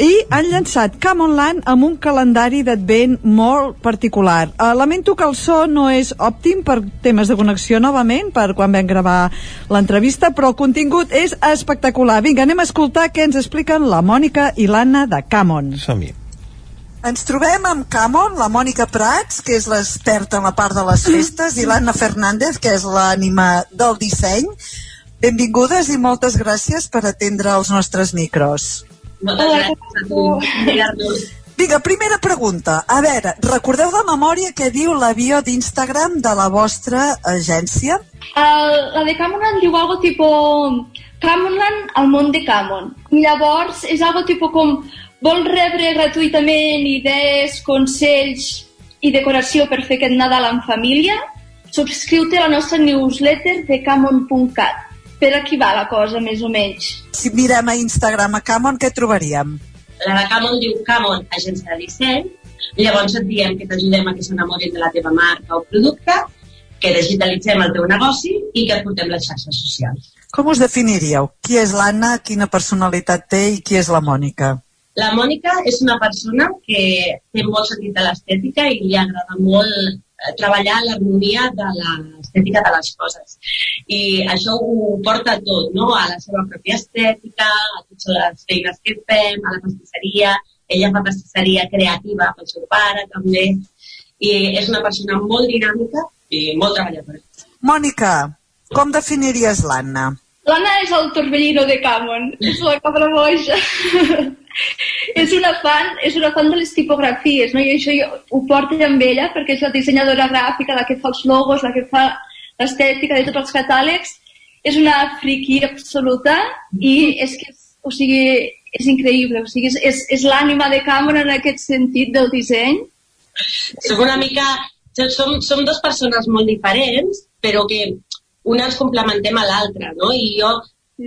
I han llançat Camonland amb un calendari d'advent molt particular. Uh, lamento que el so no és òptim per temes de connexió novament, per quan vam gravar l'entrevista, però el contingut és espectacular. Vinga, anem a escoltar què ens expliquen la Mònica i l'Anna de Camon. Som-hi. Ens trobem amb Camon, la Mònica Prats, que és l'experta en la part de les festes, i l'Anna Fernández, que és l'ànima del disseny. Benvingudes i moltes gràcies per atendre els nostres micros. Moltes gràcies a tu. Vinga, primera pregunta. A veure, recordeu de memòria què diu la bio d'Instagram de la vostra agència? El, la de Camonland diu algo tipo Camonland al món de Camon. I llavors és algo tipo com vol rebre gratuïtament idees, consells i decoració per fer aquest Nadal en família? Subscriu-te a la nostra newsletter de camon.cat. Per aquí va la cosa, més o menys. Si mirem a Instagram a Camon, què trobaríem? La de Camon diu Camon, agència de disseny. Llavors et diem que t'ajudem a que s'enamorin de la teva marca o producte, que digitalitzem el teu negoci i que et portem les xarxes socials. Com us definiríeu? Qui és l'Anna, quina personalitat té i qui és la Mònica? La Mònica és una persona que té molt sentit de l'estètica i li agrada molt eh, treballar l'harmonia de l'estètica de les coses. I això ho porta tot, no? A la seva pròpia estètica, a totes les feines que fem, a la pastisseria. Ella fa pastisseria creativa pel seu pare, també. I és una persona molt dinàmica i molt treballadora. Mònica, com definiries l'Anna? L'Anna és el torbellino de Camon, és la cabra boja. és una fan, és una fan de les tipografies, no? I això jo ho porto amb ella perquè és la dissenyadora gràfica, la que fa els logos, la que fa l'estètica de tots els catàlegs. És una friqui absoluta i és que, o sigui, és increïble, o sigui, és, és, és l'ànima de Cameron en aquest sentit del disseny. Som una mica... Som, som dues persones molt diferents, però que una ens complementem a l'altra, no? I jo,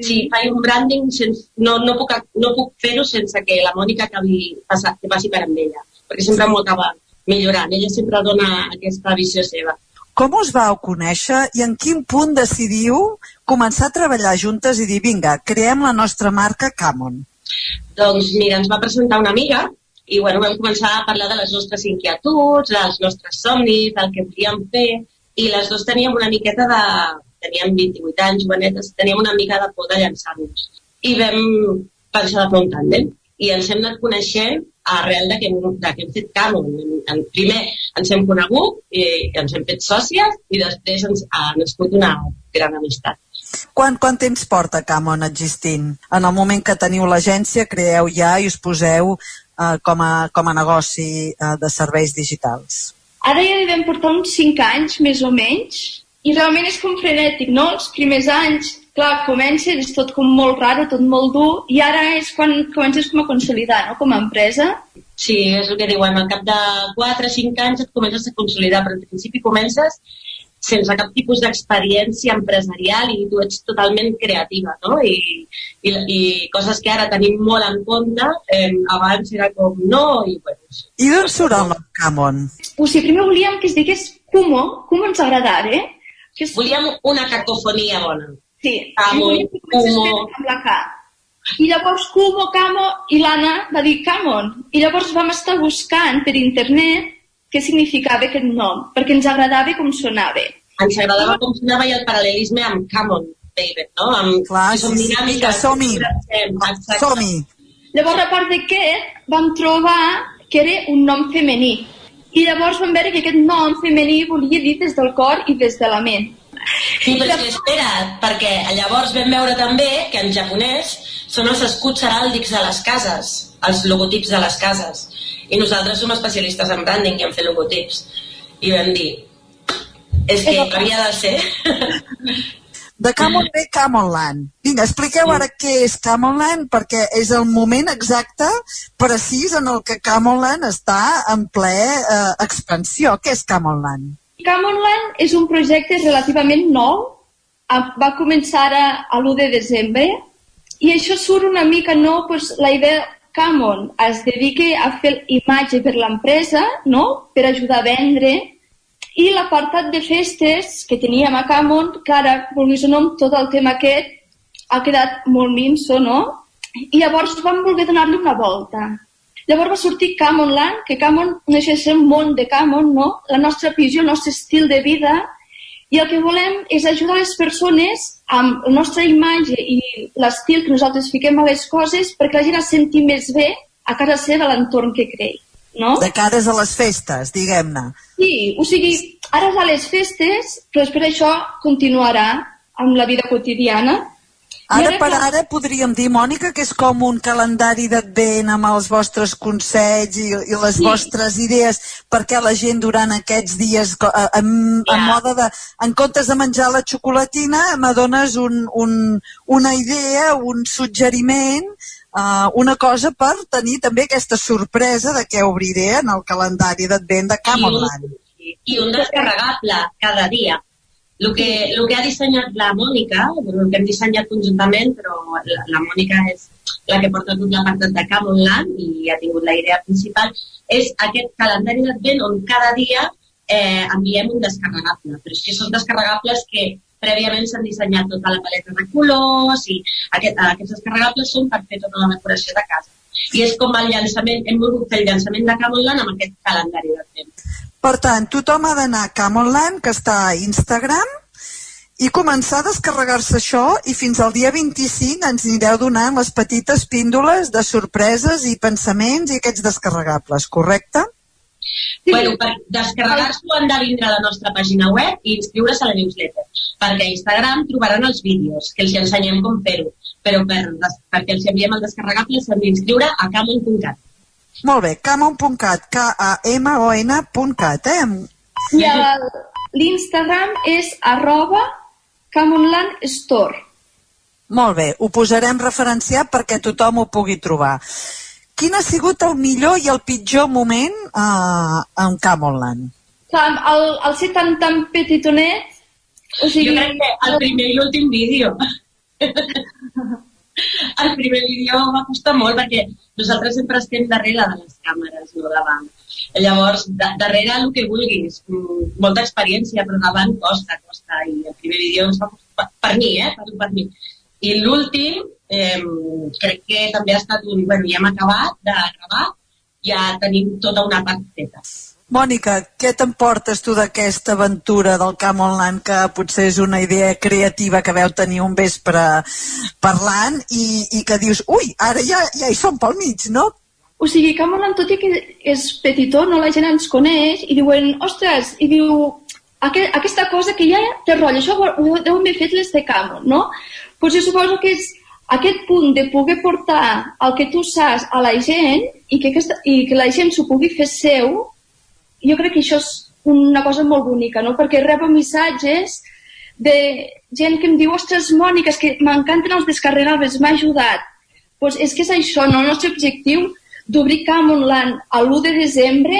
si faig un branding, sense, no, no puc, no puc fer-ho sense que la Mònica acabi, passa, que passi per amb ella, perquè sempre m'ho acaba millorant. Ella sempre dona aquesta visió seva. Com us vau conèixer i en quin punt decidiu començar a treballar juntes i dir, vinga, creem la nostra marca Camon? Doncs mira, ens va presentar una amiga i bueno, vam començar a parlar de les nostres inquietuds, dels nostres somnis, del que volíem fer, i les dues teníem una miqueta de... teníem 28 anys, jovenetes, teníem una mica de por de llançar-nos. I vam pensar de fer un tàndem. I ens hem anat coneixent arrel de que, de que hem fet Camon. En, primer ens hem conegut i ens hem fet sòcies i després ens ha nascut una gran amistat. Quant, quant temps porta Camon existint? En el moment que teniu l'agència, creeu ja i us poseu eh, com, a, com a negoci eh, de serveis digitals? Ara ja devem portar uns 5 anys, més o menys, i realment és com frenètic, no? Els primers anys, clar, comença, és tot com molt raro, tot molt dur, i ara és quan comences com a consolidar, no?, com a empresa. Sí, és el que diuen, al cap de 4 o 5 anys et comences a consolidar, però al principi comences sense cap tipus d'experiència empresarial i tu ets totalment creativa, no? I, i, i coses que ara tenim molt en compte, eh, abans era com no, i bueno... I d'on surt el nom Camon? O sigui, primer volíem que es digués Cumo, Cumo ens agradava, eh? Que és... Volíem una cacofonia bona. Sí, Camo, Cumo... Amb la K. I llavors Cumo, Camo, i l'Anna va dir Camon. I llavors vam estar buscant per internet què significava aquest nom, perquè ens agradava com sonava. Ens agradava com sonava i el paral·lelisme amb Camon. David, no? Amb, Clar, si som sí, sí, dinàmiques, som-hi. Som-hi. Llavors, a part d'aquest, vam trobar que era un nom femení. I llavors vam veure que aquest nom femení volia dir des del cor i des de la ment. Sí, però que espera, perquè llavors vam veure també que en japonès són els escuts heràldics de les cases, els logotips de les cases. I nosaltres som especialistes en branding i en fer logotips. I vam dir, és que havia de ser. De Camon ve Camonland. Vinga, expliqueu ara què és Camonland, perquè és el moment exacte, precís, en el que Camonland està en ple eh, expansió. Què és Camonland? Camonland és un projecte relativament nou, va començar a, a l'1 de desembre i això surt una mica no, pues, la idea Camon es dedica a fer imatge per l'empresa no? per ajudar a vendre i l'apartat de festes que teníem a Camon, que ara, vulguis o no, tot el tema aquest, ha quedat molt minso, no? I llavors vam voler donar-li una volta. Llavors va sortir Camonland, que Camon no deixa de ser un món de Camon, no? La nostra visió, el nostre estil de vida, i el que volem és ajudar les persones amb la nostra imatge i l'estil que nosaltres fiquem a les coses perquè la gent es senti més bé a casa seva, a l'entorn que crei. No? De cares a les festes, diguem-ne. Sí, o sigui, ara és a les festes, però després això continuarà amb la vida quotidiana. Ara per clar, ara podríem dir, Mònica, que és com un calendari d'advent amb els vostres consells i, i les Sí. vostres idees perquè la gent durant aquests dies, eh, en, en mode de, en comptes de menjar la xocolatina, me dones un, un, una idea, un suggeriment, uh, una cosa per tenir també aquesta sorpresa de què obriré en el calendari d'advent de Camonland. I un descarregable cada dia. El que, el que ha dissenyat la Mònica, el que hem dissenyat conjuntament, però la, la Mònica és la que porta tot l'apartat de Camonland i ha tingut la idea principal, és aquest calendari d'advent on cada dia eh, enviem un descarregable. Però és que són descarregables que prèviament s'han dissenyat tota la paleta de colors i aquest, aquests descarregables són per fer tota la decoració de casa. I és com el llançament, hem volgut fer el llançament de Camonland amb aquest calendari d'advent. Per tant, tothom ha d'anar a Camonland, que està a Instagram, i començar a descarregar-se això i fins al dia 25 ens anireu donant les petites píndoles de sorpreses i pensaments i aquests descarregables, correcte? Bueno, per descarregar-s'ho han de vindre a la nostra pàgina web i inscriure's a la newsletter. Perquè a Instagram trobaran els vídeos, que els ensenyem com fer-ho. Però per, perquè els enviem el descarregable s'han d'inscriure a camon.cat. Molt bé, camon.cat, K-A-M-O-N.cat, eh? I el- l'Instagram és arroba Camonland Store. Molt bé, ho posarem referenciat perquè tothom ho pugui trobar. Quin ha sigut el millor i el pitjor moment uh, en Camonland? Clar, el, el ser tan, tan petitonet, o sigui... Jo crec que el primer i l'últim vídeo. el primer vídeo va costar molt perquè nosaltres sempre estem darrere de les càmeres, no davant. Llavors, da darrere el que vulguis, mm, molta experiència, però davant costa, costa. I el primer vídeo ens va costar, per mi, eh? Per, per mi. I l'últim, eh, crec que també ha estat un... Bueno, ja hem acabat de gravar, ja tenim tota una part feta. Mònica, què t'emportes tu d'aquesta aventura del Camp Online que potser és una idea creativa que veu tenir un vespre parlant i, i que dius, ui, ara ja, ja hi som pel mig, no? O sigui, Cameron, tot i que és petitó, no la gent ens coneix i diuen, ostres, i diu, "Aqu- aquesta cosa que ja té rotllo, això ho, deuen haver fet les de Cameron, no? Pues jo suposo que és aquest punt de poder portar el que tu saps a la gent i que, aquesta, i que la gent s'ho pugui fer seu, jo crec que això és una cosa molt bonica, no? Perquè rebo missatges de gent que em diu, ostres, Mònica, és que m'encanten els descarregables, m'ha ajudat. Pues és que és això, no? El nostre objectiu d'obrir Camonland a l'1 de desembre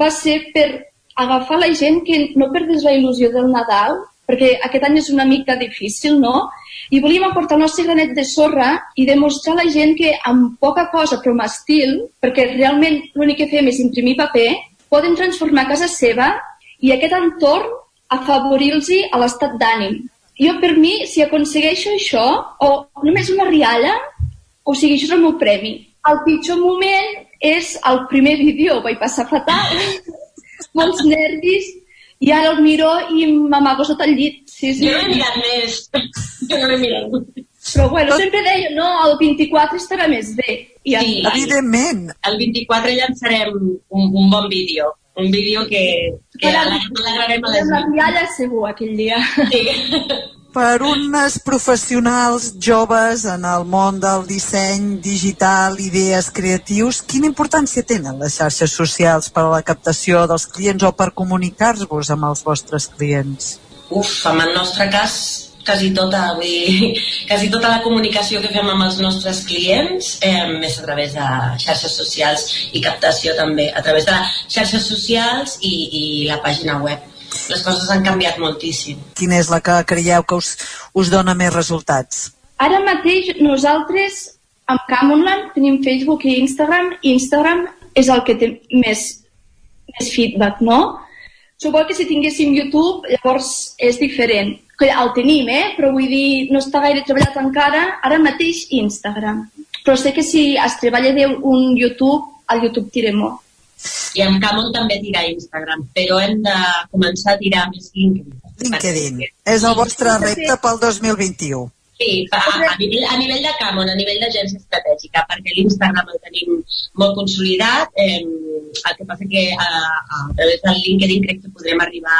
va ser per agafar la gent que no perdés la il·lusió del Nadal, perquè aquest any és una mica difícil, no? I volíem aportar el nostre granet de sorra i demostrar a la gent que amb poca cosa, però amb estil, perquè realment l'únic que fem és imprimir paper, poden transformar casa seva i aquest entorn afavorir-los a l'estat d'ànim. Jo, per mi, si aconsegueixo això, o només una rialla, o sigui, això és el meu premi. El pitjor moment és el primer vídeo, ho vaig passar fatal, molts nervis, i ara el miro i m'amago sota el llit. Sí, sí. Jo no he mirat més. no l'he mirat. Però bueno, sempre deia, no, el 24 estarà més bé. I Sí, està. Evidentment. El 24 llançarem un, un bon vídeo. Un vídeo que, que Ara- l'agradarem a la Amb la rialla segur aquell dia. Sí. Per unes professionals joves en el món del disseny digital, idees creatius, quina importància tenen les xarxes socials per a la captació dels clients o per comunicar-vos amb els vostres clients? Uf, en el nostre cas, quasi tota, vull dir, quasi tota la comunicació que fem amb els nostres clients eh, és a través de xarxes socials i captació també, a través de xarxes socials i, i la pàgina web. Les coses han canviat moltíssim. Quina és la que creieu que us, us dona més resultats? Ara mateix nosaltres amb Camonland tenim Facebook i Instagram Instagram és el que té més, més feedback, no? Suposo que si tinguéssim YouTube llavors és diferent. Que el tenim, eh? Però vull dir, no està gaire treballat encara. Ara mateix Instagram. Però sé que si es treballa bé un YouTube, el YouTube tira molt. I amb Camon també tira Instagram, però hem de començar a tirar més LinkedIn. LinkedIn. És el vostre repte pel 2021. Sí, a, a, nivell, a nivell de Camon, a nivell d'agència estratègica, perquè l'Instagram el tenim molt consolidat, eh, el que passa que a, a través del LinkedIn crec que podrem arribar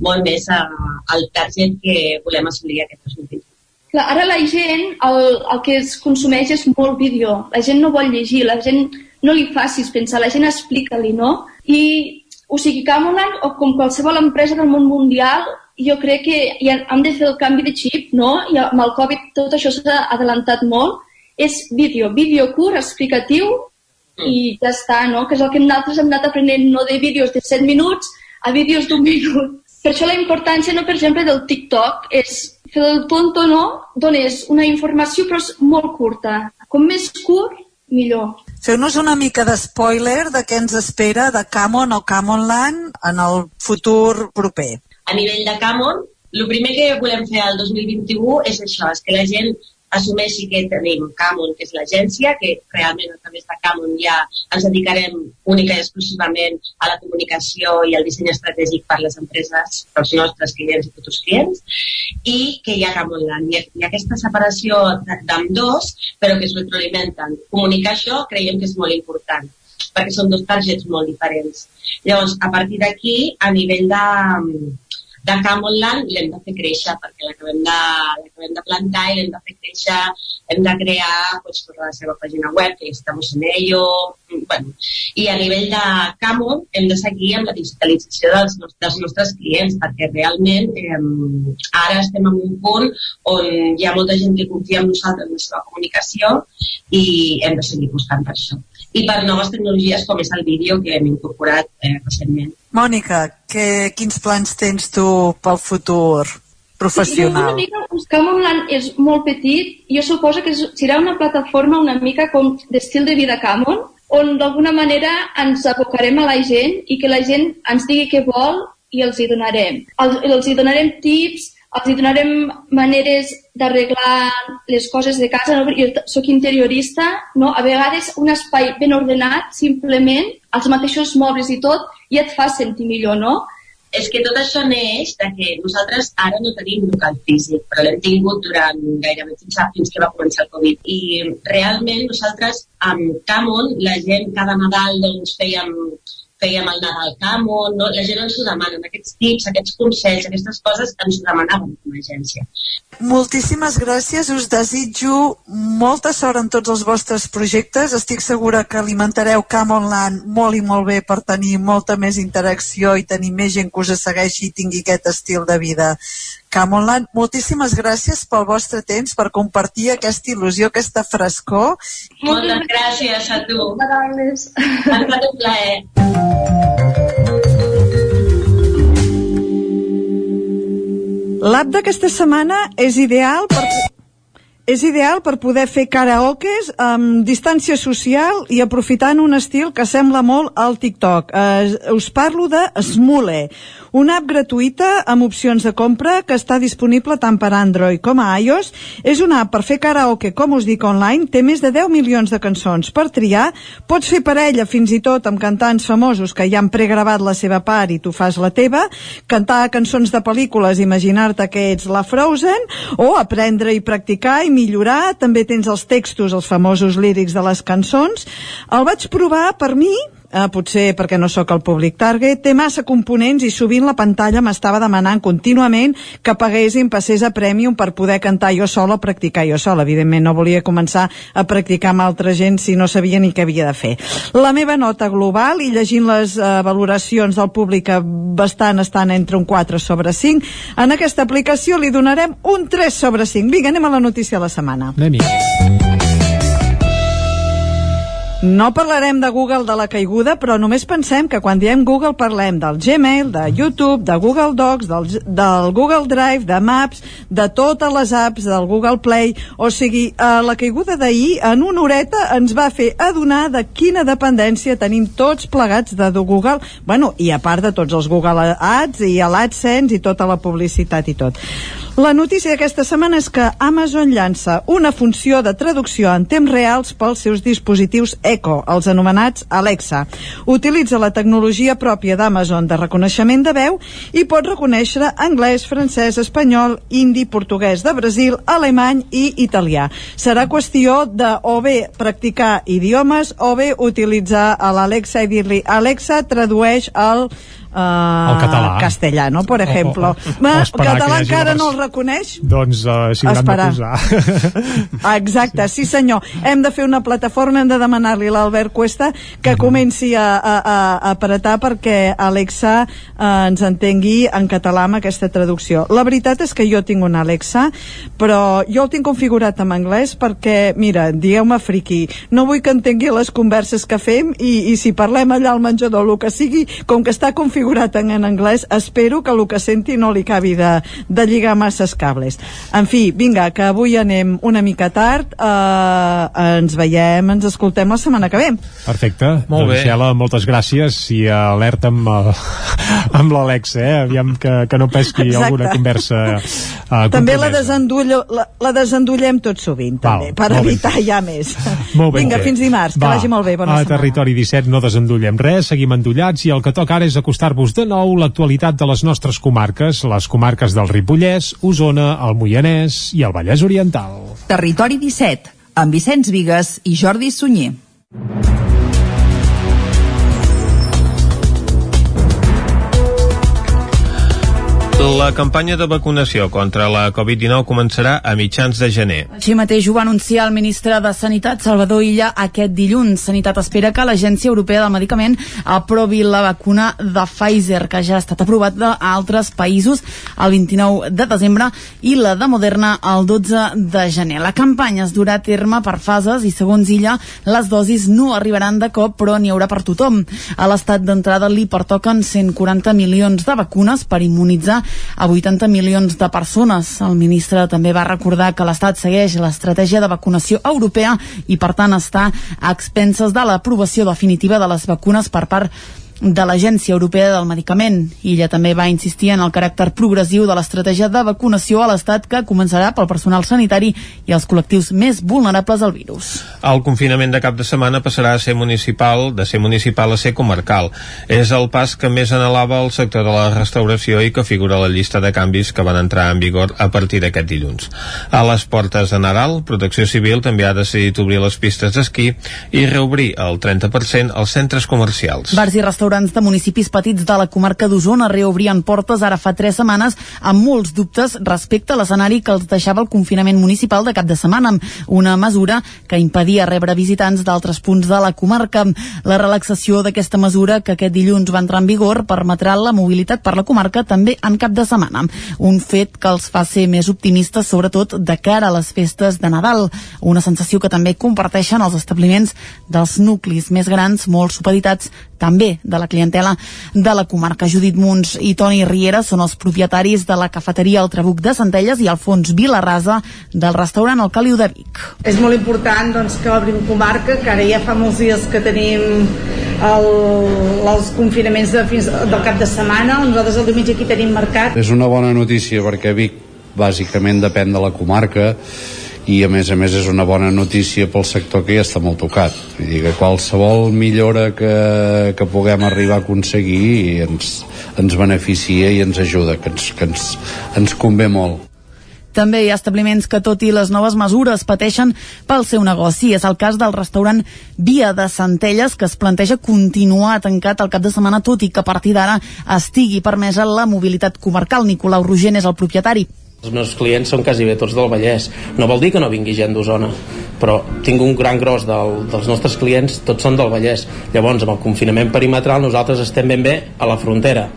molt més a, al target que volem assolir aquest 2021. Clar, ara la gent, el, el que es consumeix és molt vídeo. La gent no vol llegir, la gent no li facis pensar, la gent explica-li, no? I, o sigui, Camoland, o com qualsevol empresa del món mundial, jo crec que ja hem de fer el canvi de xip, no? I amb el Covid tot això s'ha adelantat molt. És vídeo, vídeo curt, explicatiu, i ja està, no? Que és el que nosaltres hem anat aprenent, no de vídeos de 7 minuts a vídeos d'un minut. Per això la importància, no, per exemple, del TikTok és fer el tonto, no? Dones una informació però és molt curta. Com més curt, millor. Feu-nos una mica de spoiler de què ens espera de Camon o Camonland en el futur proper. A nivell de Camon, el primer que volem fer al 2021 és això, és que la gent assumeixi que tenim Camon, que és l'agència, que realment a través de Camon ja ens dedicarem única i exclusivament a la comunicació i al disseny estratègic per les empreses, pels nostres clients i futurs clients, i que hi ha Camonland. Hi ha, hi ha aquesta separació de- d'ambdós, però que es retroalimenten. Comunicar això creiem que és molt important perquè són dos targets molt diferents. Llavors, a partir d'aquí, a nivell de, de Camonland l'hem de fer créixer perquè l'acabem de, l'acabem de plantar i l'hem de fer créixer, hem de crear pues, tota la seva pàgina web, que estamos en ello, bueno. I a nivell de Camon hem de seguir amb la digitalització dels, dels nostres clients perquè realment eh, ara estem en un punt on hi ha molta gent que confia en nosaltres en la seva comunicació i hem de seguir buscant per això. I per noves tecnologies com és el vídeo que hem incorporat eh, recentment. Mònica, que, quins plans tens tu pel futur professional? Una mica, Camonland és molt petit, jo suposo que serà una plataforma una mica com d'estil de vida Camon, on d'alguna manera ens abocarem a la gent i que la gent ens digui què vol i els hi donarem. Els, els hi donarem tips, els donarem maneres d'arreglar les coses de casa. No? Jo sóc interiorista, no? a vegades un espai ben ordenat, simplement, els mateixos mobles i tot, ja et fa sentir millor, no? És que tot això neix de que nosaltres ara no tenim local físic, però l'hem tingut durant gairebé fins, a, fins que va començar el Covid. I realment nosaltres amb Camon, la gent cada Nadal doncs fèiem fèiem el Nadal Camon, no? la gent ens ho demana, aquests tips, aquests consells, aquestes coses ens ho demanaven com a agència. Moltíssimes gràcies, us desitjo molta sort en tots els vostres projectes. Estic segura que alimentareu Camonland molt i molt bé per tenir molta més interacció i tenir més gent que us segueixi i tingui aquest estil de vida. Camonland, moltíssimes gràcies pel vostre temps, per compartir aquesta il·lusió, aquesta frescor. Moltes gràcies a tu. Ha estat un plaer. L'app d'aquesta setmana és ideal per, és ideal per poder fer karaokes amb distància social i aprofitant un estil que sembla molt al TikTok. Eh, us parlo de Smule, una app gratuïta amb opcions de compra que està disponible tant per Android com a iOS. És una app per fer karaoke, com us dic, online. Té més de 10 milions de cançons per triar. Pots fer parella fins i tot amb cantants famosos que ja han pregravat la seva part i tu fas la teva, cantar cançons de pel·lícules, imaginar-te que ets la Frozen, o aprendre i practicar i millorar. També tens els textos, els famosos lírics de les cançons. El vaig provar, per mi, eh, potser perquè no sóc el públic target, té massa components i sovint la pantalla m'estava demanant contínuament que paguéssim, passés a Premium per poder cantar jo sola o practicar jo sola. Evidentment no volia començar a practicar amb altra gent si no sabia ni què havia de fer. La meva nota global i llegint les eh, valoracions del públic que bastant estan entre un 4 sobre 5, en aquesta aplicació li donarem un 3 sobre 5. Vinga, anem a la notícia de la setmana. Anem-hi. No parlarem de Google de la caiguda, però només pensem que quan diem Google parlem del Gmail, de YouTube, de Google Docs, del, del Google Drive, de Maps, de totes les apps del Google Play. O sigui, eh, la caiguda d'ahir en una horeta ens va fer adonar de quina dependència tenim tots plegats de Google, bueno, i a part de tots els Google Ads i l'AdSense i tota la publicitat i tot. La notícia d'aquesta setmana és que Amazon llança una funció de traducció en temps reals pels seus dispositius Echo, els anomenats Alexa. Utilitza la tecnologia pròpia d'Amazon de reconeixement de veu i pot reconèixer anglès, francès, espanyol, hindi, portuguès de Brasil, alemany i italià. Serà qüestió de o bé practicar idiomes o bé utilitzar l'Alexa i dir-li Alexa, tradueix el uh, El català. castellano, per ejemplo. o- o que català encara la vers- no el reconeix? Doncs uh, s'hi hauran. Ah, Exacte, sí senyor. Hem de fer una plataforma, hem de demanar-li a l'Albert Cuesta que comenci a, a, a a apretar perquè Alexa eh, ens entengui en català amb aquesta traducció. La veritat és que jo tinc un Alexa, però jo el tinc configurat en anglès perquè, mira, digueu-me friqui, no vull que entengui les converses que fem i, i si parlem allà al menjador, el que sigui, com que està configurat en, en anglès, espero que el que senti no li acabi de, de lligar masses cables. En fi, vinga, que avui anem una mica tard, eh, ens veiem, ens escoltem la setmana que ve. Perfecte. Molt doncs, bé. Xela, moltes gràcies i alerta amb, eh, amb l'Alexa, eh? Aviam que, que no pesqui Exacte. alguna conversa eh, també la, desendullo, la, la desendollem tot sovint, també, Val, per molt bé. evitar ja més. Molt ben Vinga, fins dimarts, que Va, vagi molt bé, bona a setmana. Territori 17 no desendollem res, seguim endollats i el que toca ara és acostar-vos de nou l'actualitat de les nostres comarques, les comarques del Ripollès, Osona, el Moianès i el Vallès Oriental. Territori 17, amb Vicenç Vigues i Jordi Sunyer. La campanya de vacunació contra la Covid-19 començarà a mitjans de gener. Així mateix ho va anunciar el ministre de Sanitat, Salvador Illa, aquest dilluns. Sanitat espera que l'Agència Europea del Medicament aprovi la vacuna de Pfizer, que ja ha estat aprovat d'altres països el 29 de desembre, i la de Moderna el 12 de gener. La campanya es durà a terme per fases i, segons Illa, les dosis no arribaran de cop, però n'hi haurà per tothom. A l'estat d'entrada li pertoquen 140 milions de vacunes per immunitzar a 80 milions de persones. El ministre també va recordar que l'Estat segueix l'estratègia de vacunació europea i, per tant, està a expenses de l'aprovació definitiva de les vacunes per part de l'Agència Europea del Medicament. Illa també va insistir en el caràcter progressiu de l'estratègia de vacunació a l'Estat que començarà pel personal sanitari i els col·lectius més vulnerables al virus. El confinament de cap de setmana passarà a ser municipal, de ser municipal a ser comarcal. És el pas que més anhelava el sector de la restauració i que figura a la llista de canvis que van entrar en vigor a partir d'aquest dilluns. A les portes de Nadal, Protecció Civil també ha decidit obrir les pistes d'esquí i reobrir el 30% als centres comercials. Bars i restaurants de municipis petits de la comarca d'Osona reobrien portes ara fa tres setmanes amb molts dubtes respecte a l'escenari que els deixava el confinament municipal de cap de setmana, una mesura que impedia rebre visitants d'altres punts de la comarca. La relaxació d'aquesta mesura que aquest dilluns va entrar en vigor permetrà la mobilitat per la comarca també en cap de setmana. Un fet que els fa ser més optimistes, sobretot de cara a les festes de Nadal. Una sensació que també comparteixen els establiments dels nuclis més grans, molt supeditats també de de la clientela de la comarca. Judit Munts i Toni Riera són els propietaris de la cafeteria El Trabuc de Centelles i Alfons Vilarrasa del restaurant El Caliu de Vic. És molt important doncs, que obrim comarca, que ara ja fa molts dies que tenim el, els confinaments de fins del cap de setmana. Nosaltres el diumenge aquí tenim mercat. És una bona notícia perquè Vic bàsicament depèn de la comarca i a més a més és una bona notícia pel sector que ja està molt tocat Vull dir que qualsevol millora que, que puguem arribar a aconseguir ens, ens beneficia i ens ajuda que ens, que ens, ens convé molt també hi ha establiments que, tot i les noves mesures, pateixen pel seu negoci. És el cas del restaurant Via de Centelles, que es planteja continuar tancat el cap de setmana, tot i que a partir d'ara estigui permesa la mobilitat comarcal. Nicolau Rogent és el propietari. Els meus clients són quasi bé tots del Vallès. No vol dir que no vingui gent d'Osona, però tinc un gran gros del, dels nostres clients, tots són del Vallès. Llavors, amb el confinament perimetral, nosaltres estem ben bé a la frontera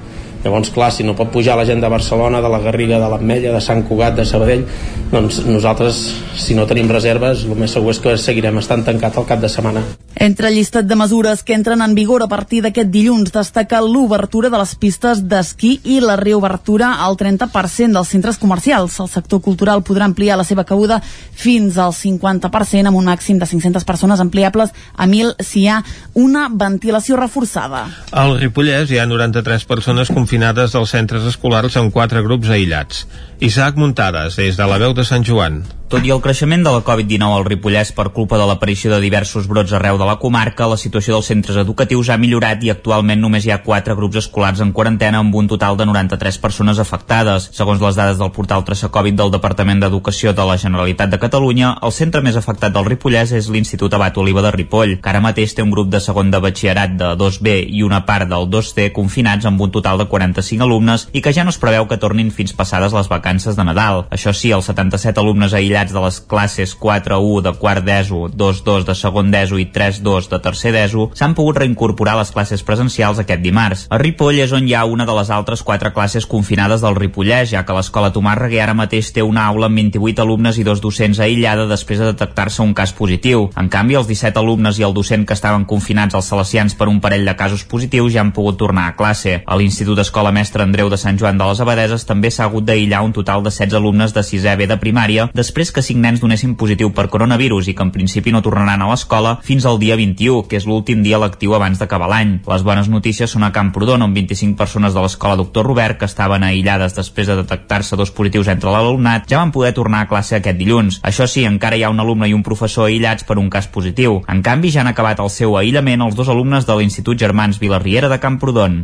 llavors clar, si no pot pujar la gent de Barcelona de la Garriga, de l'Ametlla, de Sant Cugat de Sabadell, doncs nosaltres si no tenim reserves, el més segur és que seguirem estant tancat al cap de setmana Entre el llistat de mesures que entren en vigor a partir d'aquest dilluns destaca l'obertura de les pistes d'esquí i la reobertura al 30% dels centres comercials. El sector cultural podrà ampliar la seva cabuda fins al 50% amb un màxim de 500 persones ampliables a 1.000 si hi ha una ventilació reforçada. Al Ripollès hi ha 93 persones confinades confinades dels centres escolars en quatre grups aïllats. Isaac Muntades, des de la veu de Sant Joan. Tot i el creixement de la Covid-19 al Ripollès per culpa de l'aparició de diversos brots arreu de la comarca, la situació dels centres educatius ha millorat i actualment només hi ha quatre grups escolars en quarantena amb un total de 93 persones afectades. Segons les dades del portal Traça Covid del Departament d'Educació de la Generalitat de Catalunya, el centre més afectat del Ripollès és l'Institut Abat Oliva de Ripoll, que ara mateix té un grup de segon de batxillerat de 2B i una part del 2C confinats amb un total de 45 alumnes i que ja no es preveu que tornin fins passades les vacances de Nadal. Això sí, els 77 alumnes aïllats aïllats de les classes 4-1 de quart d'ESO, 2-2 de segon d'ESO i 3-2 de tercer d'ESO s'han pogut reincorporar a les classes presencials aquest dimarts. A Ripoll és on hi ha una de les altres quatre classes confinades del Ripollès, ja que l'escola Tomàrrega ara mateix té una aula amb 28 alumnes i dos docents aïllada després de detectar-se un cas positiu. En canvi, els 17 alumnes i el docent que estaven confinats als Salesians per un parell de casos positius ja han pogut tornar a classe. A l'Institut Escola Mestre Andreu de Sant Joan de les Abadeses també s'ha hagut d'aïllar un total de 16 alumnes de 6è B de primària després que cinc nens donessin positiu per coronavirus i que en principi no tornaran a l'escola fins al dia 21, que és l'últim dia lectiu abans d'acabar l'any. Les bones notícies són a Camprodon, on 25 persones de l'escola Doctor Robert, que estaven aïllades després de detectar-se dos positius entre l'alumnat, ja van poder tornar a classe aquest dilluns. Això sí, encara hi ha un alumne i un professor aïllats per un cas positiu. En canvi, ja han acabat el seu aïllament els dos alumnes de l'Institut Germans Vilarriera de Camprodon.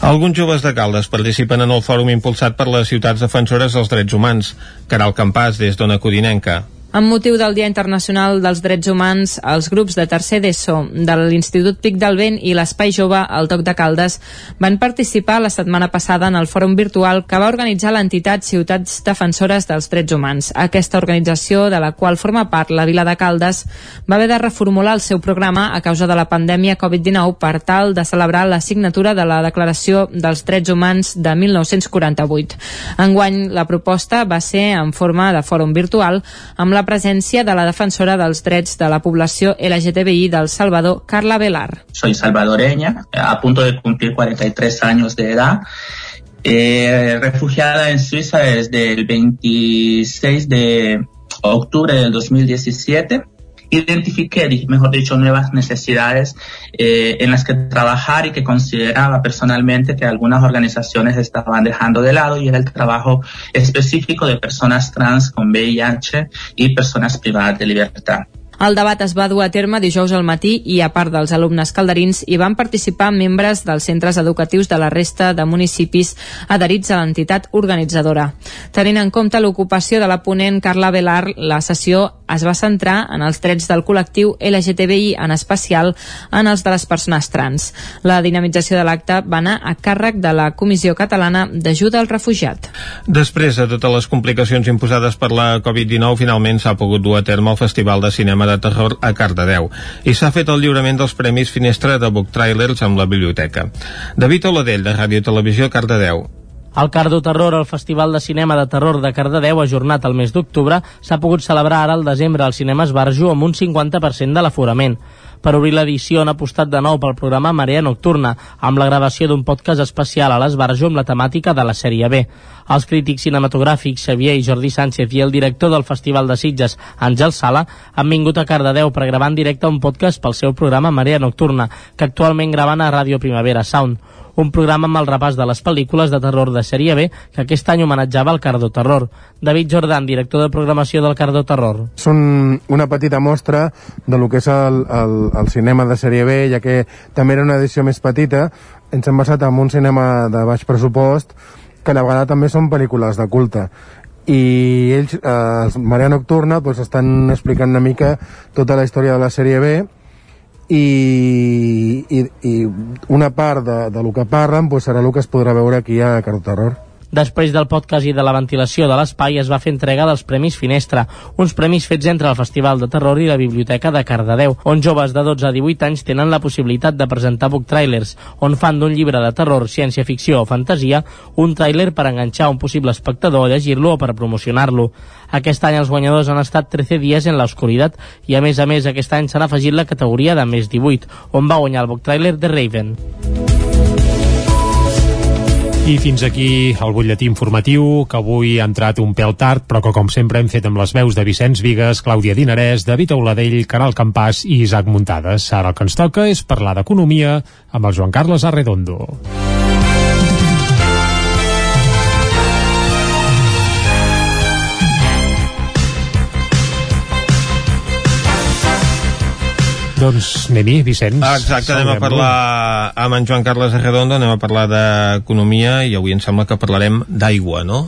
Alguns joves de Caldes participen en el fòrum impulsat per les ciutats defensores dels drets humans. Caral Campàs, des d'Ona Codinenca. Amb motiu del Dia Internacional dels Drets Humans, els grups de tercer d'ESO de l'Institut Pic del Vent i l'Espai Jove al Toc de Caldes van participar la setmana passada en el fòrum virtual que va organitzar l'entitat Ciutats Defensores dels Drets Humans. Aquesta organització, de la qual forma part la Vila de Caldes, va haver de reformular el seu programa a causa de la pandèmia Covid-19 per tal de celebrar la signatura de la Declaració dels Drets Humans de 1948. Enguany, la proposta va ser en forma de fòrum virtual amb la la presència de la defensora dels drets de la població LGTBI del Salvador, Carla Velar. Soy salvadoreña, a punto de cumplir 43 años de edad. Eh, refugiada en Suiza desde el 26 de octubre del 2017 identifiqué, mejor dicho, nuevas necesidades eh, en las que trabajar y que consideraba personalmente que algunas organizaciones estaban dejando de lado y era el trabajo específico de personas trans con VIH y personas privadas de libertad. El debat es va dur a terme dijous al matí i, a part dels alumnes calderins, hi van participar membres dels centres educatius de la resta de municipis adherits a l'entitat organitzadora. Tenint en compte l'ocupació de la ponent Carla Velar, la sessió es va centrar en els drets del col·lectiu LGTBI, en especial en els de les persones trans. La dinamització de l'acte va anar a càrrec de la Comissió Catalana d'Ajuda al Refugiat. Després de totes les complicacions imposades per la Covid-19, finalment s'ha pogut dur a terme el Festival de Cinema de Terror a Cardedeu i s'ha fet el lliurament dels Premis Finestra de Book Trailers amb la biblioteca. David Oladell, de Ràdio Televisió, Cardedeu. El Cardo Terror, el Festival de Cinema de Terror de Cardedeu, ajornat al mes d'octubre, s'ha pogut celebrar ara al desembre al Cinema Esbarjo amb un 50% de l'aforament. Per obrir l'edició han apostat de nou pel programa Marea Nocturna, amb la gravació d'un podcast especial a l'Esbarjo amb la temàtica de la sèrie B. Els crítics cinematogràfics Xavier i Jordi Sánchez i el director del Festival de Sitges, Àngel Sala, han vingut a Cardedeu per gravar en directe un podcast pel seu programa Marea Nocturna, que actualment graven a Ràdio Primavera Sound un programa amb el repàs de les pel·lícules de terror de sèrie B que aquest any homenatjava el Cardo Terror. David Jordan, director de programació del Cardo Terror. Són una petita mostra de lo que és el, el, el cinema de sèrie B, ja que també era una edició més petita. Ens hem basat en un cinema de baix pressupost, que a la vegada també són pel·lícules de culte i ells, eh, Marea Nocturna, doncs, estan explicant una mica tota la història de la sèrie B i, i, i una part de, de lo que parlen pues, serà el que es podrà veure aquí a Caroterror. Després del podcast i de la ventilació de l'espai es va fer entrega dels Premis Finestra, uns premis fets entre el Festival de Terror i la Biblioteca de Cardedeu, on joves de 12 a 18 anys tenen la possibilitat de presentar book trailers, on fan d'un llibre de terror, ciència-ficció o fantasia un tràiler per enganxar un possible espectador a llegir-lo o per promocionar-lo. Aquest any els guanyadors han estat 13 dies en l'oscuritat i a més a més aquest any s'han afegit la categoria de més 18, on va guanyar el book trailer de Raven. I fins aquí el butlletí informatiu, que avui ha entrat un pèl tard, però que com sempre hem fet amb les veus de Vicenç Vigues, Clàudia Dinarès, David Auladell, Caral Campàs i Isaac Muntades. Ara el que ens toca és parlar d'economia amb el Joan Carles Arredondo. Doncs anem-hi, Vicenç. Exacte, anem a parlar amb en Joan Carles Arredondo, anem a parlar d'economia i avui em sembla que parlarem d'aigua, no?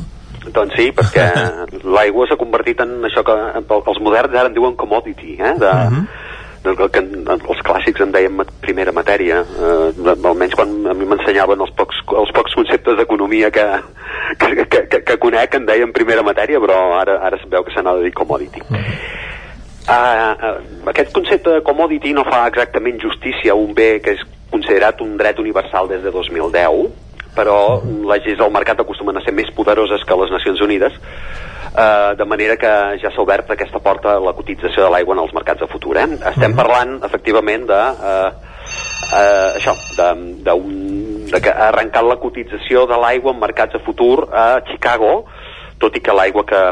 Doncs sí, perquè l'aigua s'ha convertit en això que els moderns ara en diuen commodity, eh? De, uh -huh. del que els clàssics en deien primera matèria eh, almenys quan a mi m'ensenyaven els pocs, els pocs conceptes d'economia que, que, que, que, que conec en deien primera matèria però ara, ara es veu que s'ha de dir commodity uh -huh. Uh, uh, aquest concepte de commodity no fa exactament justícia a un bé que és considerat un dret universal des de 2010, però les lleis del mercat acostumen a ser més poderoses que les Nacions Unides, uh, de manera que ja s'ha obert aquesta porta a la cotització de l'aigua en els mercats de futur. Eh? Estem parlant, efectivament, de... Uh, uh, això, de, de, un, de que ha arrencat la cotització de l'aigua en mercats de futur a Chicago, tot i que l'aigua que,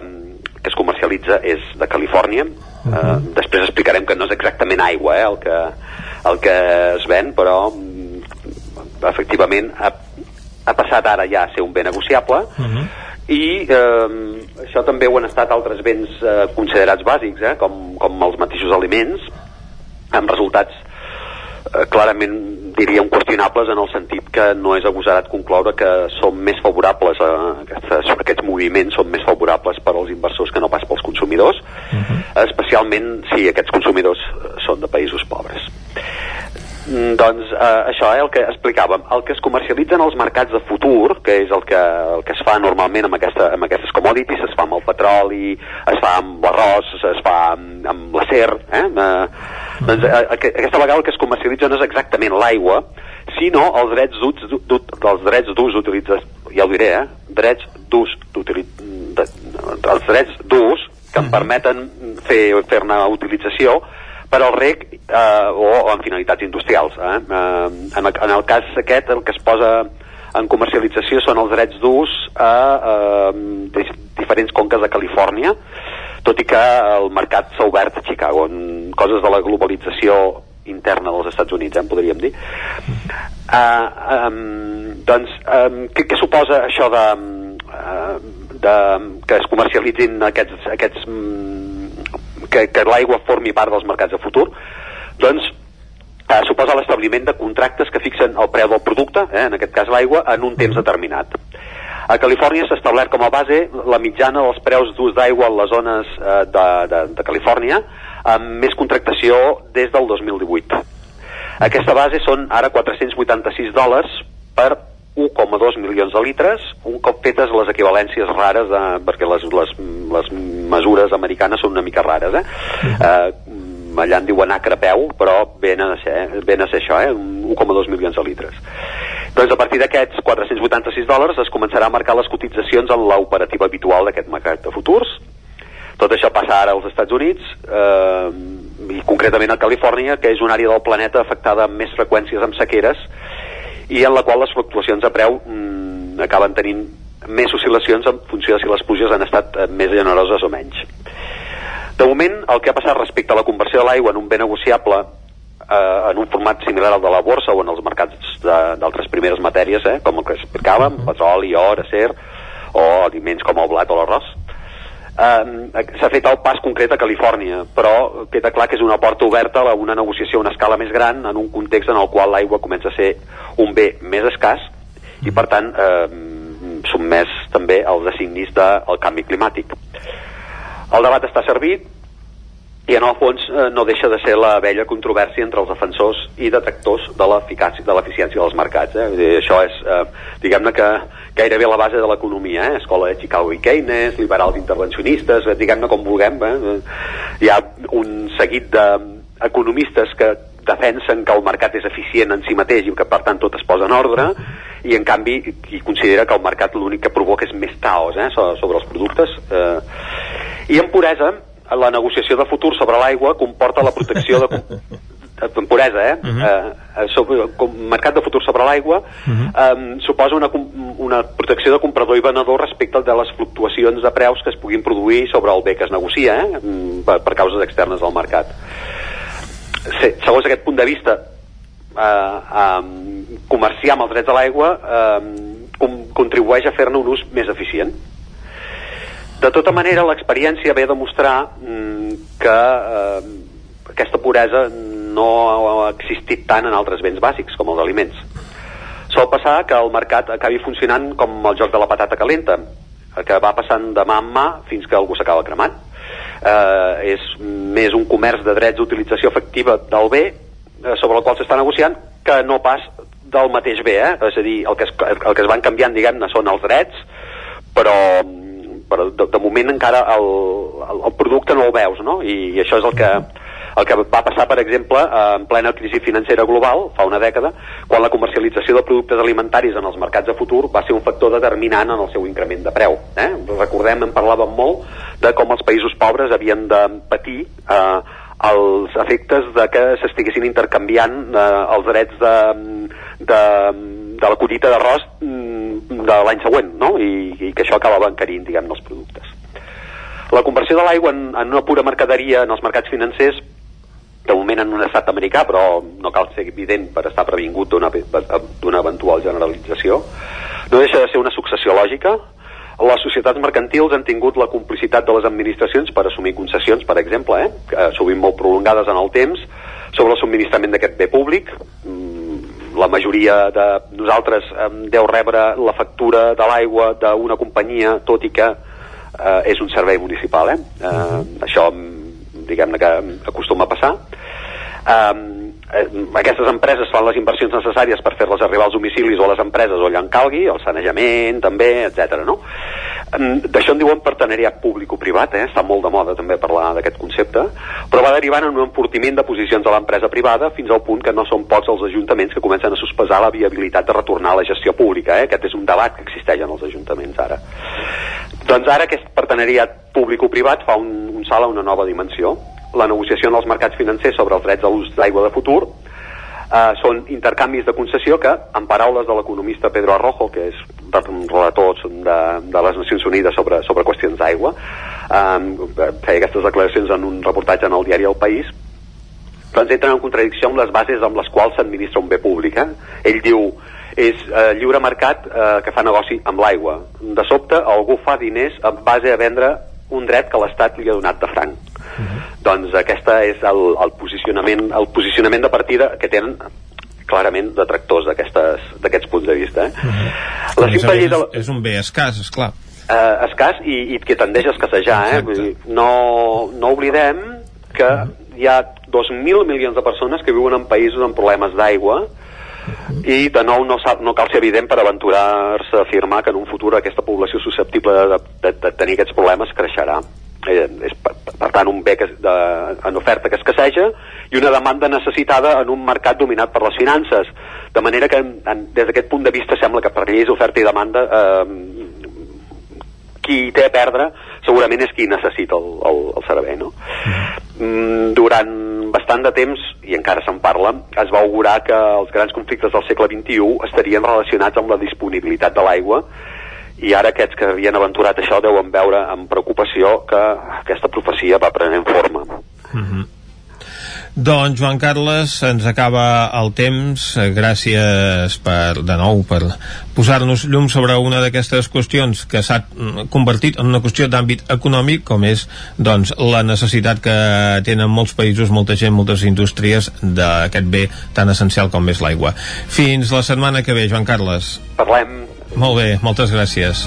que es comercialitza és de Califòrnia, Uh -huh. uh, després explicarem que no és exactament aigua eh, el, que, el que es ven però mm, efectivament ha, ha passat ara ja a ser un bé negociable uh -huh. i eh, això també ho han estat altres béns eh, considerats bàsics eh, com, com els mateixos aliments amb resultats eh, clarament diríem qüestionables en el sentit que no és agosarat concloure que som més favorables a aquestes, aquests moviments són més favorables per als inversors que no pas pels consumidors uh -huh. especialment si aquests consumidors són de països pobres mm, doncs eh, això eh, el que explicàvem el que es comercialitza en els mercats de futur que és el que, el que es fa normalment amb, aquesta, amb aquestes commodities es fa amb el petroli es fa amb l'arròs es fa amb, amb l'acer eh? eh doncs eh, aquesta vegada el que es comercialitza no és exactament l'aigua, sinó els drets d'ús dels drets d'ús utilitzats, ja ho diré, eh? drets d'ús els drets d'ús que em permeten fer fer-ne utilització per al rec eh, o, o en finalitats industrials. Eh? Eh, en, el, en el cas aquest el que es posa en comercialització són els drets d'ús a eh, diferents conques de Califòrnia tot i que el mercat s'ha obert a Chicago en coses de la globalització interna dels Estats Units, eh, podríem dir. Uh, um, doncs, um, què, què suposa això de, uh, de, que es comercialitzin aquests, aquests que, que l'aigua formi part dels mercats de futur? Doncs uh, suposa l'establiment de contractes que fixen el preu del producte, eh, en aquest cas l'aigua, en un temps determinat. A Califòrnia s'ha establert com a base la mitjana dels preus d'ús d'aigua en les zones eh, de, de, de Califòrnia amb més contractació des del 2018. Aquesta base són ara 486 dòlars per 1,2 milions de litres, un cop fetes les equivalències rares, de, perquè les, les, les mesures americanes són una mica rares, eh? Uh -huh. eh allà en diuen acre peu, però ven a ser, ven a ser això, eh? 1,2 milions de litres. Doncs a partir d'aquests 486 dòlars es començarà a marcar les cotitzacions en l'operativa habitual d'aquest mercat de futurs. Tot això passa ara als Estats Units eh, i concretament a Califòrnia, que és una àrea del planeta afectada amb més freqüències amb sequeres i en la qual les fluctuacions de preu mm, acaben tenint més oscil·lacions en funció de si les pluges han estat eh, més generoses o menys. De moment, el que ha passat respecte a la conversió de l'aigua en un bé negociable eh, en un format similar al de la borsa o en els mercats d'altres primeres matèries, eh, com el que explicàvem, petroli, or, acer, o aliments com el blat o l'arròs, eh, s'ha fet el pas concret a Califòrnia, però queda clar que és una porta oberta a una negociació a una escala més gran en un context en el qual l'aigua comença a ser un bé més escàs i per tant eh, sotmès també als designis del canvi climàtic. El debat està servit i en el fons eh, no deixa de ser la vella controvèrsia entre els defensors i detractors de l'eficàcia de l'eficiència dels mercats. Eh? Dir, això és, eh, diguem-ne que gairebé la base de l'economia, eh? escola de Chicago i Keynes, liberals intervencionistes, eh, diguem-ne com vulguem. Eh? Hi ha un seguit d'economistes que defensen que el mercat és eficient en si mateix i que per tant tot es posa en ordre i en canvi qui considera que el mercat l'únic que provoca és més caos eh, so- sobre els productes eh. i en puresa la negociació de futur sobre l'aigua comporta la protecció de en puresa, eh? Uh -huh. eh sobre, com mercat de futur sobre l'aigua uh -huh. eh, suposa una, una protecció de comprador i venedor respecte de les fluctuacions de preus que es puguin produir sobre el bé que es negocia eh? mm, per, per causes externes al mercat se, segons aquest punt de vista eh, eh, comerciar amb els drets de l'aigua eh, com, contribueix a fer-ne un ús més eficient de tota manera l'experiència ve a demostrar mm, que eh, aquesta puresa no ha existit tant en altres béns bàsics com els aliments sol passar que el mercat acabi funcionant com el joc de la patata calenta que va passant de mà en mà fins que algú s'acaba cremant eh, és més un comerç de drets d'utilització efectiva del bé eh, sobre el qual s'està negociant que no pas del mateix bé, eh? és a dir, el que es, el que es van canviant, diguem-ne, són els drets, però, però de, de moment encara el, el, el producte no el veus, no? I, i això és el que, el que va passar, per exemple, eh, en plena crisi financera global, fa una dècada, quan la comercialització de productes alimentaris en els mercats de futur va ser un factor determinant en el seu increment de preu. Eh? Recordem, en parlàvem molt, de com els països pobres havien de patir eh, els efectes de que s'estiguessin intercanviant eh, els drets de, de, de la collita d'arròs mm, de l'any següent, no? I, i que això acabava encarint, diguem els productes. La conversió de l'aigua en, en una pura mercaderia en els mercats financers de moment en un estat americà, però no cal ser evident per estar previngut d'una eventual generalització, no deixa de ser una successió lògica. Les societats mercantils han tingut la complicitat de les administracions per assumir concessions, per exemple, eh, sovint molt prolongades en el temps, sobre el subministrament d'aquest bé públic. La majoria de nosaltres em deu rebre la factura de l'aigua d'una companyia, tot i que eh, és un servei municipal. Eh? Eh, això mm, diguem-ne que acostuma a passar. Um, eh, aquestes empreses fan les inversions necessàries per fer-les arribar als domicilis o a les empreses o allà en calgui, el sanejament també, etc. no? Um, D'això en diuen partenariat públic-privat, eh? està molt de moda també parlar d'aquest concepte, però va derivant en un enfortiment de posicions de l'empresa privada fins al punt que no són pocs els ajuntaments que comencen a sospesar la viabilitat de retornar a la gestió pública. Eh? Aquest és un debat que existeix en els ajuntaments ara. Doncs ara aquest partenariat públic-privat fa un, un salt a una nova dimensió. La negociació en els mercats financers sobre els drets de l'ús d'aigua de futur eh, són intercanvis de concessió que, en paraules de l'economista Pedro Arrojo, que és relator de, de les Nacions Unides sobre, sobre qüestions d'aigua, eh, feia aquestes declaracions en un reportatge en el diari El País, doncs entren en contradicció amb les bases amb les quals s'administra un bé públic. Eh? Ell diu, és eh, lliure mercat eh, que fa negoci amb l'aigua. De sobte, algú fa diners en base a vendre un dret que l'Estat li ha donat de franc. Uh -huh. Doncs aquesta és el, el, posicionament, el posicionament de partida que tenen clarament detractors d'aquests punts de vista. Eh? A La més a simple llei més, de la és, és un bé escàs, esclar. eh, escàs i, i que tendeix a escassejar. Eh? Vull dir, no, no oblidem que hi ha 2.000 milions de persones que viuen en països amb problemes d'aigua i de nou no, sap, no cal ser evident per aventurar-se a afirmar que en un futur aquesta població susceptible de, de, de tenir aquests problemes creixerà. Eh, és per, per tant un bé que, de, en oferta que escasseja i una demanda necessitada en un mercat dominat per les finances de manera que en, des d'aquest punt de vista sembla que per lleis d'oferta i demanda eh, qui té a perdre segurament és qui necessita el, el, el servei no? mm, durant bastant de temps i encara se'n parla es va augurar que els grans conflictes del segle XXI estarien relacionats amb la disponibilitat de l'aigua i ara aquests que havien aventurat això deuen veure amb preocupació que aquesta profecia va prenent forma. Mm -hmm. Doncs, Joan Carles, ens acaba el temps. Gràcies per, de nou per posar-nos llum sobre una d'aquestes qüestions que s'ha convertit en una qüestió d'àmbit econòmic, com és doncs, la necessitat que tenen molts països, molta gent, moltes indústries d'aquest bé tan essencial com és l'aigua. Fins la setmana que ve, Joan Carles. Parlem molt bé, moltes gràcies.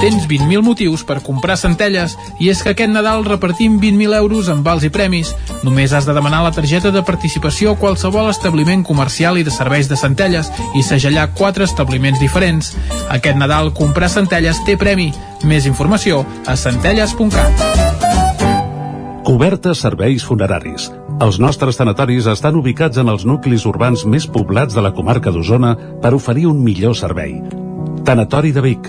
Tens 20.000 motius per comprar centelles i és que aquest Nadal repartim 20.000 euros en vals i premis. Només has de demanar la targeta de participació a qualsevol establiment comercial i de serveis de centelles i segellar quatre establiments diferents. Aquest Nadal comprar centelles té premi. Més informació a centelles.cat. Cobertes serveis funeraris. Els nostres tanatoris estan ubicats en els nuclis urbans més poblats de la comarca d'Osona per oferir un millor servei. Tanatori de Vic,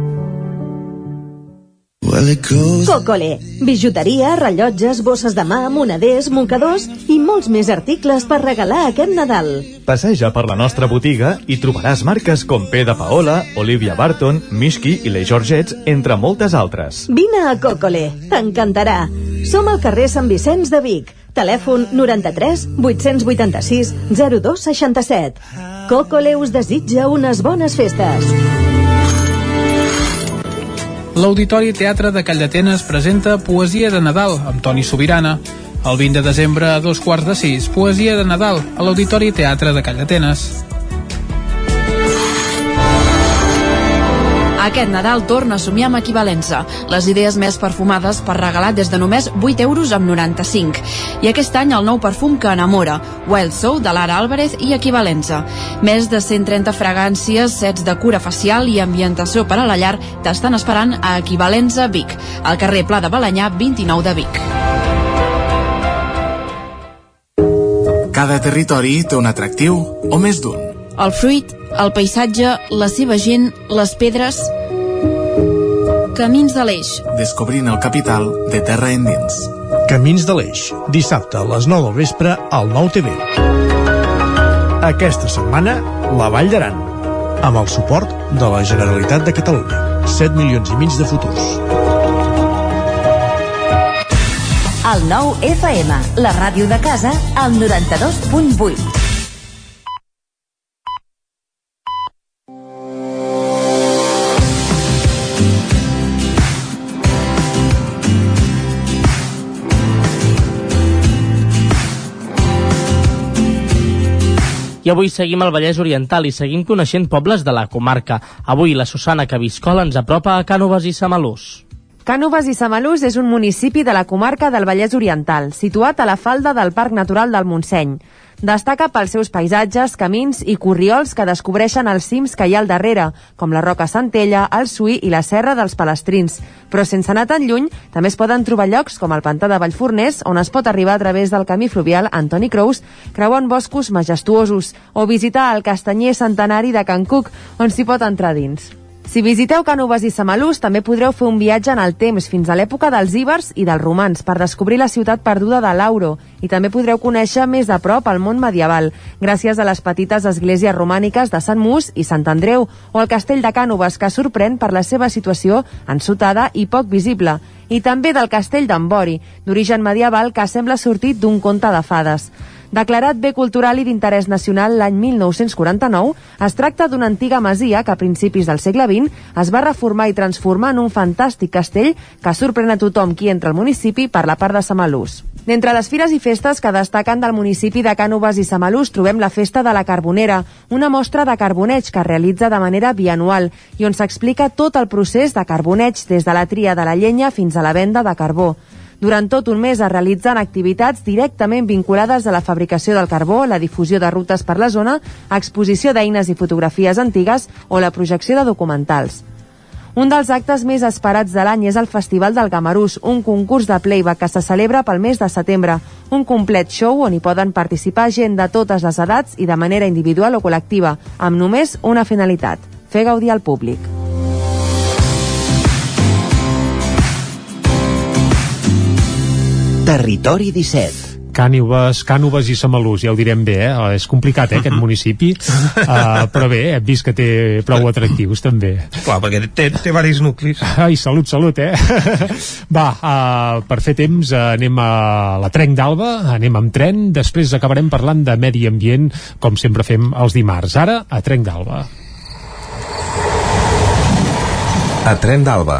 Cocole, bijuteria, rellotges, bosses de mà, moneders, mocadors i molts més articles per regalar aquest Nadal. Passeja per la nostra botiga i trobaràs marques com P de Paola, Olivia Barton, Mishki i les Georgets, entre moltes altres. Vine a Cocole, t'encantarà. Som al carrer Sant Vicenç de Vic. Telèfon 93 886 0267. Cocole us desitja unes bones festes. L'Auditori Teatre de Calldetenes presenta Poesia de Nadal amb Toni Sobirana. El 20 de desembre a dos quarts de sis, Poesia de Nadal a l'Auditori Teatre de Calldetenes. Aquest Nadal torna a somiar amb equivalença. Les idees més perfumades per regalar des de només 8 euros amb 95. I aquest any el nou perfum que enamora, Wild Soul de Lara Álvarez i equivalença. Més de 130 fragàncies, sets de cura facial i ambientació per a la llar t'estan esperant a Equivalenza Vic, al carrer Pla de Balanyà 29 de Vic. Cada territori té un atractiu o més d'un. El fruit, el paisatge, la seva gent, les pedres... Camins de l'Eix. Descobrint el capital de terra endins. Camins de l'Eix. Dissabte a les 9 del vespre al 9 TV. Aquesta setmana, la Vall d'Aran. Amb el suport de la Generalitat de Catalunya. 7 milions i mig de futurs. El 9 FM, la ràdio de casa, al 92.8. I avui seguim al Vallès Oriental i seguim coneixent pobles de la comarca. Avui la Susana Cabiscola ens apropa a Cànoves i Samalús. Cànoves i Samalús és un municipi de la comarca del Vallès Oriental, situat a la falda del Parc Natural del Montseny. Destaca pels seus paisatges, camins i corriols que descobreixen els cims que hi ha al darrere, com la Roca Centella, el Suí i la Serra dels Palestrins. Però sense anar tan lluny, també es poden trobar llocs com el Pantà de Vallforners, on es pot arribar a través del camí fluvial Antoni Crous, creuant boscos majestuosos, o visitar el castanyer centenari de Can Cuc, on s'hi pot entrar dins. Si visiteu Cànoves i Samalús, també podreu fer un viatge en el temps fins a l'època dels íbers i dels romans per descobrir la ciutat perduda de Lauro i també podreu conèixer més a prop el món medieval gràcies a les petites esglésies romàniques de Sant Mus i Sant Andreu o el castell de Cànoves que sorprèn per la seva situació ensotada i poc visible i també del castell d'Ambori, d'origen medieval que sembla sortit d'un conte de fades. Declarat bé cultural i d'interès nacional l'any 1949, es tracta d'una antiga masia que a principis del segle XX es va reformar i transformar en un fantàstic castell que sorprèn a tothom qui entra al municipi per la part de Samalús. D'entre les fires i festes que destaquen del municipi de Cànoves i Samalús trobem la Festa de la Carbonera, una mostra de carboneig que es realitza de manera bianual i on s'explica tot el procés de carboneig des de la tria de la llenya fins a la venda de carbó. Durant tot un mes es realitzen activitats directament vinculades a la fabricació del carbó, la difusió de rutes per la zona, exposició d'eines i fotografies antigues o la projecció de documentals. Un dels actes més esperats de l'any és el Festival del Gamarús, un concurs de playback que se celebra pel mes de setembre. Un complet show on hi poden participar gent de totes les edats i de manera individual o col·lectiva, amb només una finalitat, fer gaudir al públic. Territori 17 Cànoves, Cànoves i Samalús, ja ho direm bé, eh? és complicat, eh, aquest municipi, uh, però bé, hem vist que té prou atractius, també. Clar, perquè té, té diversos nuclis. Ai, salut, salut, eh? Va, uh, per fer temps, uh, anem a la Trenc d'Alba, anem amb tren, després acabarem parlant de medi ambient, com sempre fem els dimarts. Ara, a Trenc d'Alba. A Tren d'Alba,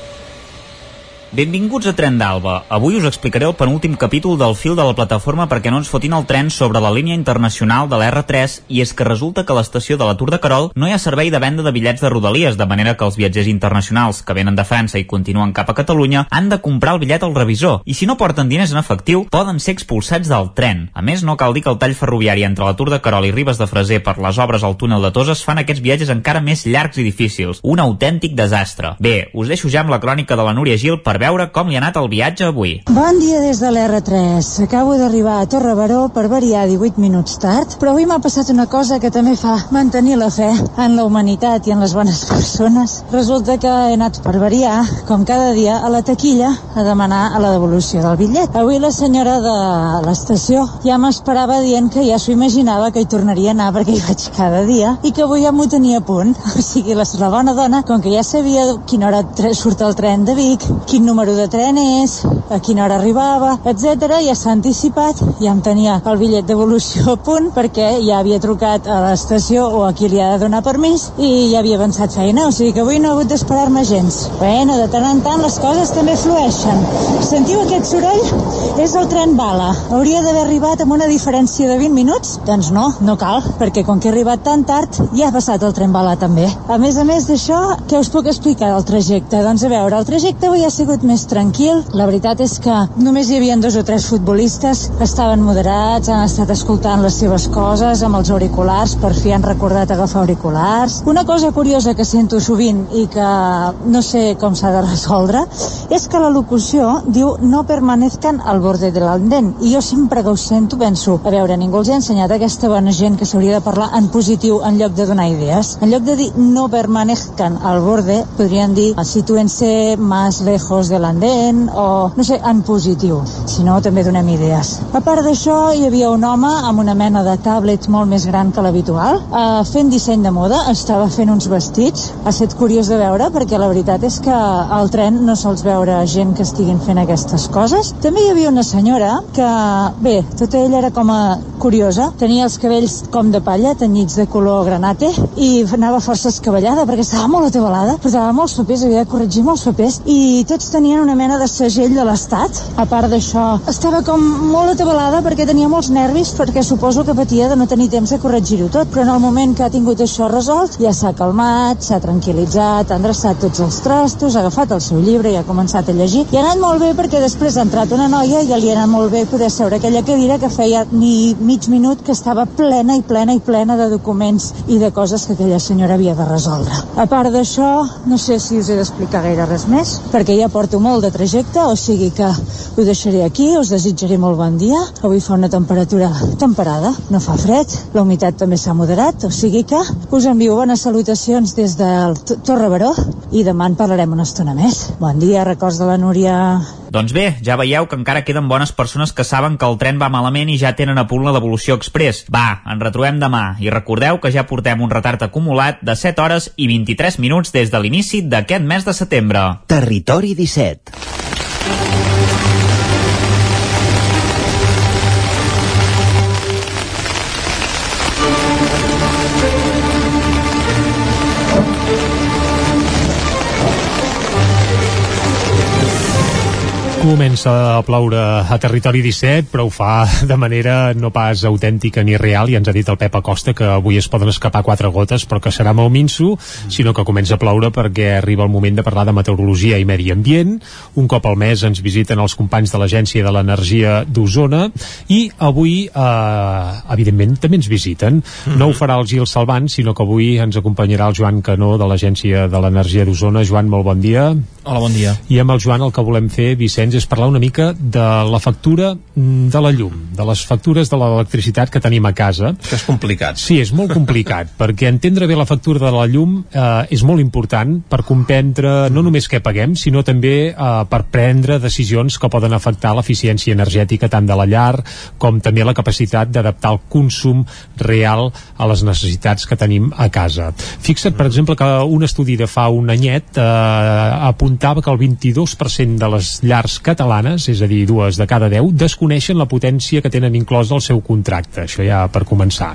Benvinguts a Tren d'Alba. Avui us explicaré el penúltim capítol del fil de la plataforma perquè no ens fotin el tren sobre la línia internacional de l'R3 i és que resulta que a l'estació de la Tour de Carol no hi ha servei de venda de bitllets de rodalies, de manera que els viatgers internacionals que venen de França i continuen cap a Catalunya han de comprar el bitllet al revisor i si no porten diners en efectiu poden ser expulsats del tren. A més, no cal dir que el tall ferroviari entre la Tour de Carol i Ribes de Freser per les obres al túnel de Toses fan aquests viatges encara més llargs i difícils. Un autèntic desastre. Bé, us deixo ja amb la crònica de la Núria Gil per veure com li ha anat el viatge avui. Bon dia des de l'R3. Acabo d'arribar a Torre Baró per variar 18 minuts tard, però avui m'ha passat una cosa que també fa mantenir la fe en la humanitat i en les bones persones. Resulta que he anat per variar, com cada dia, a la taquilla a demanar a la devolució del bitllet. Avui la senyora de l'estació ja m'esperava dient que ja s'ho imaginava que hi tornaria a anar perquè hi vaig cada dia i que avui ja m'ho tenia a punt. O sigui, la, la bona dona, com que ja sabia quina hora surt el tren de Vic, quin número de tren és, a quina hora arribava, etc. ja s'ha anticipat, ja em tenia el bitllet devolució a punt perquè ja havia trucat a l'estació o a qui li ha de donar permís i ja havia avançat feina, o sigui que avui no he hagut d'esperar-me gens. Bueno, de tant en tant les coses també flueixen. Sentiu aquest soroll? És el tren bala. Hauria d'haver arribat amb una diferència de 20 minuts? Doncs no, no cal, perquè com que he arribat tan tard, ja ha passat el tren bala també. A més a més d'això, què us puc explicar del trajecte? Doncs a veure, el trajecte avui ha sigut més tranquil. La veritat és que només hi havia dos o tres futbolistes, estaven moderats, han estat escoltant les seves coses amb els auriculars, per fi han recordat agafar auriculars. Una cosa curiosa que sento sovint i que no sé com s'ha de resoldre és que la locució diu no permanezcan al borde de l'andén i jo sempre que ho sento penso, a veure, ningú els ha ensenyat aquesta bona gent que s'hauria de parlar en positiu en lloc de donar idees. En lloc de dir no permanezcan al borde, podrien dir sitúense más lejos del andén o, no sé, en positiu. Si no, també donem idees. A part d'això, hi havia un home amb una mena de tablet molt més gran que l'habitual, eh, fent disseny de moda, estava fent uns vestits. Ha estat curiós de veure perquè la veritat és que al tren no sols veure gent que estiguin fent aquestes coses. També hi havia una senyora que, bé, tota ella era com a curiosa, tenia els cabells com de palla, tenyits de color granate, i anava força escabellada perquè estava molt atabalada, portava molts papers, havia de corregir molts papers, i tots tenien una mena de segell de l'Estat. A part d'això, estava com molt atabalada perquè tenia molts nervis, perquè suposo que patia de no tenir temps de corregir-ho tot, però en el moment que ha tingut això resolt, ja s'ha calmat, s'ha tranquil·litzat, ha endreçat tots els trastos, ha agafat el seu llibre i ha començat a llegir. I ha anat molt bé perquè després ha entrat una noia i ja li ha anat molt bé poder seure aquella cadira que feia ni mig minut que estava plena i plena i plena de documents i de coses que aquella senyora havia de resoldre. A part d'això, no sé si us he d'explicar gaire res més, perquè ja porto porto molt de trajecte, o sigui que ho deixaré aquí, us desitjaré molt bon dia. Avui fa una temperatura temperada, no fa fred, la humitat també s'ha moderat, o sigui que us envio bones salutacions des del Torre Baró i demà en parlarem una estona més. Bon dia, records de la Núria. Doncs bé, ja veieu que encara queden bones persones que saben que el tren va malament i ja tenen a punt la devolució express. Va, ens retrobem demà i recordeu que ja portem un retard acumulat de 7 hores i 23 minuts des de l'inici d'aquest mes de setembre. Territori 17 Comença a ploure a territori 17, però ho fa de manera no pas autèntica ni real, i ens ha dit el Pep Acosta que avui es poden escapar quatre gotes, però que serà molt minso, sinó que comença a ploure perquè arriba el moment de parlar de meteorologia i medi ambient. Un cop al mes ens visiten els companys de l'Agència de l'Energia d'Osona, i avui, eh, evidentment, també ens visiten. No ho farà el Gil Salvant, sinó que avui ens acompanyarà el Joan Canó de l'Agència de l'Energia d'Osona. Joan, molt bon dia. Hola, bon dia. I amb el Joan el que volem fer, Vicenç, és parlar una mica de la factura mm, de la llum, de les factures de l'electricitat que tenim a casa. Que és complicat. Sí, és molt complicat, perquè entendre bé la factura de la llum eh, és molt important per comprendre no només què paguem, sinó també eh, per prendre decisions que poden afectar l'eficiència energètica tant de la llar com també la capacitat d'adaptar el consum real a les necessitats que tenim a casa. Fixa't, per exemple, que un estudi de fa un anyet eh, apuntava que el 22% de les llars catalanes, és a dir, dues de cada deu, desconeixen la potència que tenen inclòs al seu contracte, això ja per començar.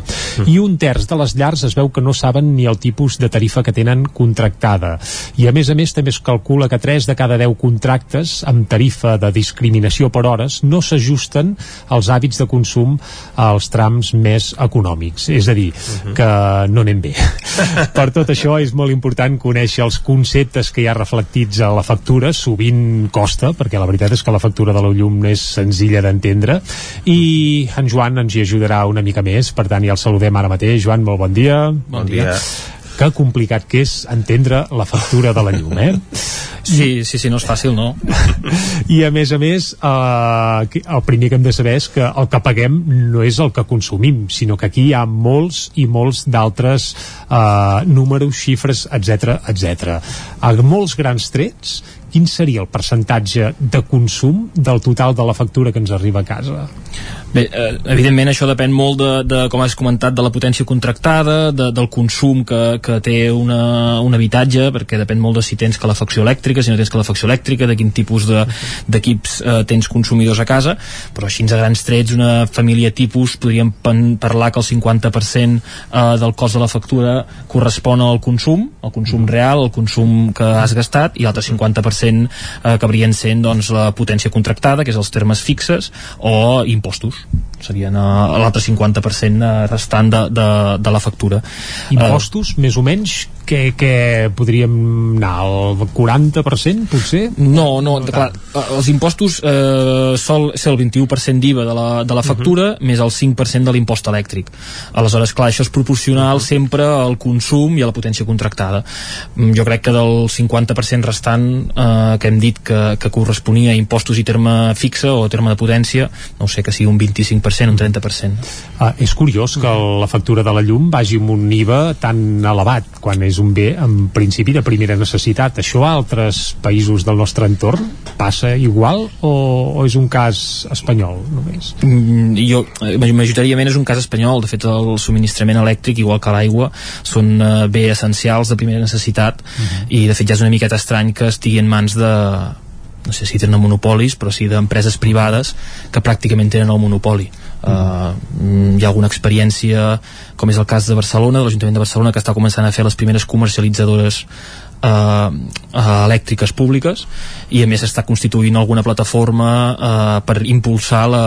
I un terç de les llars es veu que no saben ni el tipus de tarifa que tenen contractada. I a més a més també es calcula que 3 de cada 10 contractes amb tarifa de discriminació per hores no s'ajusten als hàbits de consum als trams més econòmics. És a dir, que no anem bé. per tot això és molt important conèixer els conceptes que hi ha reflectits a la factura, sovint costa, perquè la veritat és que la factura de la llum és senzilla d'entendre, i en Joan ens hi ajudarà una mica més, per tant ja el saludem ara mateix. Joan, molt bon dia. Bon dia. Que complicat que és entendre la factura de la llum, eh? Sí, sí, sí, no és fàcil, no? I a més a més, eh, el primer que hem de saber és que el que paguem no és el que consumim, sinó que aquí hi ha molts i molts d'altres eh, números, xifres, etc etc. A molts grans trets, quin seria el percentatge de consum del total de la factura que ens arriba a casa? Bé, eh, evidentment això depèn molt de, de, com has comentat, de la potència contractada, de, del consum que, que té una, un habitatge, perquè depèn molt de si tens calefacció elèctrica, si no tens calefacció elèctrica, de quin tipus de- d'equips de, eh, tens consumidors a casa, però així a grans trets, una família tipus, podríem parlar que el 50% eh, del cost de la factura correspon al consum, al consum real, al consum que has gastat, i l'altre 50% eh, acabarien sent doncs, la potència contractada, que és els termes fixes, o impostos serien uh, l'altre 50% eh, restant de, de, de la factura. Impostos, més o menys, que, que podríem anar al 40%, potser? No, no, clar, eh, els impostos eh, sol ser el 21% d'IVA de la, de la factura més el 5% de l'impost elèctric. Aleshores, clar, això és proporcional sempre al consum i a la potència contractada. Mm, Jo crec que del 50% restant eh, que hem dit que, que corresponia a impostos i terme fixe o terme de potència, no sé, que sigui un 25%, un 30%. Ah, és curiós que la factura de la llum vagi amb un IVA tan elevat quan és un bé en principi de primera necessitat. Això a altres països del nostre entorn passa igual o, o és un cas espanyol només? Mm, jo, eh, majoritàriament és un cas espanyol de fet el subministrament elèctric igual que l'aigua són eh, bé essencials de primera necessitat i de fet ja és una miqueta estrany que estigui en mans de no sé si tenen monopolis però sí d'empreses privades que pràcticament tenen el monopoli Uh, hi ha alguna experiència com és el cas de Barcelona, de l'Ajuntament de Barcelona que està començant a fer les primeres comercialitzadores eh, uh, elèctriques públiques i a més està constituint alguna plataforma uh, per impulsar la,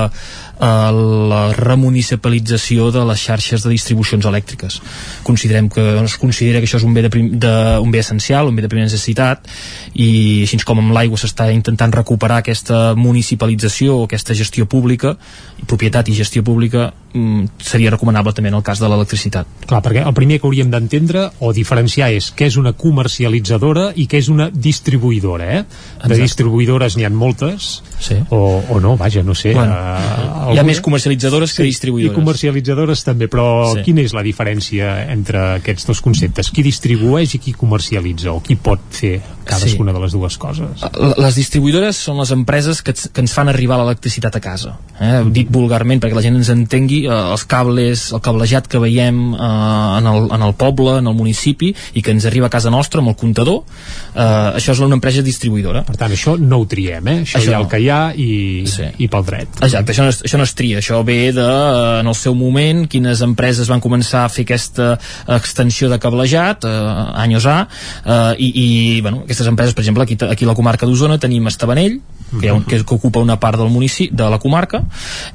uh, la remunicipalització de les xarxes de distribucions elèctriques considerem que es considera que això és un bé, de prim, de, un bé essencial, un bé de primera necessitat i així com amb l'aigua s'està intentant recuperar aquesta municipalització aquesta gestió pública propietat i gestió pública mm, seria recomanable també en el cas de l'electricitat Clar, perquè el primer que hauríem d'entendre o diferenciar és què és una comercialitzadora i què és una distribuïdora, eh? De Exacte. distribuïdores n'hi ha moltes, sí. o, o no, vaja, no sé. Bueno, hi ha més comercialitzadores que distribuïdores. I comercialitzadores també, però Sí. quina és la diferència entre aquests dos conceptes? Qui distribueix i qui comercialitza, o qui pot fer cadascuna de les dues coses? Les distribuïdores són les empreses que, que ens fan arribar l'electricitat a casa. Eh? Dit vulgarment, perquè la gent ens entengui, eh, els cables, el cablejat que veiem eh, en, el, en el poble, en el municipi, i que ens arriba a casa nostra amb el comptador, eh, això és una empresa distribuïdora. Per tant, això no ho triem, eh? Això, Això hi ha no. el que hi ha i, sí. i pel dret. Exacte, això no, és, això no es tria, això ve de, eh, en el seu moment, quines empreses van començar a fer aquesta extensió de cablejat, eh, anys A, eh, i, i bueno, aquestes empreses, per exemple, aquí, aquí a la comarca d'Osona tenim Estavanell, que, hi ha un, que, que ocupa una part del municipi, de la comarca,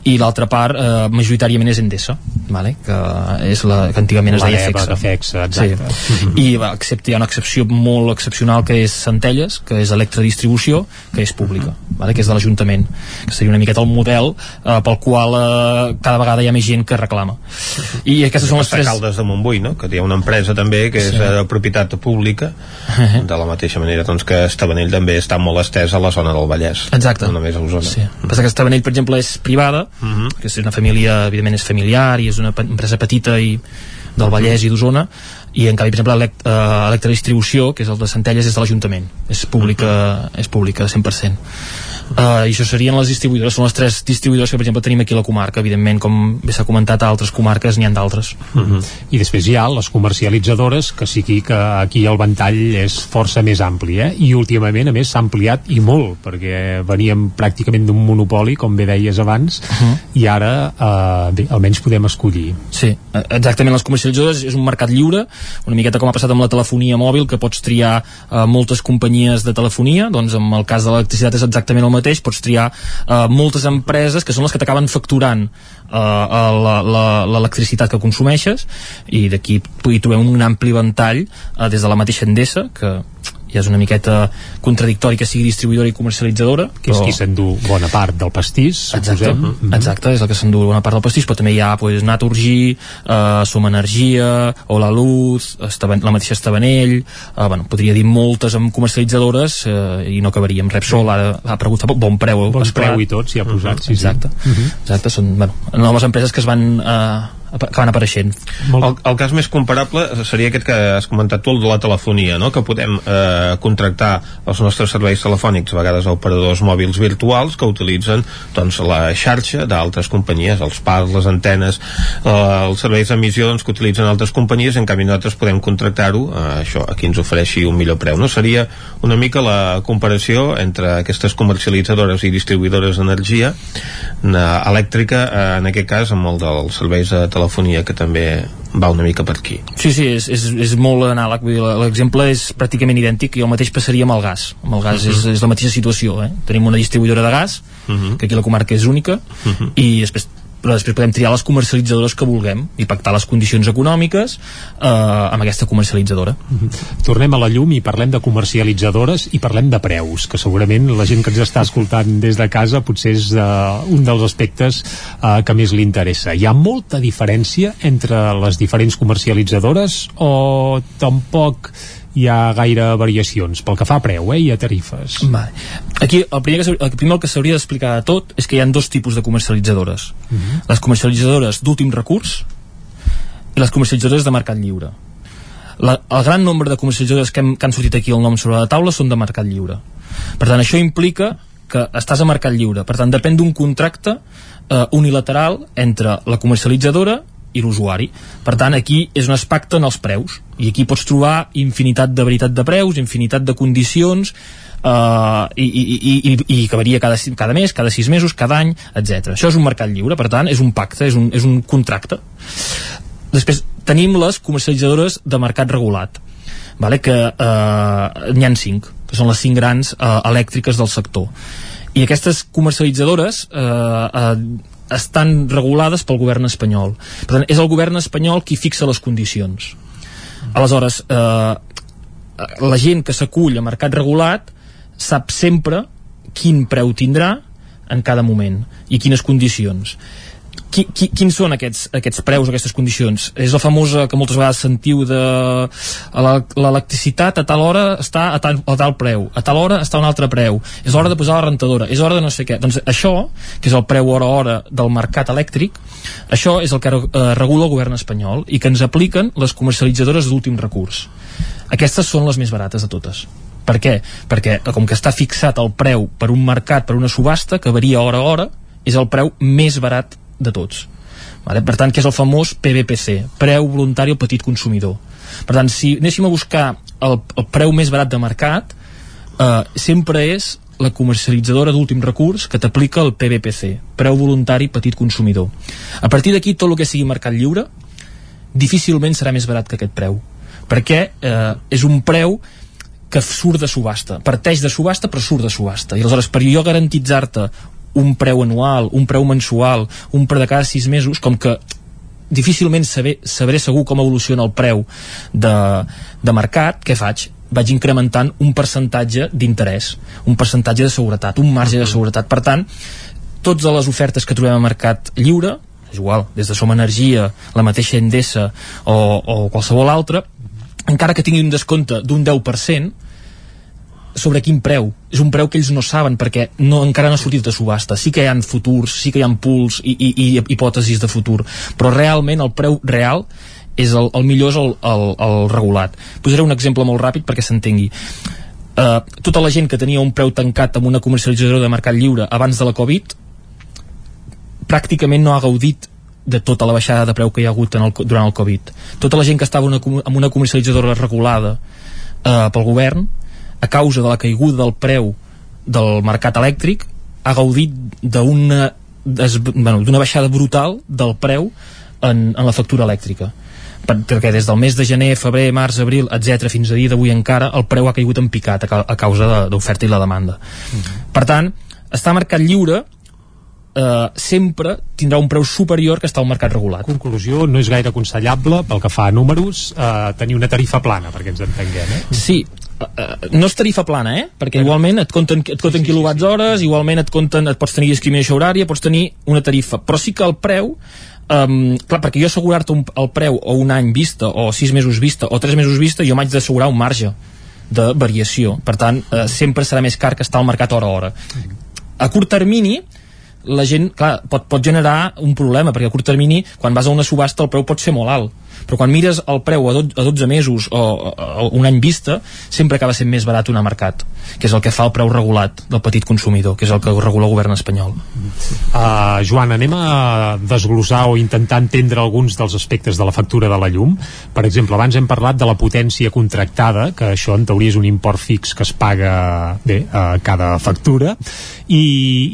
i l'altra part eh, majoritàriament és Endesa, vale? que és la que antigament es deia FEXA. de FEXA, exacte. Sí. I va, excepte hi ha una excepció molt excepcional que és Centelles, que és electrodistribució, que és pública, vale? que és de l'Ajuntament, que seria una miqueta el model eh, pel qual eh, cada vegada hi ha més gent que reclama. I aquestes són les tres... Caldes de Montbui, no? que hi ha una empresa també que és Sí. de propietat pública de la mateixa manera doncs, que Estavanell també està molt estès a la zona del Vallès Exacte. no només a Osona Sí. Passa que Estavanell, per exemple, és privada, que és una família, evidentment, és familiar i és una empresa petita i del Vallès i d'Osona, i en canvi, per exemple, elect, uh, Electrodistribució, que és el de Centelles, és de l'Ajuntament. És pública, és pública 100%. Uh, I això serien les distribuïdores, són les tres distribuïdores que, per exemple, tenim aquí a la comarca. Evidentment, com bé s'ha comentat, a altres comarques n'hi han d'altres. Mhm. I després hi ha les comercialitzadores, que sí que aquí el ventall és força més ampli, eh? I últimament, a més, s'ha ampliat i molt, perquè veníem pràcticament d'un monopoli, com bé deies abans, Mhm. i ara, eh, bé, almenys podem escollir. Sí, eh, exactament, les comercialitzadores és un mercat lliure, una miqueta com ha passat amb la telefonia mòbil, que pots triar eh, moltes companyies de telefonia, doncs en el cas de l'electricitat és exactament el mateix, pots triar eh, moltes empreses que són les que t'acaben facturant eh, la- l'electricitat que consumeixes i d'aquí hi trobem un ampli ventall eh, des de la mateixa Endesa, que ja és una miqueta contradictori que sigui distribuïdora i comercialitzadora Que és qui s'endú bona part del pastís, Exacte, suposem. Mhm. exacte, és el que s'endú bona part del pastís, però també hi ha pues, Naturgy, eh, Som Energia, o La Luz, Estaven, la mateixa Estavanell, eh, bueno, podria dir moltes amb comercialitzadores eh, i no acabaríem. Repsol ara ha aparegut fa poc, bon preu. Bon esclar. preu i tot, s'hi ha posat, sí, sí. Exacte, Mhm. exacte, són bueno, noves empreses que es van eh, que van apareixent. El, el cas més comparable seria aquest que has comentat tu, el de la telefonia, no? que podem eh, contractar els nostres serveis telefònics, a vegades a operadors mòbils virtuals que utilitzen doncs, la xarxa d'altres companyies, els parcs, les antenes, eh, els serveis d'emissió doncs, que utilitzen altres companyies, en canvi nosaltres podem contractar-ho, eh, això, a qui ens ofereixi un millor preu. No? Seria una mica la comparació entre aquestes comercialitzadores i distribuïdores d'energia eh, elèctrica, eh, en aquest cas amb el dels serveis de telefonia que també va una mica per aquí. Sí, sí, és, és, és molt anàleg, vull dir, l'exemple és pràcticament idèntic i el mateix passaria amb el gas. Amb el gas Mhm. és, és la mateixa situació, eh? Tenim una distribuïdora de gas, Mhm. que aquí la comarca és única, Mhm. i després però després podem triar les comercialitzadores que vulguem i pactar les condicions econòmiques eh, amb aquesta comercialitzadora. Tornem a la llum i parlem de comercialitzadores i parlem de preus, que segurament la gent que ens està escoltant des de casa potser és uh, un dels aspectes uh, que més li interessa. Hi ha molta diferència entre les diferents comercialitzadores o tampoc hi ha gaire variacions pel que fa a preu eh, i a tarifes. Vale. Aquí el primer, que, el primer que s'hauria d'explicar de tot és que hi ha dos tipus de comercialitzadores. Mhm. Les comercialitzadores d'últim recurs i les comercialitzadores de mercat lliure. La, el gran nombre de comercialitzadores que, hem, que han sortit aquí el nom sobre la taula són de mercat lliure. Per tant, això implica que estàs a mercat lliure. Per tant, depèn d'un contracte eh, unilateral entre la comercialitzadora i l'usuari. Per tant, aquí és on es pacten els preus. I aquí pots trobar infinitat de veritat de preus, infinitat de condicions, uh, i, i, i, i, que varia cada, cada mes, cada sis mesos, cada any, etc. Això és un mercat lliure, per tant, és un pacte, és un, és un contracte. Després tenim les comercialitzadores de mercat regulat, vale? que eh, n'hi han cinc, que són les cinc grans eh, elèctriques del sector. I aquestes comercialitzadores eh, eh, estan regulades pel govern espanyol. Per tant, és el govern espanyol qui fixa les condicions. Aleshores, eh, la gent que s'acull a mercat regulat sap sempre quin preu tindrà en cada moment i quines condicions qui, qui, quins són aquests, aquests preus, aquestes condicions? És la famosa que moltes vegades sentiu de l'electricitat a tal hora està a tal, a tal preu, a tal hora està a un altre preu, és hora de posar la rentadora, és hora de no sé què. Doncs això, que és el preu hora a hora del mercat elèctric, això és el que eh, regula el govern espanyol i que ens apliquen les comercialitzadores d'últim recurs. Aquestes són les més barates de totes. Per què? Perquè com que està fixat el preu per un mercat, per una subhasta, que varia hora a hora, és el preu més barat de tots. Vale? Per tant, que és el famós PVPC, preu voluntari al petit consumidor. Per tant, si anéssim a buscar el, el preu més barat de mercat, eh, sempre és la comercialitzadora d'últim recurs que t'aplica el PVPC, preu voluntari petit consumidor. A partir d'aquí, tot el que sigui mercat lliure, difícilment serà més barat que aquest preu, perquè eh, és un preu que surt de subhasta, parteix de subhasta però surt de subhasta i aleshores per jo garantitzar-te un preu anual, un preu mensual un preu de cada sis mesos, com que difícilment saber, sabré segur com evoluciona el preu de, de mercat, què faig? vaig incrementant un percentatge d'interès, un percentatge de seguretat, un marge de seguretat. Per tant, totes les ofertes que trobem al mercat lliure, és igual, des de Som Energia, la mateixa Endesa o, o qualsevol altra, encara que tingui un descompte d'un 10%, sobre quin preu. És un preu que ells no saben perquè no, encara no ha sortit de subhasta. Sí que hi ha futurs, sí que hi ha pools i, i, i hipòtesis de futur, però realment el preu real és el, el millor és el, el, el regulat. Posaré un exemple molt ràpid perquè s'entengui. Uh, tota la gent que tenia un preu tancat amb una comercialitzadora de mercat lliure abans de la Covid pràcticament no ha gaudit de tota la baixada de preu que hi ha hagut en el, durant el Covid. Tota la gent que estava una, amb una comercialitzadora regulada uh, pel govern a causa de la caiguda del preu del mercat elèctric ha gaudit d'una bueno, baixada brutal del preu en, en la factura elèctrica perquè des del mes de gener, febrer, març, abril, etc fins a dia d'avui encara, el preu ha caigut en picat a, a causa d'oferta i la demanda. Mm -hmm. Per tant, està mercat lliure eh, sempre tindrà un preu superior que està al mercat regulat. Conclusió, no és gaire aconsellable, pel que fa a números, eh, tenir una tarifa plana, perquè ens entenguem. Eh? Sí, no és tarifa plana, eh? Perquè igualment et compten, et compten sí, sí, quilowatts hores, sí, sí. igualment et compten, et pots tenir discriminació horària, pots tenir una tarifa, però sí que el preu Um, clar, perquè jo assegurar-te el preu o un any vista, o sis mesos vista, o tres mesos vista, jo m'haig d'assegurar un marge de variació. Per tant, uh, sempre serà més car que està al mercat hora a hora. A curt termini, la gent, clar, pot, pot generar un problema, perquè a curt termini, quan vas a una subhasta, el preu pot ser molt alt però quan mires el preu a, do, a 12 mesos o, o un any vista sempre acaba sent més barat un mercat que és el que fa el preu regulat del petit consumidor que és el que regula el govern espanyol. Uh, Joan, anem a desglossar o intentar entendre alguns dels aspectes de la factura de la llum. Per exemple, abans hem parlat de la potència contractada que això en teoria és un import fix que es paga bé, a cada factura. I,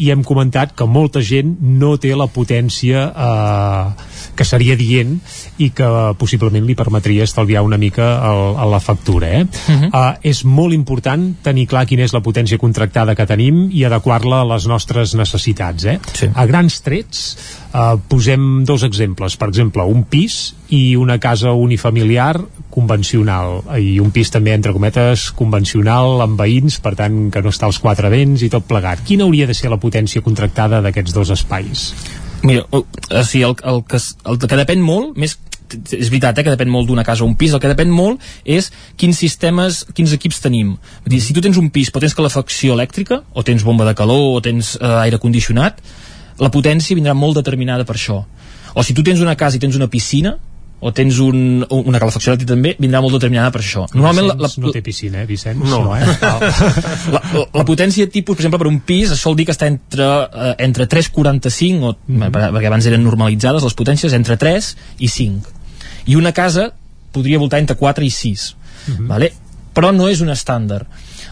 i hem comentat que molta gent no té la potència eh, que seria dient i que possiblement li permetria estalviar una mica el, el, la factura. Eh? Uh -huh. uh, és molt important tenir clar quina és la potència contractada que tenim i adequar-la a les nostres necessitats. Eh? Sí. A grans trets, uh, posem dos exemples. Per exemple, un pis i una casa unifamiliar convencional i un pis també, entre cometes, convencional amb veïns, per tant que no està als quatre vents i tot plegat. Quina hauria de ser la potència contractada d'aquests dos espais? Mira, o, sigui, el, el, que, el que depèn molt, més és veritat eh, que depèn molt d'una casa o un pis, el que depèn molt és quins sistemes, quins equips tenim. Vull dir, si tu tens un pis però tens calefacció elèctrica, o tens bomba de calor, o tens eh, aire condicionat, la potència vindrà molt determinada per això. O si tu tens una casa i tens una piscina, o tens un, una calefacció elèctrica també, vindrà molt determinada per això. Normalment Vicenç la, la, no té piscina, eh, Vicenç? No. no eh? la, la, la potència tipus, per exemple, per un pis, es sol dir que està entre, eh, entre 3,45, o, mm -hmm. perquè abans eren normalitzades les potències, entre 3 i 5. I una casa podria voltar entre 4 i 6. Mm -hmm. vale? Però no és un estàndard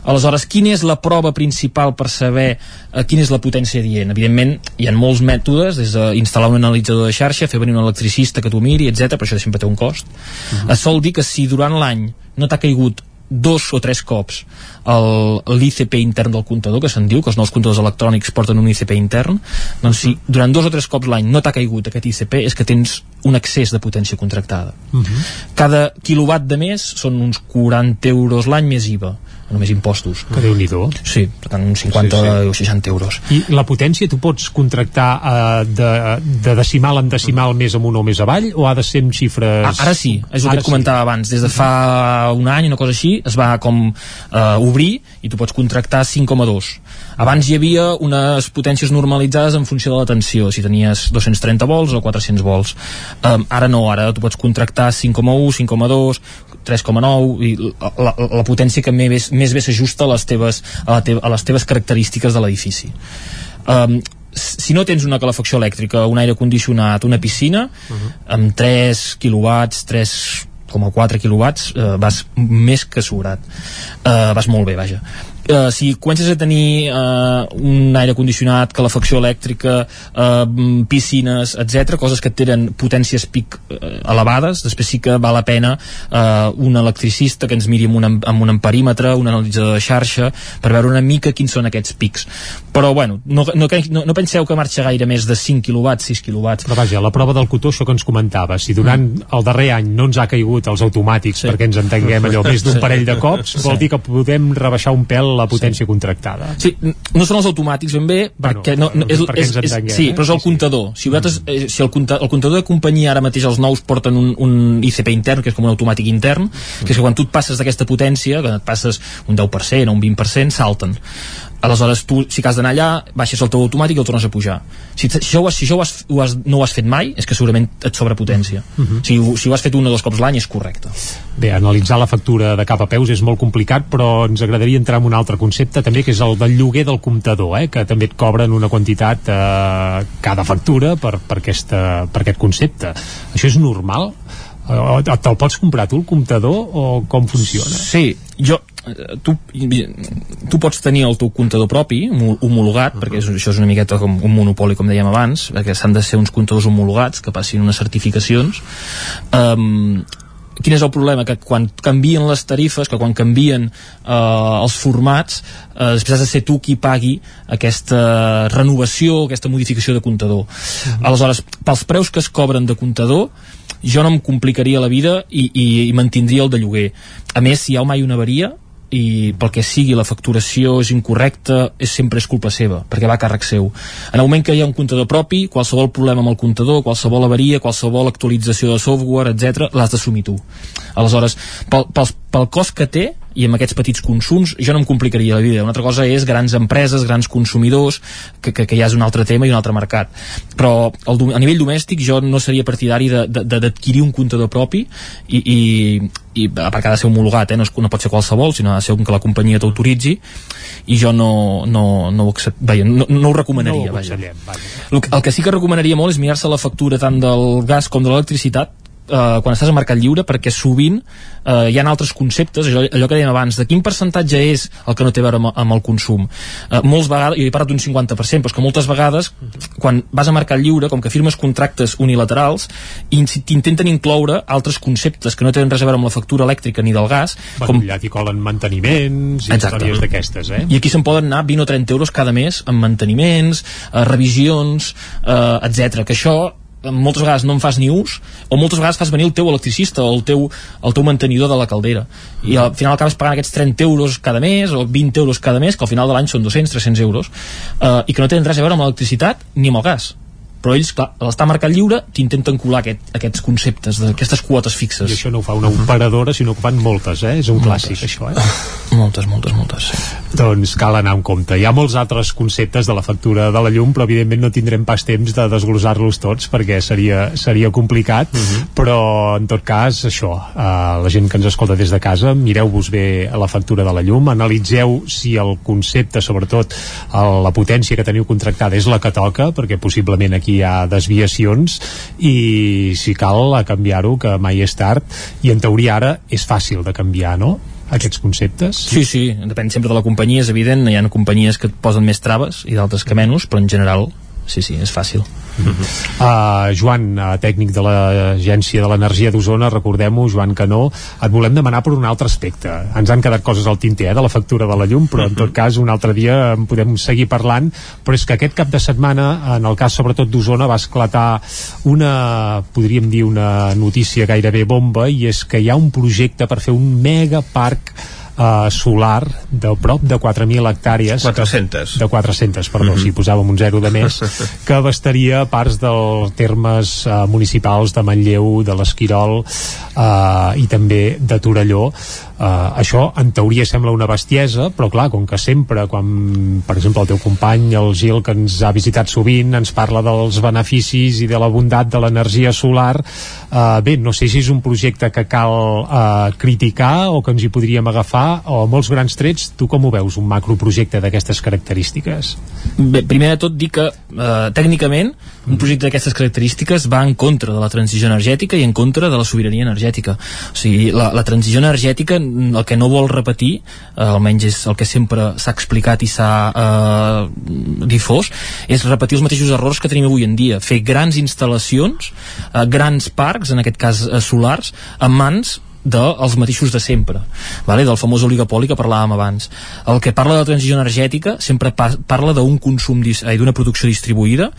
Aleshores, quina és la prova principal per saber eh, quina és la potència dient? Evidentment, hi ha molts mètodes, des d'instal·lar un analitzador de xarxa, fer venir un electricista que t'ho miri, etc. però això sempre té un cost. Uh mhm. -huh. Es sol dir que si durant l'any no t'ha caigut dos o tres cops l'ICP intern del comptador, que se'n diu, que els nous comptadors electrònics porten un ICP intern, doncs si durant dos o tres cops l'any no t'ha caigut aquest ICP és que tens un excés de potència contractada. Uh mhm. -huh. Cada quilowatt de més són uns 40 euros l'any més IVA només impostos. Que déu nhi Sí, per tant, uns 50 sí, sí. o 60 euros. I la potència tu pots contractar uh, de, de decimal en decimal més amunt o més avall o ha de ser en xifres... A, ara sí, és el ara que et comentava sí. abans. Des de fa un any, una cosa així, es va com uh, obrir i tu pots contractar 5,2. Abans hi havia unes potències normalitzades en funció de la tensió, si tenies 230 volts o 400 volts. Um, ara no, ara tu pots contractar 5,1, 5,2, 3,9 i la, la, la potència que més, més bé s'ajusta a, les teves, a, la teva, a les teves característiques de l'edifici um, si no tens una calefacció elèctrica, un aire condicionat, una piscina, uh -huh. amb 3 quilowatts, 3,4 quilowatts, eh, vas més que sobrat. Eh, vas molt bé, vaja eh, si comences a tenir eh, un aire condicionat, calefacció elèctrica, eh, piscines, etc, coses que tenen potències pic eh, elevades, després sí que val la pena eh, un electricista que ens miri amb un, amb un amperímetre, un analitzador de xarxa, per veure una mica quins són aquests pics. Però, bueno, no, no, no, no penseu que marxa gaire més de 5 kW, 6 kW. Però vaja, la prova del cotó, això que ens comentava, si durant mm. el darrer any no ens ha caigut els automàtics sí. perquè ens entenguem allò més d'un sí. parell de cops, vol sí. dir que podem rebaixar un pèl la potència sí. contractada. Sí, no són els automàtics ben bé, perquè bueno, no, no, és, perquè és, és, sí, eh? però és el comptador. Si, vosaltres, mm. eh, si el, comptador, el comptador de companyia ara mateix els nous porten un, un ICP intern, que és com un automàtic intern, que és que quan tu et passes d'aquesta potència, quan et passes un 10% o un 20%, salten aleshores tu, si has d'anar allà, baixes el teu automàtic i el tornes a pujar. Si, si això, ho has, si això ho has, ho has, no ho has fet mai, és que segurament et sobrepotència. Uh mhm. -huh. si, si ho has fet un o dos cops l'any, és correcte. Bé, analitzar la factura de cap a peus és molt complicat, però ens agradaria entrar en un altre concepte també, que és el del lloguer del comptador, eh, que també et cobren una quantitat eh, cada factura per, per, aquesta, per aquest concepte. Això és normal? Te'l pots comprar tu, el comptador, o com funciona? Sí, jo, tu, tu pots tenir el teu comptador propi homologat, uh -huh. perquè això és una miqueta com un monopoli com dèiem abans, perquè s'han de ser uns comptadors homologats que passin unes certificacions um, quin és el problema? Que quan canvien les tarifes, que quan canvien eh, els formats, eh, després has de ser tu qui pagui aquesta renovació, aquesta modificació de comptador. Uh -huh. Aleshores, pels preus que es cobren de comptador, jo no em complicaria la vida i, i, i mantindria el de lloguer. A més, si hi ha mai una avaria, i pel que sigui la facturació és incorrecta, és sempre és culpa seva, perquè va a càrrec seu. En el moment que hi ha un comptador propi, qualsevol problema amb el comptador, qualsevol avaria, qualsevol actualització de software, etc, l'has d'assumir tu. Aleshores, pel, pel, pel cost que té, i amb aquests petits consums jo no em complicaria la vida. Una altra cosa és grans empreses, grans consumidors, que, que, que ja és un altre tema i un altre mercat. Però el, a nivell domèstic jo no seria partidari d'adquirir un comptador propi i, i, i perquè ha de ser homologat, eh? no, és, no pot ser qualsevol, sinó ha de ser que la companyia t'autoritzi i jo no, no, no, ho, accept, vaja, no, no ho recomanaria. No ho vaja. vaja. El, el que sí que recomanaria molt és mirar-se la factura tant del gas com de l'electricitat eh, quan estàs a mercat lliure perquè sovint eh, hi ha altres conceptes, allò, allò que dèiem abans de quin percentatge és el que no té a veure amb, amb el consum eh, molts vegades, jo he parlat d'un 50% però és que moltes vegades quan vas a mercat lliure, com que firmes contractes unilaterals t'intenten incloure altres conceptes que no tenen res a veure amb la factura elèctrica ni del gas bueno, com... allà t'hi colen manteniments i històries d'aquestes eh? i aquí se'n poden anar 20 o 30 euros cada mes en manteniments, eh, revisions eh, etc. que això moltes vegades no en fas ni ús o moltes vegades fas venir el teu electricista o el teu, el teu mantenidor de la caldera. I al final acabes pagant aquests 30 euros cada mes o 20 euros cada mes que al final de l'any són 200-300 euros eh, i que no tenen res a veure amb l'electricitat ni amb el gas però ells, clar, a l'estar marcat lliure t'intenten colar aquest, aquests conceptes d'aquestes quotes fixes. I això no ho fa una operadora, sinó que fan moltes, eh? És un moltes. clàssic, això, eh? Moltes, moltes, moltes, sí. Doncs cal anar amb compte. Hi ha molts altres conceptes de la factura de la llum, però evidentment no tindrem pas temps de desglosar-los tots perquè seria, seria complicat, uh mhm. -huh. però en tot cas, això, uh, la gent que ens escolta des de casa, mireu-vos bé la factura de la llum, analitzeu si el concepte, sobretot la potència que teniu contractada és la que toca, perquè possiblement aquí hi ha desviacions i si cal a canviar-ho que mai és tard i en teoria ara és fàcil de canviar, no? aquests conceptes? Sí, sí, depèn sempre de la companyia, és evident, hi ha companyies que et posen més traves i d'altres que menys, però en general sí, sí, és fàcil. Uh -huh. uh, Joan, uh, tècnic de l'Agència de l'Energia d'Osona, recordem-ho, Joan Canó, et volem demanar per un altre aspecte. Ens han quedat coses al tinter eh, de la factura de la llum, però en tot cas un altre dia en podem seguir parlant, però és que aquest cap de setmana, en el cas sobretot d'Osona, va esclatar una, podríem dir, una notícia gairebé bomba, i és que hi ha un projecte per fer un megaparc uh, solar de prop de 4.000 hectàrees. 400 que, de 400, perdó, mm -hmm. si posàvem un zero de més que abastaria parts dels termes uh, municipals de Manlleu, de l'Esquirol uh, i també de Torelló això en teoria sembla una bestiesa però clar, com que sempre quan per exemple el teu company, el Gil que ens ha visitat sovint, ens parla dels beneficis i de la bondat de l'energia solar uh, bé, no sé si és un projecte que cal uh, criticar o que ens hi podríem agafar o molts grans trets, tu com ho veus un macroprojecte d'aquestes característiques? Bé, primer de tot dir que uh, tècnicament un projecte d'aquestes característiques va en contra de la transició energètica i en contra de la sobirania energètica o sigui, la, la transició energètica el que no vol repetir, eh, almenys és el que sempre s'ha explicat i s'ha eh, difós, és repetir els mateixos errors que tenim avui en dia, fer grans instal·lacions, eh, grans parcs, en aquest cas eh, solars, en mans dels mateixos de sempre, vale? del famós oligopoli que parlàvem abans. El que parla de la transició energètica sempre pa parla d'un consum, d'una producció distribuïda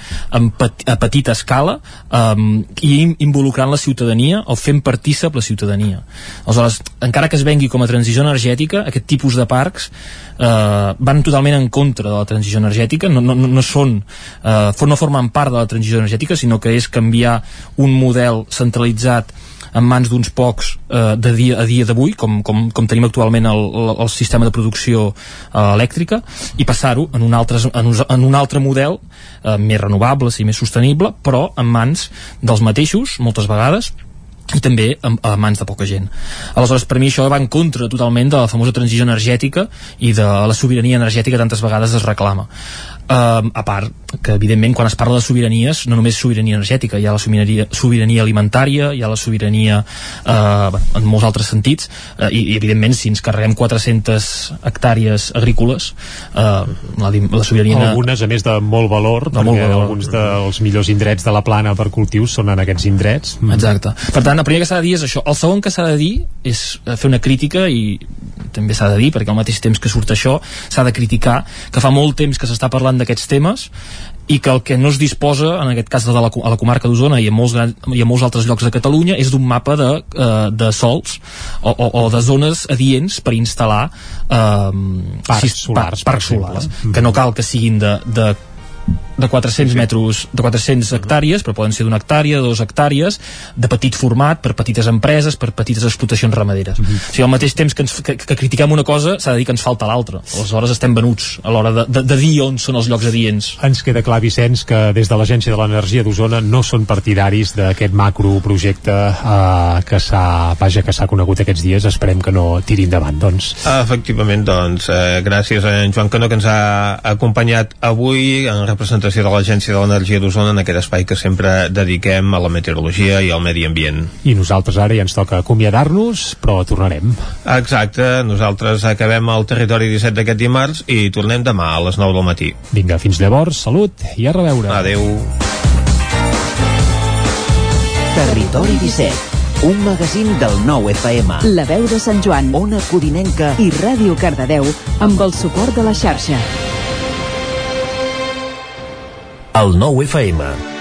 pet a petita escala um, i involucrant la ciutadania o fent partícip la ciutadania. Aleshores, encara que es vengui com a transició energètica, aquest tipus de parcs eh, van totalment en contra de la transició energètica, no, no, no són eh, no formen part de la transició energètica, sinó que és canviar un model centralitzat en mans d'uns pocs eh, de dia, a dia d'avui, com, com, com tenim actualment el, el, sistema de producció eh, elèctrica, i passar-ho en, un altre, en, un, en un altre model eh, més renovable, i més sostenible, però en mans dels mateixos, moltes vegades, i també a, a mans de poca gent. Aleshores, per mi això va en contra totalment de la famosa transició energètica i de la sobirania energètica tantes vegades es reclama. Uh, a part que evidentment quan es parla de sobiranies no només sobirania energètica, hi ha la sobirania, sobirania alimentària, hi ha la sobirania uh, en molts altres sentits uh, i, i evidentment si ens carreguem 400 hectàrees agrícoles uh, la, la sobirania algunes a més de molt valor de perquè molt valor. alguns dels millors indrets de la plana per cultius són en aquests indrets mm. exacte, per tant el primer que s'ha de dir és això el segon que s'ha de dir és fer una crítica i també s'ha de dir perquè al mateix temps que surt això s'ha de criticar que fa molt temps que s'està parlant d'aquests temes i que el que no es disposa, en aquest cas de la, a la comarca d'Osona i, en molts, i en molts altres llocs de Catalunya, és d'un mapa de, uh, de sols o, o, o de zones adients per instal·lar uh, parcs solars, par, parcs solars que no cal que siguin de, de de 400 metres, de 400 hectàrees, però poden ser d'una hectàrea, de dues hectàrees, de petit format, per petites empreses, per petites explotacions ramaderes. Uh -huh. O sigui, al mateix temps que, ens, que, que critiquem una cosa, s'ha de dir que ens falta l'altra. Aleshores estem venuts a l'hora de, de, de dir on són els llocs adients. Ens queda clar, Vicenç, que des de l'Agència de l'Energia d'Osona no són partidaris d'aquest macroprojecte eh, que s'ha vaja que s'ha conegut aquests dies. Esperem que no tiri endavant, doncs. Efectivament, doncs, eh, gràcies a en Joan Cano que ens ha acompanyat avui en representació de l'Agència de l'Energia d'Osona en aquest espai que sempre dediquem a la meteorologia i al medi ambient. I nosaltres ara ja ens toca acomiadar-nos, però tornarem. Exacte, nosaltres acabem el territori 17 d'aquest dimarts i tornem demà a les 9 del matí. Vinga, fins llavors, salut i a reveure. Adeu. Territori 17 un magazín del nou FM. La veu de Sant Joan. Ona Codinenca i Ràdio Cardedeu amb el suport de la xarxa el nou FM.